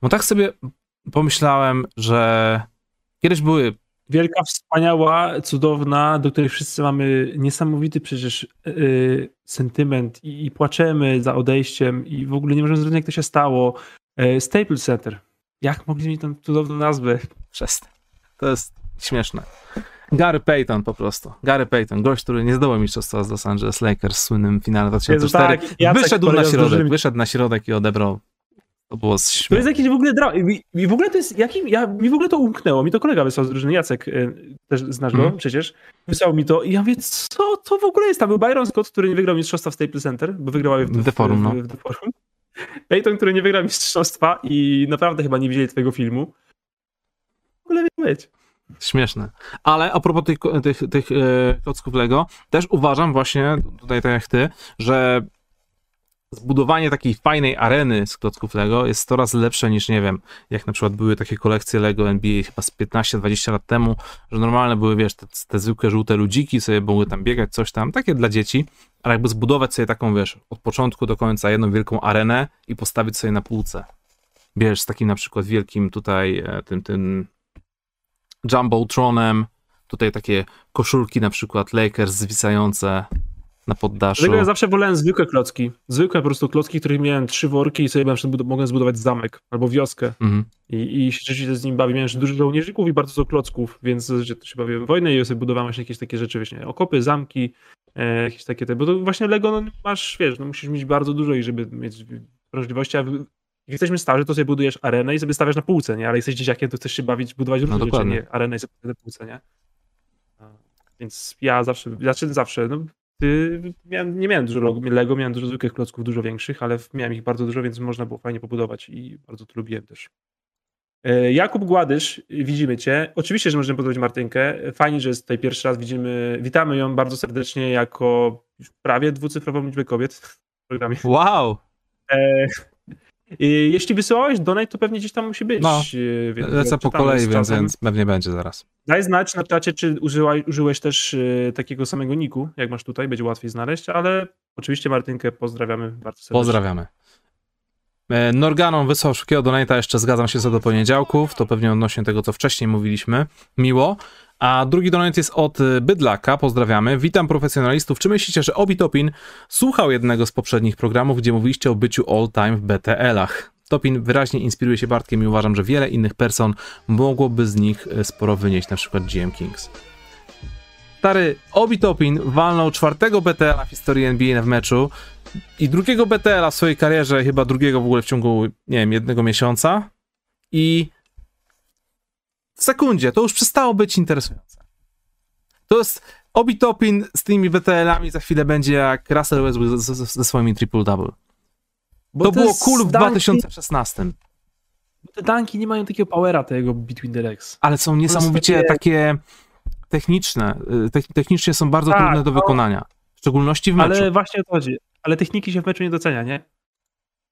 Bo tak sobie pomyślałem, że kiedyś były wielka, wspaniała, cudowna, do której wszyscy mamy niesamowity przecież yy, sentyment i, i, płaczemy za odejściem i w ogóle nie możemy zrozumieć, jak to się stało. Yy, Staples Center. Jak mogli mieć tą cudowną nazwę? Przestań. To jest śmieszne. Gary Payton po prostu. Gary Payton, gość, który nie zdobył mistrzostwa z Los Angeles Lakers w słynnym finale 2004. Jezu, tak, wyszedł na środek, wyszedł na środek i odebrał to było śmieszne. To jest jakiś w ogóle dra... I w ogóle to jest jakim... Ja, mi w ogóle to umknęło. Mi to kolega wysłał z drużyny, Jacek, y, też znasz go mm. przecież. Wysłał mi to i ja mówię, co to w ogóle jest? Tam był Byron Scott, który nie wygrał mistrzostwa w Staples Center, bo wygrał w, w, The Forum, no. w, The Forum. Peyton, który nie wygrał mistrzostwa i naprawdę chyba nie widzieli twojego filmu. W ogóle nie być. Śmieszne. Ale a propos tych, tych, tych e, klocków Lego, też uważam właśnie, tutaj tak jak ty, że zbudowanie takiej fajnej areny z klocków Lego jest coraz lepsze niż, nie wiem, jak na przykład były takie kolekcje Lego NBA chyba z 15-20 lat temu, że normalne były, wiesz, te, te zwykłe żółte ludziki, sobie mogły tam biegać, coś tam, takie dla dzieci, ale jakby zbudować sobie taką, wiesz, od początku do końca jedną wielką arenę i postawić sobie na półce. Wiesz, z takim na przykład wielkim tutaj e, tym, tym Jumbotronem, tutaj takie koszulki na przykład Lakers zwisające, na poddaszu. Dlatego ja zawsze wolałem zwykłe klocki. Zwykłe po prostu klocki, których miałem trzy worki i sobie na przykład mogłem zbudować zamek albo wioskę. Mhm. I, I się z nim bawi. Miałem dużo żołnierzyków i bardzo dużo klocków, więc to się bawiłem wojnę i sobie budowałem właśnie jakieś takie rzeczy, właśnie okopy, zamki, e, jakieś takie te, bo to właśnie Lego no, masz, wiesz, no musisz mieć bardzo dużo i żeby mieć możliwości, a jak jesteśmy starzy, to sobie budujesz arenę i sobie stawiasz na półce, nie? Ale jesteś dzieciakiem, to chcesz się bawić, budować różne no, rzeczy, nie arenę i sobie na półce, nie? Więc ja zawsze, znaczy zawsze, no, miałem, nie miałem dużo Lego, miałem dużo zwykłych klocków, dużo większych, ale miałem ich bardzo dużo, więc można było fajnie pobudować i bardzo to lubiłem też. E, Jakub Gładysz, widzimy Cię. Oczywiście, że możemy pozdrowić Martynkę. Fajnie, że jest tutaj pierwszy raz. Widzimy, witamy ją bardzo serdecznie jako prawie dwucyfrową liczbę kobiet w programie. Wow! E, jeśli wysyłałeś donate, to pewnie gdzieś tam musi być. No, więc lecę po kolei, więc, więc pewnie będzie zaraz. Daj znać na czacie, czy użyłeś, użyłeś też y, takiego samego niku, jak masz tutaj, będzie łatwiej znaleźć, ale oczywiście Martynkę pozdrawiamy bardzo serdecznie. Pozdrawiamy. E, Norganon wysłał szybkiego donata, jeszcze zgadzam się co do poniedziałków, to pewnie odnośnie tego, co wcześniej mówiliśmy. Miło. A drugi donate jest od y, Bydlaka, pozdrawiamy. Witam profesjonalistów. Czy myślicie, że Obi Topin słuchał jednego z poprzednich programów, gdzie mówiliście o byciu all-time w BTL-ach? Topin wyraźnie inspiruje się Bartkiem i uważam, że wiele innych person mogłoby z nich y, sporo wynieść, na przykład GM Kings. Stary, Obi Topin walnął czwartego BTL-a w historii NBA w meczu i drugiego BTL-a w swojej karierze, chyba drugiego w ogóle w ciągu, nie wiem, jednego miesiąca i w sekundzie, to już przestało być interesujące. To jest Obi Topin z tymi BTL-ami za chwilę będzie jak Russell Westbrook ze, ze swoimi triple-double. To, to, było cool w danki, 2016. Te danki nie mają takiego powera tego Between the Legs. Ale są niesamowicie takie techniczne. Y, technicznie są bardzo tak, trudne do no. wykonania. W szczególności w meczu. Ale właśnie o to chodzi. Ale techniki się w meczu nie docenia, nie?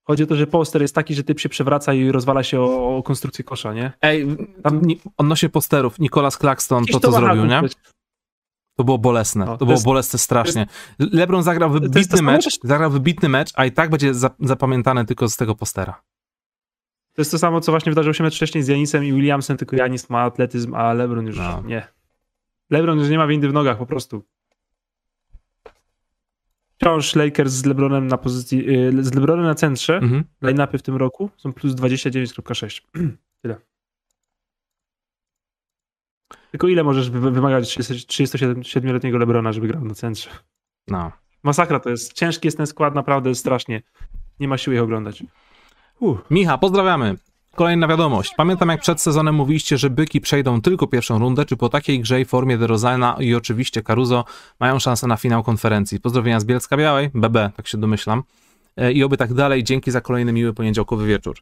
Chodzi o to, że poster jest taki, że typ się przewraca i rozwala się o, o konstrukcję kosza, nie? Ej, tam odnośnie posterów, Nicolas Claxton to, co zrobił, nie? To było bolesne. No, to, to, było jest, bolesne strasznie. LeBron zagrał wybitny mecz, zagrał wybitny mecz, a i tak będzie zapamiętany tylko z tego postera. To jest to samo, co właśnie wydarzyło się mecz wcześniej z Janisem i Williamsem, tylko Janis ma atletyzm, a LeBron już no. nie. LeBron już nie ma windy w nogach po prostu wciąż Lakers z LeBronem na pozycji, y, z LeBronem na centrze, mhm. line-upy w tym roku są plus 29.6. Tyle. Tylko ile możesz wymagać 37-letniego LeBrona, żeby grał na centrze? No. Masakra to jest. Ciężki jest ten skład, naprawdę strasznie. Nie ma siły ich oglądać. Uh. Micha, pozdrawiamy. Kolejna wiadomość. Pamiętam jak przed sezonem mówiliście, że byki przejdą tylko pierwszą rundę, czy po takiej grze i formie DeRozana i oczywiście Caruso mają szansę na finał konferencji. Pozdrowienia z Bielska Białej, BB, tak się domyślam. E, I oby tak dalej. Dzięki za kolejny miły poniedziałkowy wieczór.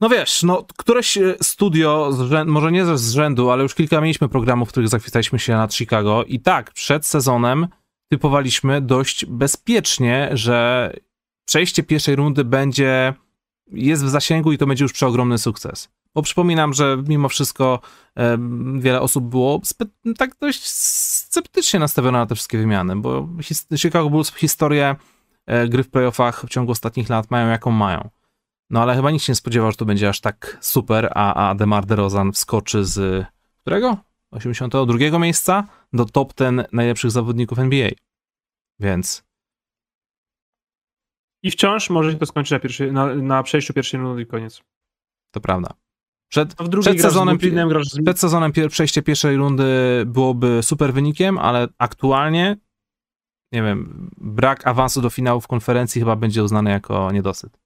No wiesz, no któreś e, studio, może nie z rzędu, ale już kilka mieliśmy programów, w których zachwycaliśmy się nad Chicago i tak, przed sezonem typowaliśmy dość bezpiecznie, że przejście pierwszej rundy będzie jest w zasięgu i to będzie już przeogromny sukces. Bo przypominam, że mimo wszystko e, wiele osób było tak dość sceptycznie nastawione na te wszystkie wymiany, bo Chicago Bulls historię e, gry w playoffach w ciągu ostatnich lat mają jaką mają. No ale chyba nikt się nie spodziewał, że to będzie aż tak super, a, a DeMar DeRozan wskoczy z którego? 82 miejsca do top 10 najlepszych zawodników NBA. Więc I wciąż może się to skończyć na, pierwszy, na, na przejściu pierwszej rundy i koniec. to prawda. Przed, przed sezonem, z z... przed sezonem pier- przejście pierwszej rundy byłoby super wynikiem, ale aktualnie, nie wiem, brak awansu do finału w konferencji chyba będzie uznany jako niedosyt.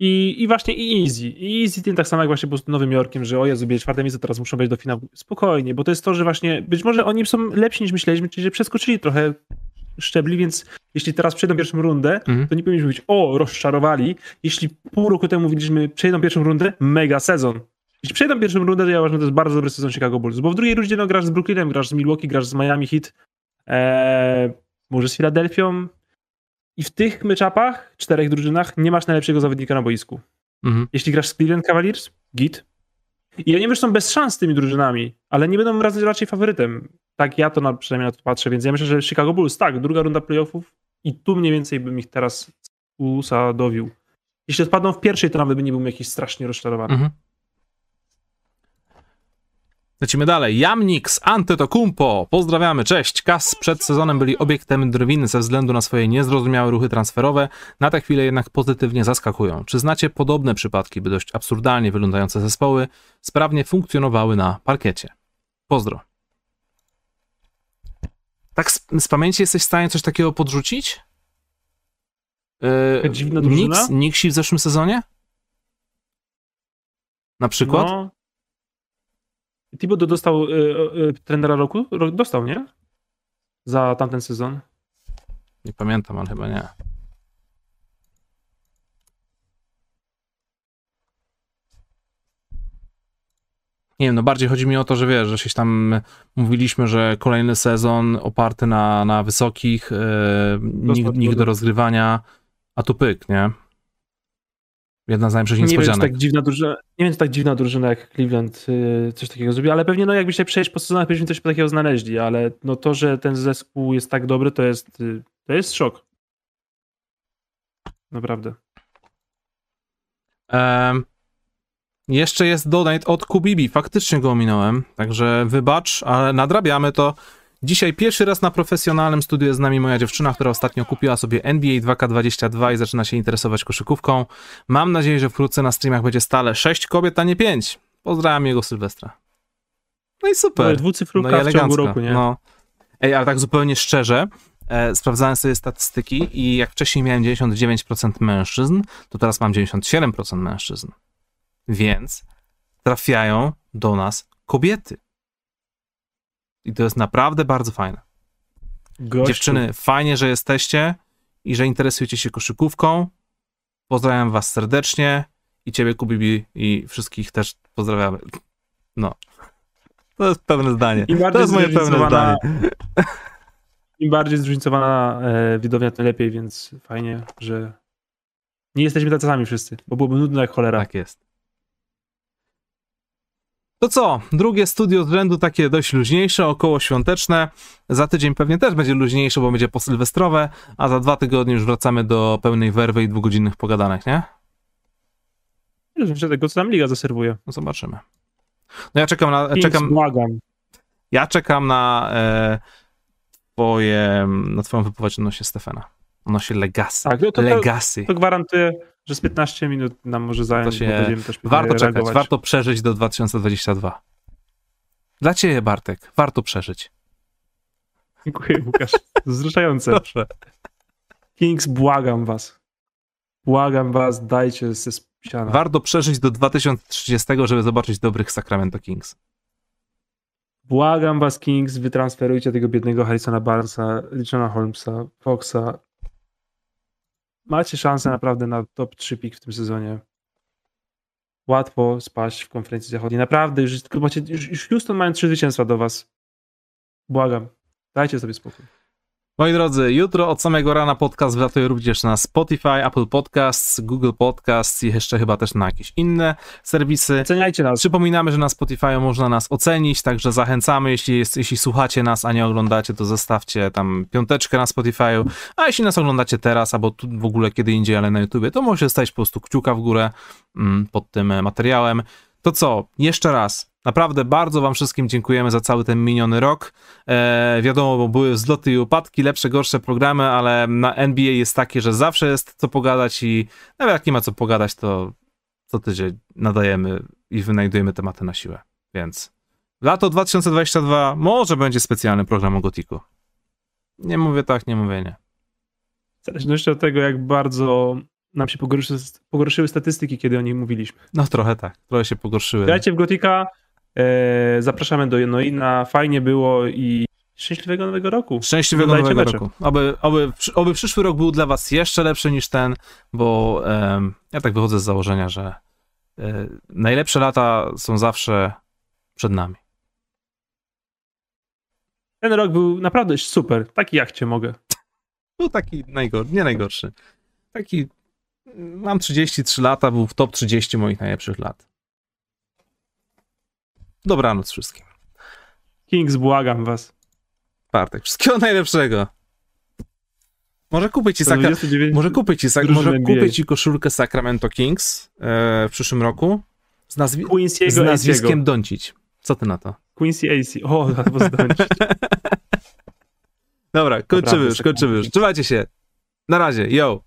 I, I właśnie i Easy. I Easy Team tak samo jak właśnie po prostu Nowym Jorkiem, że o Jezu, byli czwarte miejsce, teraz muszą wejść do finału. Spokojnie, bo to jest to, że właśnie być może oni są lepsi niż myśleliśmy, czyli że przeskoczyli trochę szczebli, więc jeśli teraz przejdą pierwszą rundę, Mhm. to nie powinniśmy mówić, o, rozczarowali. Jeśli pół roku temu mówiliśmy, przejdą pierwszą rundę, mega sezon. Jeśli przejdą pierwszą rundę, to ja uważam, że to jest bardzo dobry sezon Chicago Bulls, bo w drugiej rundzie no, grasz z Brooklynem, grasz z Milwaukee, grasz z Miami Heat, ee, może z Filadelfią i w tych meczapach, czterech drużynach, nie masz najlepszego zawodnika na boisku. Mhm. Jeśli grasz z Cleveland Cavaliers, git. I wiem, że są bez szans z tymi drużynami, ale nie będą raczej, raczej faworytem. Tak ja to na, przynajmniej na to patrzę, więc ja myślę, że Chicago Bulls, tak, druga runda playoffów i tu mniej więcej bym ich teraz usadowił. Jeśli odpadną w pierwszej, to nawet by nie był jakiś strasznie rozczarowany. Mhm. Lecimy dalej. Jamnix, Antetokumpo. Pozdrawiamy, cześć. Kas przed sezonem byli obiektem drwin ze względu na swoje niezrozumiałe ruchy transferowe. Na tę chwilę jednak pozytywnie zaskakują. Czy znacie podobne przypadki, by dość absurdalnie wyglądające zespoły sprawnie funkcjonowały na parkiecie? Pozdro. Tak z, z pamięci jesteś w stanie coś takiego podrzucić? Taka dziwna drużyna? Knicksi w zeszłym sezonie? Na przykład? No. Thibodeau dostał y, y, trenera roku? Ro- Dostał, nie? Za tamten sezon. Nie pamiętam, ale chyba nie. Nie wiem, no bardziej chodzi mi o to, że wiesz, że się tam mówiliśmy, że kolejny sezon oparty na, na wysokich, e, nikt, nikt do rozgrywania, a tu pyk, nie? Jedna z najlepszych Nie wiem, czy niespodzianek. tak dziwna drużyna, nie wiem, czy tak dziwna drużyna jak Cleveland y, coś takiego zrobi, ale pewnie no jakby się przejść po sezonach, byśmy coś takiego znaleźli, ale no to, że ten zespół jest tak dobry, to jest, y, to jest szok. Naprawdę. Em, jeszcze jest donate od Kubibi. Faktycznie go ominąłem, także wybacz, ale nadrabiamy to. Dzisiaj pierwszy raz na profesjonalnym studiu jest z nami moja dziewczyna, która ostatnio kupiła sobie NBA 2K22 i zaczyna się interesować koszykówką. Mam nadzieję, że wkrótce na streamach będzie stale 6 kobiet, a nie 5. Pozdrawiam jego Sylwestra. No i No, super. dwucyfrówka No i w ciągu roku, nie? No. Ej, ale tak zupełnie szczerze, e, sprawdzałem sobie statystyki i jak wcześniej miałem 99% mężczyzn, to teraz mam 97% mężczyzn. Więc trafiają do nas kobiety. I to jest naprawdę bardzo fajne. Gościu. Dziewczyny, fajnie, że jesteście i że interesujecie się koszykówką. Pozdrawiam was serdecznie i ciebie, Kubibi, i wszystkich też pozdrawiamy. No. To jest pewne zdanie. To jest moje pewne zdanie. Im bardziej zróżnicowana e, widownia, tym lepiej, więc fajnie, że nie jesteśmy tacy sami wszyscy, bo byłoby nudno jak cholera. Tak jest. To co? Drugie studio z rzędu takie dość luźniejsze, około świąteczne. Za tydzień pewnie też będzie luźniejsze, bo będzie posylwestrowe, a za dwa tygodnie już wracamy do pełnej werwy i dwugodzinnych pogadanek, nie? Nie wiem, tego, co tam liga zaserwuje. No zobaczymy. No ja czekam na, czekam, błagam. ja czekam na e, twoje, na twoją wypowiedź odnośnie Stefana. Odnośnie Legacy. Tak, no to, to, Legacy. to gwarantuję, że z 15 minut nam może zająć, To się- też Warto czekać, reagować. warto przeżyć do 2022. Dla ciebie, Bartek, warto przeżyć. Dziękuję, Łukasz. Wzruszające. Proszę. Kings, błagam was. Błagam was, dajcie ze siana. Warto przeżyć do 2030, żeby zobaczyć dobrych Sacramento Kings. Błagam was, Kings, wytransferujcie tego biednego Harrisona Barnesa, Richona Holmesa, Foxa. Macie szansę naprawdę na top 3 pick w tym sezonie. Łatwo spaść w konferencji zachodniej. Naprawdę, już, tylko już, już Houston mają trzy zwycięstwa do was. Błagam. Dajcie sobie spokój. Moi drodzy, jutro od samego rana podcast wlatuje również na Spotify, Apple Podcasts, Google Podcasts i jeszcze chyba też na jakieś inne serwisy. Oceniajcie nas. Przypominamy, że na Spotify można nas ocenić, także zachęcamy, jeśli, jest, jeśli słuchacie nas, a nie oglądacie, to zostawcie tam piąteczkę na Spotify'u, a jeśli nas oglądacie teraz, albo w ogóle kiedy indziej, ale na YouTubie, to możecie stać po prostu kciuka w górę mm, pod tym materiałem. To co, jeszcze raz, Naprawdę bardzo wam wszystkim dziękujemy za cały ten miniony rok. E, wiadomo, bo były wzloty i upadki, lepsze, gorsze programy, ale na NBA jest takie, że zawsze jest co pogadać i nawet jak nie ma co pogadać, to co tydzień nadajemy i wynajdujemy tematy na siłę. Więc lato 2022 może będzie specjalny program o Gotiku. Nie mówię tak, nie mówię nie. W zależności od tego, jak bardzo nam się pogorszyły, pogorszyły statystyki, kiedy o nich mówiliśmy. No trochę tak, trochę się pogorszyły. Grajcie w Gotika, zapraszamy do Noina, fajnie było i szczęśliwego nowego roku. Szczęśliwego nowego mecze. roku. Oby, oby, oby przyszły rok był dla was jeszcze lepszy niż ten, bo em, ja tak wychodzę z założenia, że e, najlepsze lata są zawsze przed nami. Ten rok był naprawdę super, taki jak cię mogę. Był taki najgorszy, nie najgorszy. Taki, mam 33 lata, był w top 30 moich najlepszych lat. Dobranoc wszystkim. Kings, błagam was. Bartek, wszystkiego najlepszego. Może kupię ci, sakra... 29 może kupię ci, sak... może kupię ci koszulkę Sacramento Kings e, w przyszłym roku z, nazwi... z nazwiskiem. Doncic. Co ty na to? Quincy AC. O, albo zdąć. Dobra, kończymy Naprawdę, już, kończymy już. Trzymajcie się. Na razie, yo.